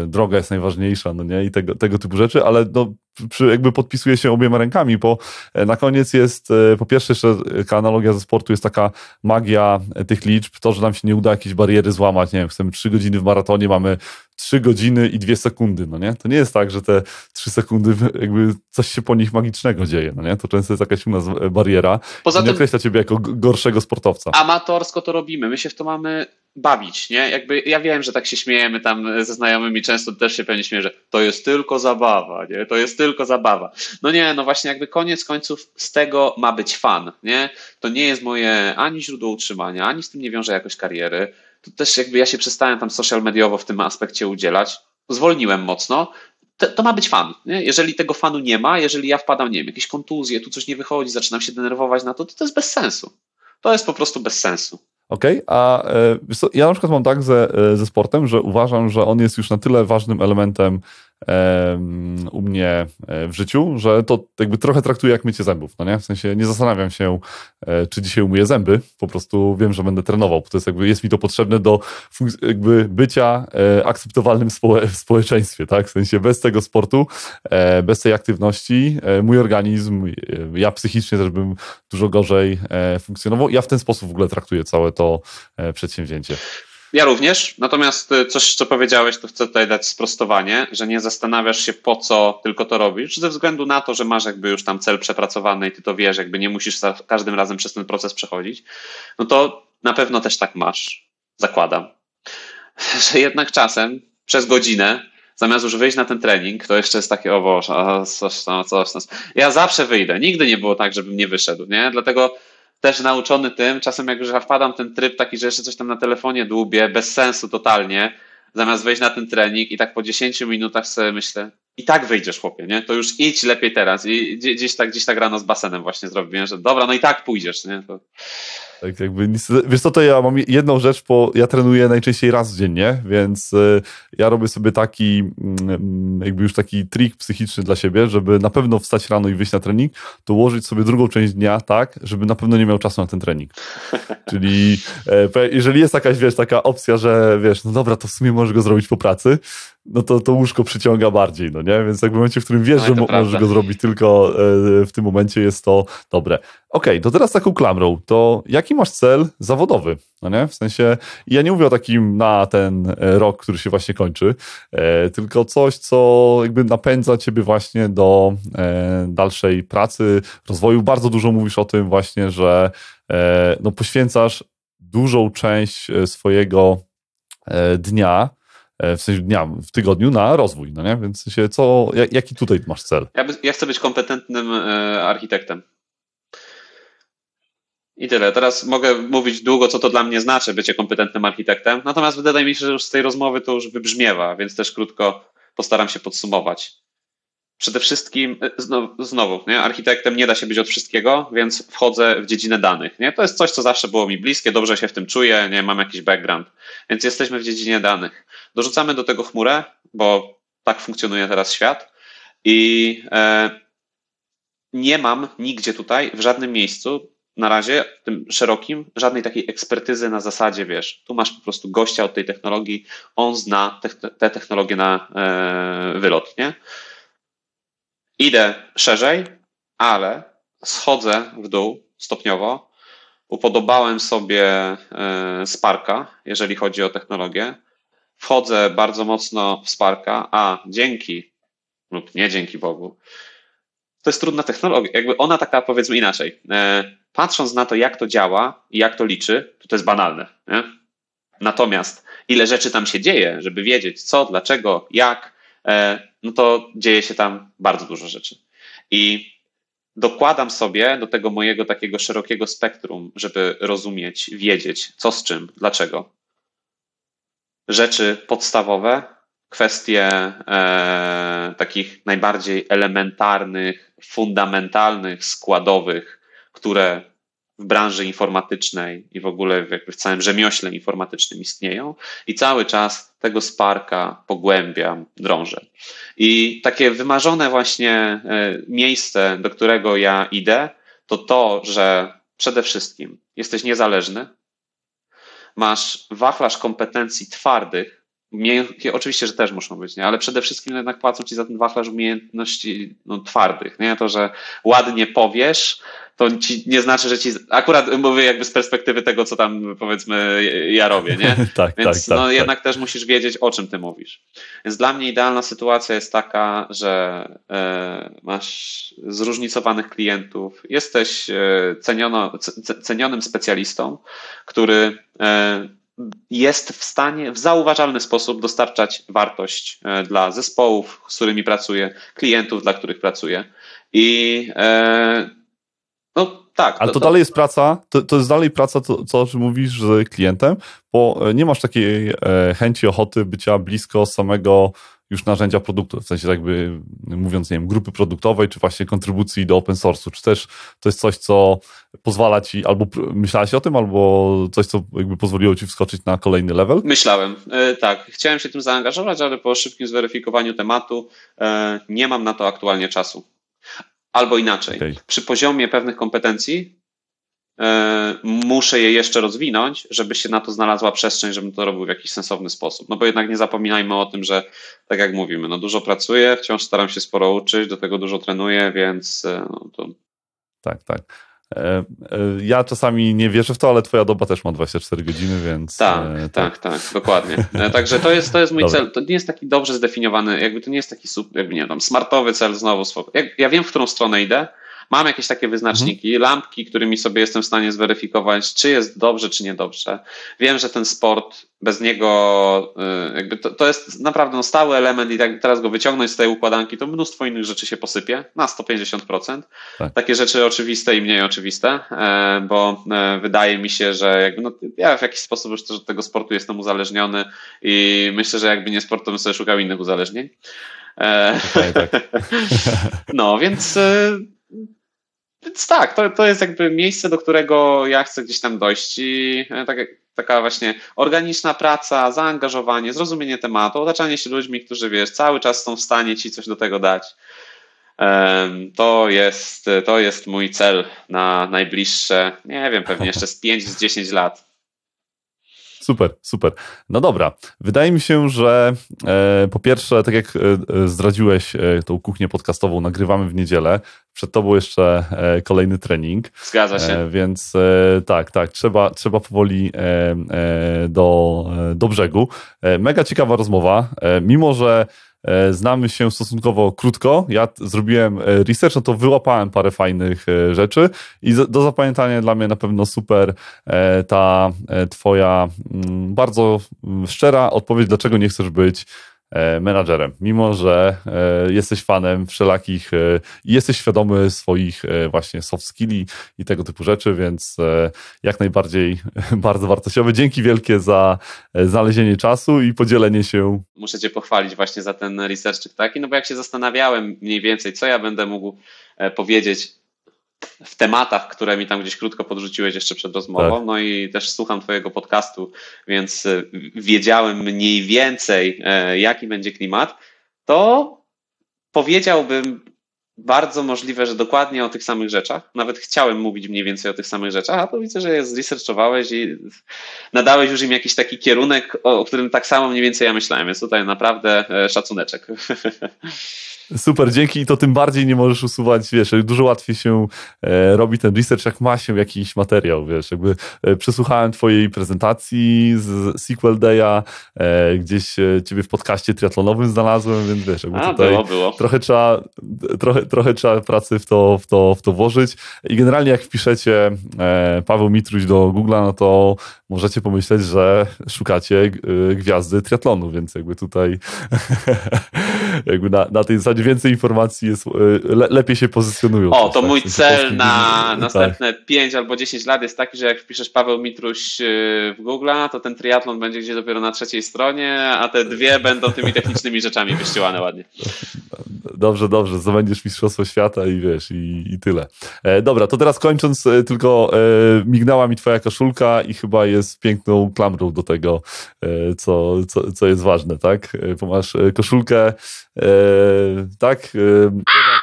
droga jest najważniejsza, no nie? I tego, tego typu rzeczy, ale no, przy, jakby podpisuje się obiema rękami, bo e, na koniec jest, e, po pierwsze jeszcze analogia ze sportu jest taka magia tych liczb, to, że nam się nie uda jakieś bariery złamać, nie wiem, chcemy trzy godziny w maratonie, mamy trzy godziny i dwie sekundy, no nie? To nie jest tak, że te trzy sekundy jakby coś się po nich magicznego dzieje, no nie? To często jest jakaś u nas bariera. Poza nie tym, określa ciebie jako gorszego sportowca. Amatorsko to robimy, my się w to mamy bawić, nie? Jakby ja wiem, że tak się śmiejemy tam ze znajomymi, często też się pewnie śmieję, że to jest tylko zabawa, nie? To jest tylko zabawa. No nie, no właśnie jakby koniec końców z tego ma być fan, nie? To nie jest moje ani źródło utrzymania, ani z tym nie wiąże jakoś kariery. To też jakby ja się przestałem tam social mediowo w tym aspekcie udzielać. Zwolniłem mocno, to, to, ma być fan. Nie? Jeżeli tego fanu nie ma, jeżeli ja wpadam, nie wiem, jakieś kontuzje, tu coś nie wychodzi, zaczynam się denerwować na to, to to jest bez sensu. To jest po prostu bez sensu. Okej, okay, a e, ja na przykład mam tak ze, e, ze sportem, że uważam, że on jest już na tyle ważnym elementem u mnie e, w życiu, że to jakby trochę traktuję jak mycie zębów, no nie? W sensie nie zastanawiam się, e, czy dzisiaj umyję zęby, po prostu wiem, że będę trenował, bo to jest jakby, jest mi to potrzebne do jakby bycia e, akceptowalnym w społeczeństwie, tak? W sensie bez tego sportu, bez tej aktywności mój organizm, ja psychicznie też bym dużo gorzej funkcjonował. Ja w ten sposób w ogóle traktuję całe to przedsięwzięcie. Ja również, natomiast y, coś, co powiedziałeś, to chcę tutaj dać sprostowanie, że nie zastanawiasz się po co tylko to robisz, ze względu na to, że masz jakby już tam cel przepracowany i ty to wiesz, jakby nie musisz za każdym razem przez ten proces przechodzić, no to na pewno też tak masz, zakładam, że jednak czasem przez godzinę zamiast już wyjść na ten trening, to jeszcze jest takie, o Boże, coś tam, coś tam. Ja zawsze wyjdę. Nigdy nie było tak, żebym nie wyszedł, nie? Dlatego też nauczony tym, czasem jak już wpadam w ten tryb taki, że jeszcze coś tam na telefonie dłubię, bez sensu totalnie, zamiast wejść na ten trening i tak po 10 minutach sobie myślę, i tak wyjdziesz chłopie, nie? To już idź lepiej teraz. I gdzieś tak, gdzieś tak rano z basenem właśnie zrobiłem, że dobra, no i tak pójdziesz, nie? To... Tak jakby, wiesz co, to ja mam jedną rzecz, bo ja trenuję najczęściej raz dziennie, więc y, ja robię sobie taki mm, jakby już taki trik psychiczny dla siebie, żeby na pewno wstać rano i wyjść na trening, to ułożyć sobie drugą część dnia tak, żeby na pewno nie miał czasu na ten trening. Czyli e, jeżeli jest jakaś, wiesz, taka opcja, że wiesz, no dobra, to w sumie możesz go zrobić po pracy, no to to łóżko przyciąga bardziej, no nie? Więc jak w momencie, w którym wiesz, no, że możesz go zrobić tylko e, w tym momencie jest to dobre. Okej, okay, to teraz taką klamrą, to jaki masz cel zawodowy, no nie? W sensie, ja nie mówię o takim na ten e, rok, który się właśnie kończy, e, tylko coś, co jakby napędza ciebie właśnie do e, dalszej pracy, rozwoju. Bardzo dużo mówisz o tym właśnie, że e, no, poświęcasz dużą część e, swojego dnia E, w sensie dnia, w tygodniu na rozwój, no nie? Więc się co, jaki tutaj masz cel? Ja, by, ja chcę być kompetentnym architektem. I tyle. Teraz mogę mówić długo, co to dla mnie znaczy bycie kompetentnym architektem, natomiast wydaje mi się, że już z tej rozmowy to już wybrzmiewa, więc też krótko postaram się podsumować. Przede wszystkim, e, znowu, nie? architektem nie da się być od wszystkiego, więc wchodzę w dziedzinę danych. Nie? To jest coś, co zawsze było mi bliskie, dobrze się w tym czuję, nie mam jakiś background, więc jesteśmy w dziedzinie danych. Dorzucamy do tego chmurę, bo tak funkcjonuje teraz świat i e, nie mam nigdzie tutaj, w żadnym miejscu, na razie, tym szerokim, żadnej takiej ekspertyzy na zasadzie, wiesz, tu masz po prostu gościa od tej technologii, on zna te, te technologie na e, wylot, nie? Idę szerzej, ale schodzę w dół stopniowo. Upodobałem sobie e, Sparka, jeżeli chodzi o technologię. Wchodzę bardzo mocno w Sparka, a dzięki, lub nie dzięki Bogu, to jest trudna technologia. Jakby ona taka, powiedzmy inaczej. E, patrząc na to, jak to działa i jak to liczy, to to jest banalne. Nie? Natomiast ile rzeczy tam się dzieje, żeby wiedzieć co, dlaczego, jak, E, no to dzieje się tam bardzo dużo rzeczy. I dokładam sobie do tego mojego takiego szerokiego spektrum, żeby rozumieć, wiedzieć, co z czym, dlaczego. Rzeczy podstawowe, kwestie e, takich najbardziej elementarnych, fundamentalnych, składowych, które w branży informatycznej i w ogóle jakby w całym rzemiośle informatycznym istnieją i cały czas tego Sparka pogłębiam, drążę. I takie wymarzone właśnie e, miejsce, do którego ja idę, to to, że przede wszystkim jesteś niezależny, masz wachlarz kompetencji twardych, Miękkie, oczywiście, że też muszą być, nie? ale przede wszystkim jednak płacą ci za ten wachlarz umiejętności no, twardych. Nie? To, że ładnie powiesz, to ci nie znaczy, że ci. Akurat mówię jakby z perspektywy tego, co tam powiedzmy ja robię, nie? tak, Więc tak, no, tak, jednak też musisz wiedzieć, o czym ty mówisz. Więc dla mnie idealna sytuacja jest taka, że e, masz zróżnicowanych klientów, jesteś e, ceniono, cenionym specjalistą, który e, jest w stanie w zauważalny sposób dostarczać wartość e, dla zespołów, z którymi pracuje, klientów, dla których pracuje. I e, no tak. Ale to, to, dalej jest praca, to, to jest dalej praca, to, co mówisz z klientem, bo e, nie masz takiej chęci, ochoty bycia blisko samego już narzędzia produktu, w sensie jakby mówiąc, nie wiem, grupy produktowej, czy właśnie kontrybucji do open source'u, czy też to jest coś, co pozwala ci, albo myślałeś o tym, albo coś, co jakby pozwoliło ci wskoczyć na kolejny level? Myślałem, e, tak. Chciałem się tym zaangażować, ale po szybkim zweryfikowaniu tematu e, nie mam na to aktualnie czasu. Albo inaczej, okay. przy poziomie pewnych kompetencji muszę je jeszcze rozwinąć, żeby się na to znalazła przestrzeń, żebym to robił w jakiś sensowny sposób. No bo jednak nie zapominajmy o tym, że tak jak mówimy, no dużo pracuję, wciąż staram się sporo uczyć, do tego dużo trenuję, więc e, no to... Tak, tak. E, ja czasami nie wierzę w to, ale twoja doba też ma 24 godziny, więc. Tak, tak, tak, tak, dokładnie. Także to jest, to jest mój Dobra. cel. To nie jest taki dobrze zdefiniowany, jakby to nie jest taki, jakby nie wiem, smartowy cel znowu. Ja wiem, w którą stronę idę, Mam jakieś takie wyznaczniki, mhm. lampki, którymi sobie jestem w stanie zweryfikować, czy jest dobrze, czy niedobrze. Wiem, że ten sport bez niego, y, jakby to, to jest naprawdę no stały element i jak teraz go wyciągnąć z tej układanki, to mnóstwo innych rzeczy się posypie na 150%. Tak. Takie rzeczy oczywiste i mniej oczywiste, e, bo e, wydaje mi się, że jakby no, ja w jakiś sposób już też od tego sportu jestem uzależniony i myślę, że jakby nie sport, to bym sobie szukał innych uzależnień. E, okay, tak. No, więc więc tak, to, to jest jakby miejsce, do którego ja chcę gdzieś tam dojść i e, tak, taka właśnie organiczna praca, zaangażowanie, zrozumienie tematu, otaczanie się ludźmi, którzy wiesz, cały czas są w stanie ci coś do tego dać. To jest, to jest mój cel na najbliższe, nie wiem, pewnie jeszcze z 5 z 10 lat. Super, super. No dobra. Wydaje mi się, że e, po pierwsze, tak jak e, zdradziłeś e, tą kuchnię podcastową, nagrywamy w niedzielę. Przed tobą jeszcze e, kolejny trening. Zgadza się. E, więc e, tak, tak, trzeba, trzeba powoli do, do brzegu. Mega ciekawa rozmowa. Mimo, że E, znamy się stosunkowo krótko. Ja zrobiłem e, research, no to wyłapałem parę fajnych e, rzeczy i do zapamiętania dla mnie na pewno super ta twoja mm, bardzo mm, szczera odpowiedź, dlaczego nie chcesz być E, menadżerem, mimo że e, jesteś fanem wszelakich e, jesteś świadomy swoich właśnie soft skilli i tego typu rzeczy, więc jak najbardziej bardzo wartościowe. Dzięki wielkie za znalezienie czasu i podzielenie się. Muszę Cię pochwalić właśnie za ten research taki, no bo jak się zastanawiałem mniej więcej, co ja będę mógł powiedzieć w tematach, które mi tam gdzieś krótko podrzuciłeś jeszcze przed rozmową. Tak. No i też słucham Twojego podcastu, więc e, wiedziałem mniej więcej, e, jaki będzie klimat. To powiedziałbym bardzo możliwe, że dokładnie o tych samych rzeczach. Nawet chciałem mówić mniej więcej o tych samych rzeczach, a to widzę, że je zresearchowałeś i nadałeś już im jakiś taki kierunek, o którym tak samo mniej więcej ja myślałem, więc tutaj naprawdę e, szacuneczek. Super, dzięki. I to tym bardziej nie możesz usuwać, wiesz, dużo łatwiej się e, robi ten research, jak ma się jakiś materiał, wiesz, jakby e, przesłuchałem twojej prezentacji z Sequel Day'a, e, gdzieś e, ciebie w podcaście triatlonowym znalazłem, więc wiesz, jakby A, tutaj było, było. trochę trzeba, trochę, trochę trzeba pracy w to, w, to, w to włożyć. I generalnie jak wpiszecie e, Paweł Mitruś do Google'a, no to możecie pomyśleć, że szukacie e, gwiazdy triatlonu, więc jakby tutaj jakby na, na tej zasadzie więcej informacji jest, e, le, lepiej się pozycjonują. O, to tak, mój cel na następne tak. 5 albo 10 lat jest taki, że jak wpiszesz Paweł Mitruś e, w Google, to ten triatlon będzie gdzieś dopiero na trzeciej stronie, a te dwie będą tymi technicznymi rzeczami wyścielane ładnie. Dobrze, dobrze, zdobędziesz Mistrzostwo Świata i wiesz, i, i tyle. E, dobra, to teraz kończąc, e, tylko e, mignęła mi twoja koszulka i chyba jest piękną klamrą do tego, e, co, co, co jest ważne, tak? Bo masz koszulkę tak?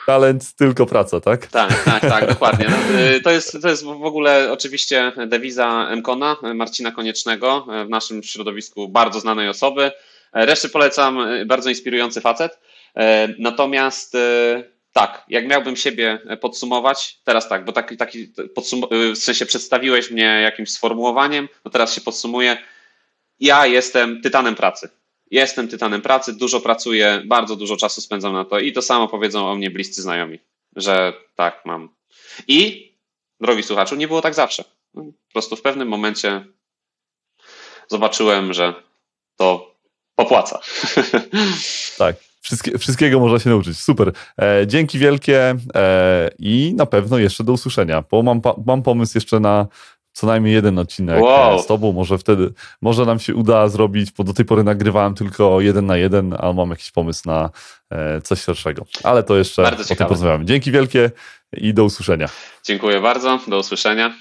Talent, tylko praca, tak? Tak, tak, tak, dokładnie. No, to, jest, to jest w ogóle oczywiście dewiza Mkona, Marcina Koniecznego, w naszym środowisku bardzo znanej osoby. Reszty polecam, bardzo inspirujący facet. Natomiast tak, jak miałbym siebie podsumować, teraz tak, bo taki, taki w sensie przedstawiłeś mnie jakimś sformułowaniem, no teraz się podsumuję. Ja jestem tytanem pracy. Jestem tytanem pracy, dużo pracuję, bardzo dużo czasu spędzam na to i to samo powiedzą o mnie bliscy znajomi, że tak mam. I, drogi słuchaczu, nie było tak zawsze. Po prostu w pewnym momencie zobaczyłem, że to popłaca. Tak. Wszystkie, wszystkiego można się nauczyć. Super. E, dzięki wielkie e, i na pewno jeszcze do usłyszenia, bo mam, mam pomysł jeszcze na co najmniej jeden odcinek e, wow. z tobą. Może wtedy, może nam się uda zrobić, bo do tej pory nagrywałem tylko jeden na jeden, a mam jakiś pomysł na e, coś szerszego. Ale to jeszcze bardzo potem porozmawiamy. Dzięki wielkie i do usłyszenia. Dziękuję bardzo. Do usłyszenia.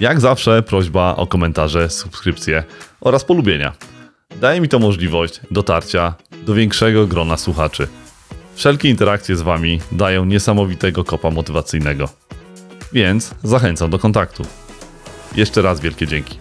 Jak zawsze prośba o komentarze, subskrypcje oraz polubienia. Daje mi to możliwość dotarcia do większego grona słuchaczy. Wszelkie interakcje z Wami dają niesamowitego kopa motywacyjnego. Więc zachęcam do kontaktu. Jeszcze raz wielkie dzięki.